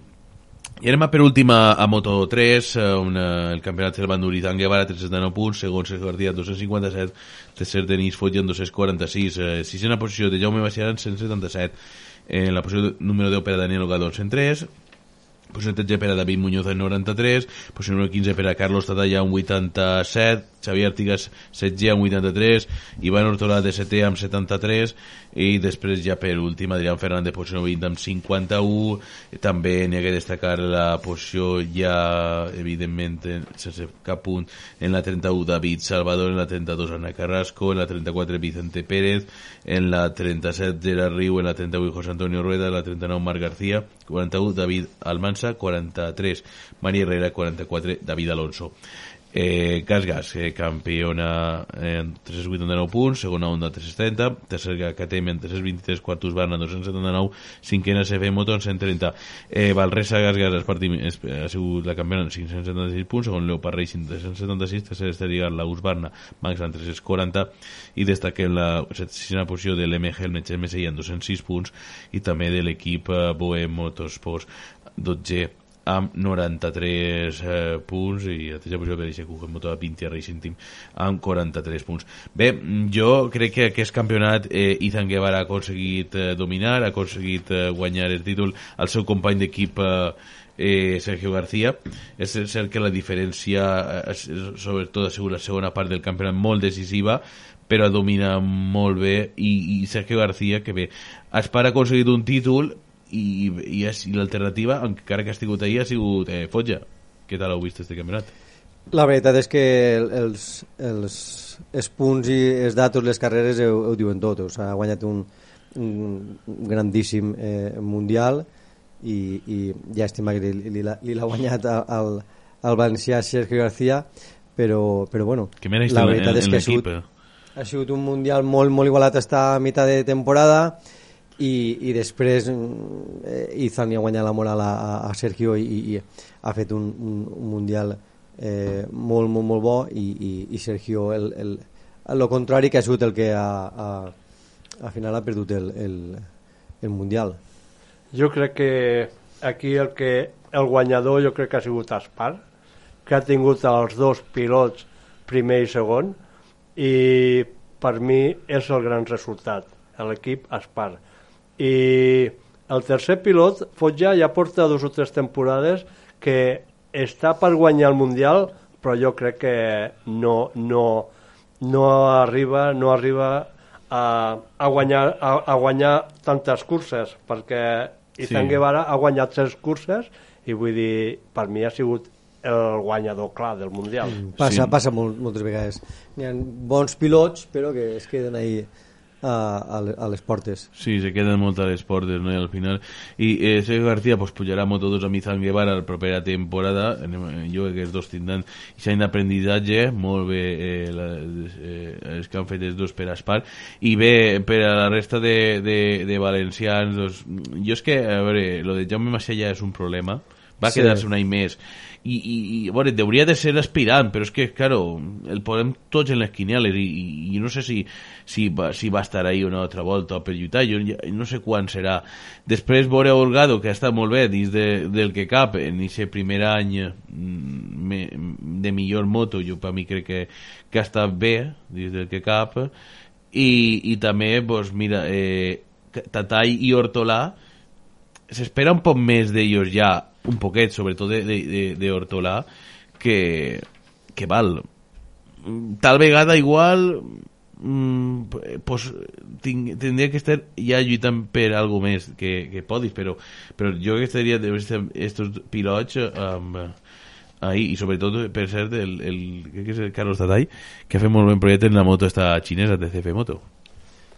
[SPEAKER 4] I anem a per última a Moto3, on eh, el campionat se'l va endur Izan Guevara, 309 punts, segon Sergio García, 257, tercer Denis Foggia, 246, eh, sisena posició de Jaume Baciaran, 177, en la posició número 10 per a Daniel Ogador, 103, posició 13 per a David Muñoz en 93, posició número 15 per a Carlos Tatalla en 87, Xavier Artigas 16 en 83, Ivan Ortola de 7 amb 73 i després ja per últim Adrián Fernández posició número 20 amb 51 també n'hi ha que destacar la posició ja evidentment en- sense cap punt en la 31 David Salvador, en la 32 Ana Carrasco, en la 34 Vicente Pérez, en la 37 Gerard Riu, en la 38 José Antonio Rueda, en la 39 Marc García, 41 David Almansa, 43 María Herrera, 44 David Alonso. Eh, Gas Gas, eh, campiona en 389 punts, segona Onda 370, tercer KTM en 323, quart Husqvarna 279, cinquena SF Moto en 130. Eh, Valresa Gas Gas és, ha sigut la campiona en 576 punts, segon Leopard Racing 376, tercer Esterigar la Husqvarna Max en 340 i destaquem la setena posició de l'MG el Metge MSI en 206 punts i també de l'equip eh, Boe Motorsports 12 amb 93 eh, punts i la tercera posició per aquest Kuchen Motor 20 Racing Team amb 43 punts. Bé, jo crec que aquest campionat eh, Ethan Guevara ha aconseguit eh, dominar, ha aconseguit eh, guanyar el títol al seu company d'equip eh, eh, Sergio García. És cert que la diferència, eh, sobretot ha sigut la segona part del campionat, molt decisiva, però domina molt bé i, i Sergio García, que bé, Aspar ha aconseguit un títol i, i, és- i l'alternativa, encara que ha sigut ahir, ha sigut eh, Fotja. Què tal heu vist este campionat?
[SPEAKER 10] La veritat és que el- els, els, els punts i els datos, les carreres ho, ho diuen tot. O sigui, ha guanyat un, un grandíssim eh, mundial i, i llàstima que li, li, l'ha- li l'ha guanyat a- al, al valencià Sergio García però, però bueno,
[SPEAKER 4] Que
[SPEAKER 10] la
[SPEAKER 4] en-
[SPEAKER 10] veritat
[SPEAKER 4] en-
[SPEAKER 10] és que ha
[SPEAKER 4] l'equip,
[SPEAKER 10] sigut,
[SPEAKER 4] eh?
[SPEAKER 10] ha sigut un mundial molt, molt igualat està a mitjà de temporada i, i després mm, eh, Ethan li ha guanyat la moral a, a- a Sergio i, i ha fet un, un, un mundial eh, molt, molt, molt bo i, i, i Sergio el, el, el contrari que ha sigut el que ha, ha, al final ha perdut el, el, el mundial
[SPEAKER 9] Jo crec que aquí el que el guanyador jo crec que ha sigut Aspar, que ha tingut els dos pilots primer i segon i per mi és el gran resultat, l'equip Aspar. I el tercer pilot, Fotja, ja porta dos o tres temporades que està per guanyar el Mundial, però jo crec que no, no, no arriba, no arriba a, a, guanyar, a, a guanyar tantes curses, perquè Izan
[SPEAKER 4] Sí.
[SPEAKER 9] Guevara ha guanyat tres curses i vull dir, per mi ha sigut el guanyador clar del Mundial.
[SPEAKER 10] passa,
[SPEAKER 4] Sí.
[SPEAKER 10] passa molt, moltes vegades n'hi ha bons pilots però que es queden ahí a, a, le- a les portes
[SPEAKER 4] Sí, se queden molt a les portes, no? I al final... I eh, Sergio García pues, pujarà Moto 2 amb Izan Guevara la propera temporada. Jo crec que els dos tindran aquest any d'aprendidatge, molt bé eh, la, eh, els que han fet els dos per Aspar. I bé, per a la resta de, de, de valencians, doncs, jo és que, a veure, lo de Jaume Macià és un problema. Va
[SPEAKER 10] Sí.
[SPEAKER 4] quedar-se un any més. I, i, i a veure, hauria de ser aspirant, però és que, claro, el posem tots en les quinieles i, i, i no sé si, si, va, si va estar ahí una altra volta per lluitar, jo no sé quan serà. Després veure Olgado, que ha estat molt bé dins de, del que cap. En aquest primer any mm, me, de millor moto, jo per mi crec que, que ha estat bé dins del que cap, i, i també, doncs, mira, eh, Tatay i Hortolà, s'espera un poc més d'ells ja, un poquet, sobretot de, de, de, de Hortolà, que, que val. Tal vegada igual mm, pues, tinc, tindria que estar ja lluitant per algo més que, que podis, però, però jo que estaria estos pilots amb, ahí, i sobretot per cert el, el, que és el Carlos Tatay que ha fet molt ben projecte en la moto esta xinesa TCF Moto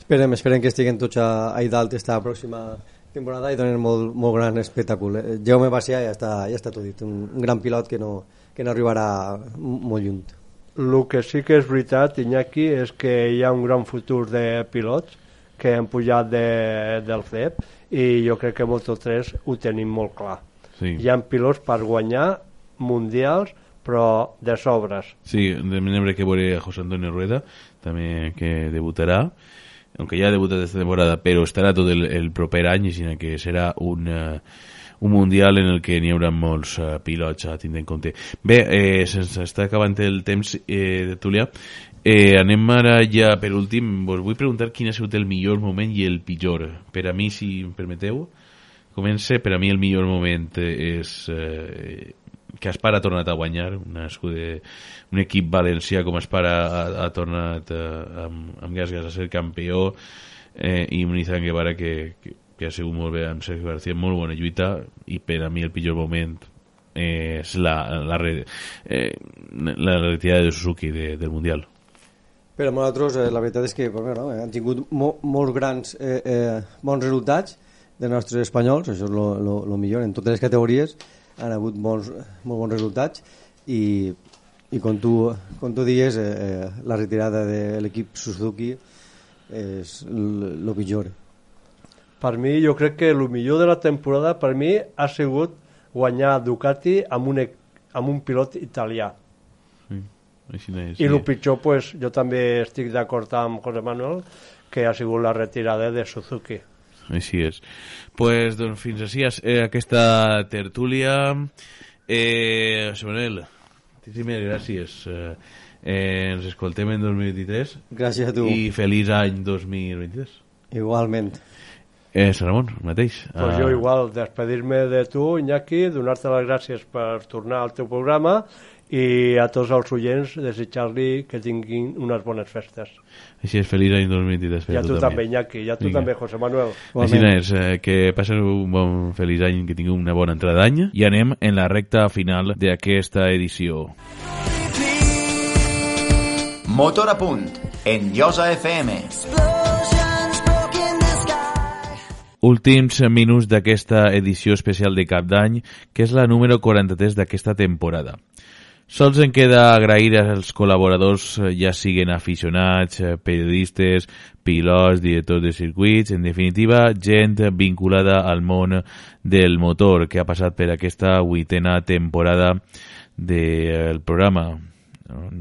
[SPEAKER 10] esperem, esperem que estiguen tots a, ahí dalt esta pròxima temporada i donen molt, molt gran espectacle Eh, Jaume Bacià ja està, ja està tot dit un, un gran pilot que no, que no arribarà molt lluny
[SPEAKER 9] El que sí que és veritat, Iñaki, és que hi ha un gran futur de pilots que han pujat de, del CEP i jo crec que Moto3 ho tenim molt clar.
[SPEAKER 4] sí.
[SPEAKER 9] Hi ha pilots per guanyar mundials, però de sobres.
[SPEAKER 4] Sí, también que veure a José Antonio Rueda, també que debutarà, aunque ja ha debutat esta temporada, però estarà tot el, el proper any, sinó que serà un, eh, un mundial en el que n'hi haurà molts uh, pilots a tindre en compte. Bé, eh, se'ns està acabant el temps eh, de Tulià. Eh, anem ara ja, per últim, vos vull preguntar quin ha sigut el millor moment i el pitjor. Per a mi, si em permeteu, comence, per a mi el millor moment eh, és eh, que Aspar ha tornat a guanyar escude, un equip valencià com Aspar ha, ha, tornat eh, amb, amb Gasgas a ser campió eh, i un Izan Guevara que, que, que ha sigut molt bé amb Sergio García, molt bona lluita i per a mi el pitjor moment eh, és la, la, re- eh, la retirada de Suzuki de, del Mundial.
[SPEAKER 10] Per a nosaltres, eh, la veritat és que bueno, no, han tingut mo molts grans eh, eh, bons resultats de nostres espanyols, això és el millor, en totes les categories han hagut molts, molt bons resultats i, i com, tu, com tu dies, eh, eh, la retirada de l'equip Suzuki és el pitjor.
[SPEAKER 9] Per mi, jo crec que el millor de la temporada per mi ha sigut guanyar Ducati amb un, amb un pilot italià.
[SPEAKER 4] sí. Així és,
[SPEAKER 9] I el pitjor, pues, jo també estic d'acord amb José Manuel, que ha sigut la retirada de Suzuki.
[SPEAKER 4] Així és. pues, doncs fins així eh, aquesta tertúlia. Eh, José Manuel, moltíssimes gràcies. Eh, eh, ens escoltem en 2023
[SPEAKER 10] Gràcies a tu.
[SPEAKER 4] i feliç any 2023.
[SPEAKER 10] Igualment.
[SPEAKER 4] Eh, Sant Ramon, el mateix.
[SPEAKER 9] Pues
[SPEAKER 4] Ah,
[SPEAKER 9] jo igual, despedir-me de tu, Iñaki, donar-te les gràcies per tornar al teu programa i a tots els oients desitjar-li que tinguin unes bones festes.
[SPEAKER 4] Així és, feliç any 2023 per
[SPEAKER 9] I
[SPEAKER 4] a
[SPEAKER 9] a tu també, Iñaki, i a tu
[SPEAKER 4] Vinga.
[SPEAKER 9] també, José Manuel.
[SPEAKER 4] Així és, eh, que passeu un bon feliç any, que tingueu una bona entrada d'any i anem en la recta final d'aquesta edició.
[SPEAKER 3] Motor a punt, en Llosa FM.
[SPEAKER 4] Últims minuts d'aquesta edició especial de Cap d'Any, que és la número 43 d'aquesta temporada. Sols en queda agrair als col·laboradors, eh, ja siguen aficionats, eh, periodistes, pilots, directors de circuits, en definitiva, gent vinculada al món del motor que ha passat per aquesta vuitena temporada del programa.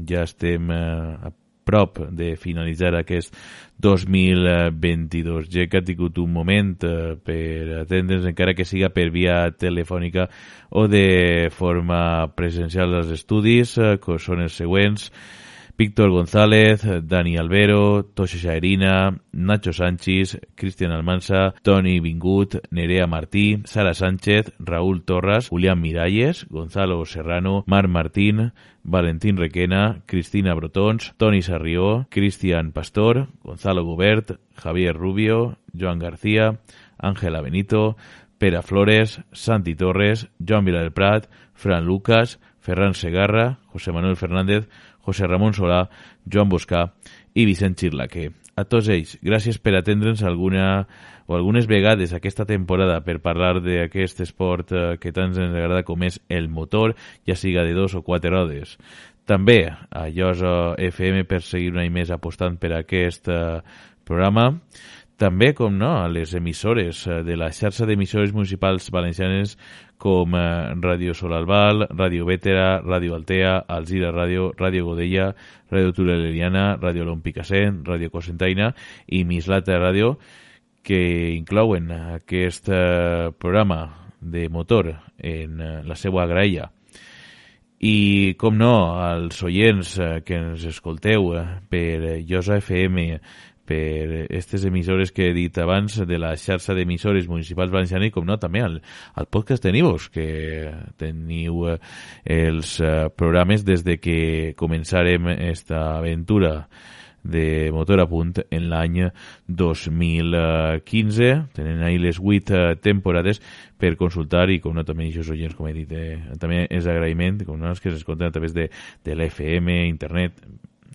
[SPEAKER 4] Ja estem eh, a prop de finalitzar aquest 2022. Ja que ha tingut un moment eh, per atendre'ns, encara que siga per via telefònica o de forma presencial als estudis, eh, que són els següents. Víctor González, Dani Albero, Toxa Xaerina, Nacho Sánchez, Cristian Almansa, Toni Vingut, Nerea Martí, Sara Sánchez, Raúl Torras, Julián Miralles, Gonzalo Serrano, Marc Martín, Valentín Requena, Cristina Brotons, Toni Sarrió, Cristian Pastor, Gonzalo Gobert, Javier Rubio, Joan García, Ángela Benito, Pere Flores, Santi Torres, Joan Vila Prat, Fran Lucas, Ferran Segarra, José Manuel Fernández, José Ramon Solà, Joan Boscà i Vicent Xirlaque. A tots ells, gràcies per atendre'ns alguna o algunes vegades aquesta temporada per parlar d'aquest esport eh, que tant ens agrada com és el motor, ja siga de dos o quatre rodes. També a Llosa FM per seguir un any més apostant per aquest eh, programa també, com no, a les emissores eh, de la xarxa d'emissores municipals valencianes com eh, Ràdio Solalbal, Ràdio Vétera, Ràdio Altea, Alzira Ràdio, Ràdio Godella, Ràdio Tureleriana, Ràdio Lompicassent, Ràdio Cosentaina i Mislata Ràdio, que inclouen aquest eh, programa de motor en la seva graella. I, com no, als oients que ens escolteu per Llosa FM, per aquestes emissores que he dit abans de la xarxa d'emissores municipals valencianes com no també al, al podcast de Nivos que teniu eh, els eh, programes des de que començarem esta aventura de motor a punt en l'any 2015 tenen ahí les 8 eh, temporades per consultar i com no també aquests oients com he dit eh, també és agraïment com no, els que s'escolten a través de, de l'FM, internet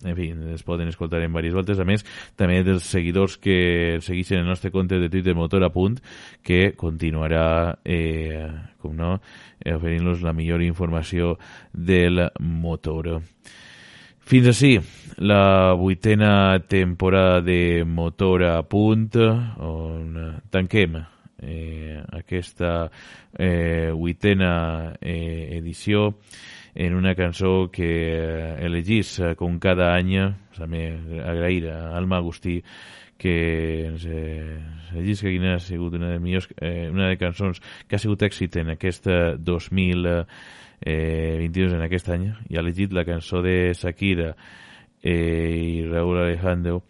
[SPEAKER 4] en fi, es poden escoltar en diverses voltes. A més, també dels seguidors que segueixen el nostre compte de Twitter Motor a punt, que continuarà, eh, com no, eh, oferint-los la millor informació del motor. Fins així, la vuitena temporada de Motor a punt, on tanquem eh, aquesta eh, vuitena eh, edició en una cançó que eh, elegís eh, com cada any, també agrair a Alma Agustí que ens eh, elegís que quina ha sigut una de millors, eh, una de cançons que ha sigut èxit en aquest 2022 eh, en aquest any i ha elegit la cançó de Shakira eh, i Raúl Alejandro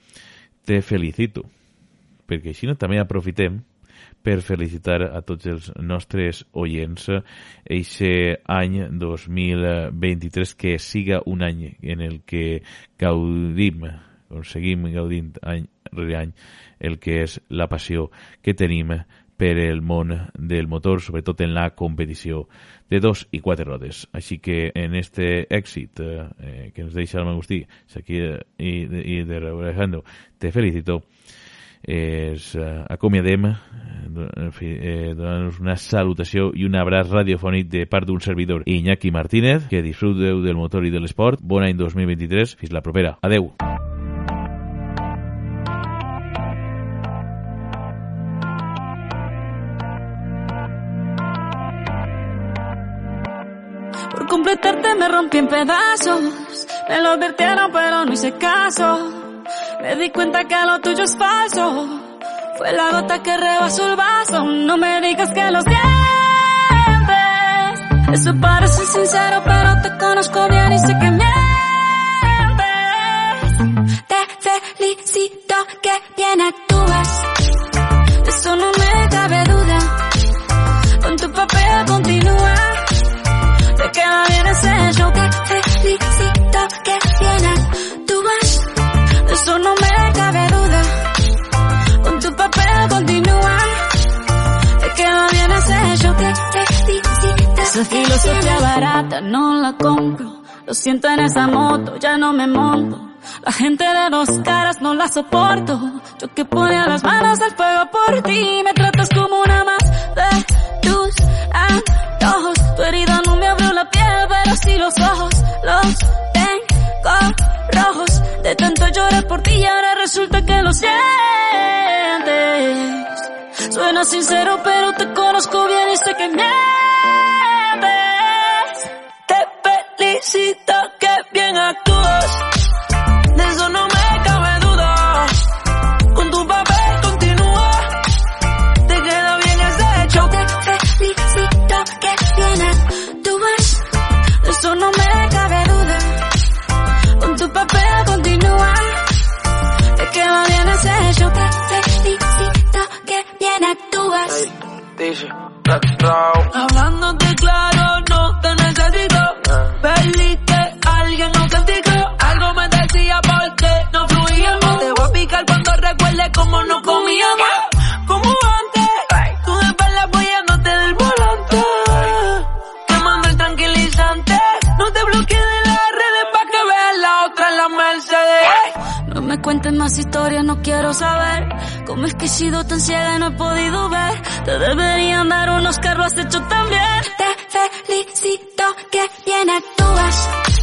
[SPEAKER 4] Te felicito. Perquè així no, també aprofitem per felicitar a tots els nostres oients eixe any 2023 que siga un any en el que gaudim seguim gaudint any rere any el que és la passió que tenim per el món del motor, sobretot en la competició de dos i quatre rodes. Així que en este èxit eh, que ens deixa el Agustí aquí i, i de Alejandro, te felicito es eh, acomiadem eh, en fi, eh, donant-nos una salutació i un abraç radiofònic de part d'un servidor Iñaki Martínez, que disfruteu del motor i de l'esport. Bon any 2023, fins la propera. Adeu.
[SPEAKER 11] Por completarte me rompí en pedazos. Me lo advirtieron pero no hice caso. Me di cuenta que lo tuyo es falso. Fue la gota que rebasó el vaso. No me digas que lo sientes. Eso parece sincero, pero te conozco bien y sé que mientes. Te felicito que bien actúas. De eso no me cabe duda. Con tu papel continúa. Te queda bien ese show. Te felicito eso no me cabe duda. Con tu papel continúa. Te queda bien ese show. Te felicito. Esa filosofía barata no la compro. Lo siento en esa moto, ya no me monto. La gente de dos caras no la soporto. Yo que ponía las manos al fuego por ti. Me tratas como una más de tus antojos. Tu herida no me abrió la piel, pero sí los ojos.
[SPEAKER 12] Rojos de tanto llorar por ti y ahora resulta que lo sientes. Suena sincero, pero te conozco bien y sé que mientes. Te felicito que bien actúas. De eso DJ Hablándote me más historias, no quiero saber cómo es que he sido tan ciega y no he podido ver. Te deberían dar unos carros has hecho también. Te felicito que bien actúas.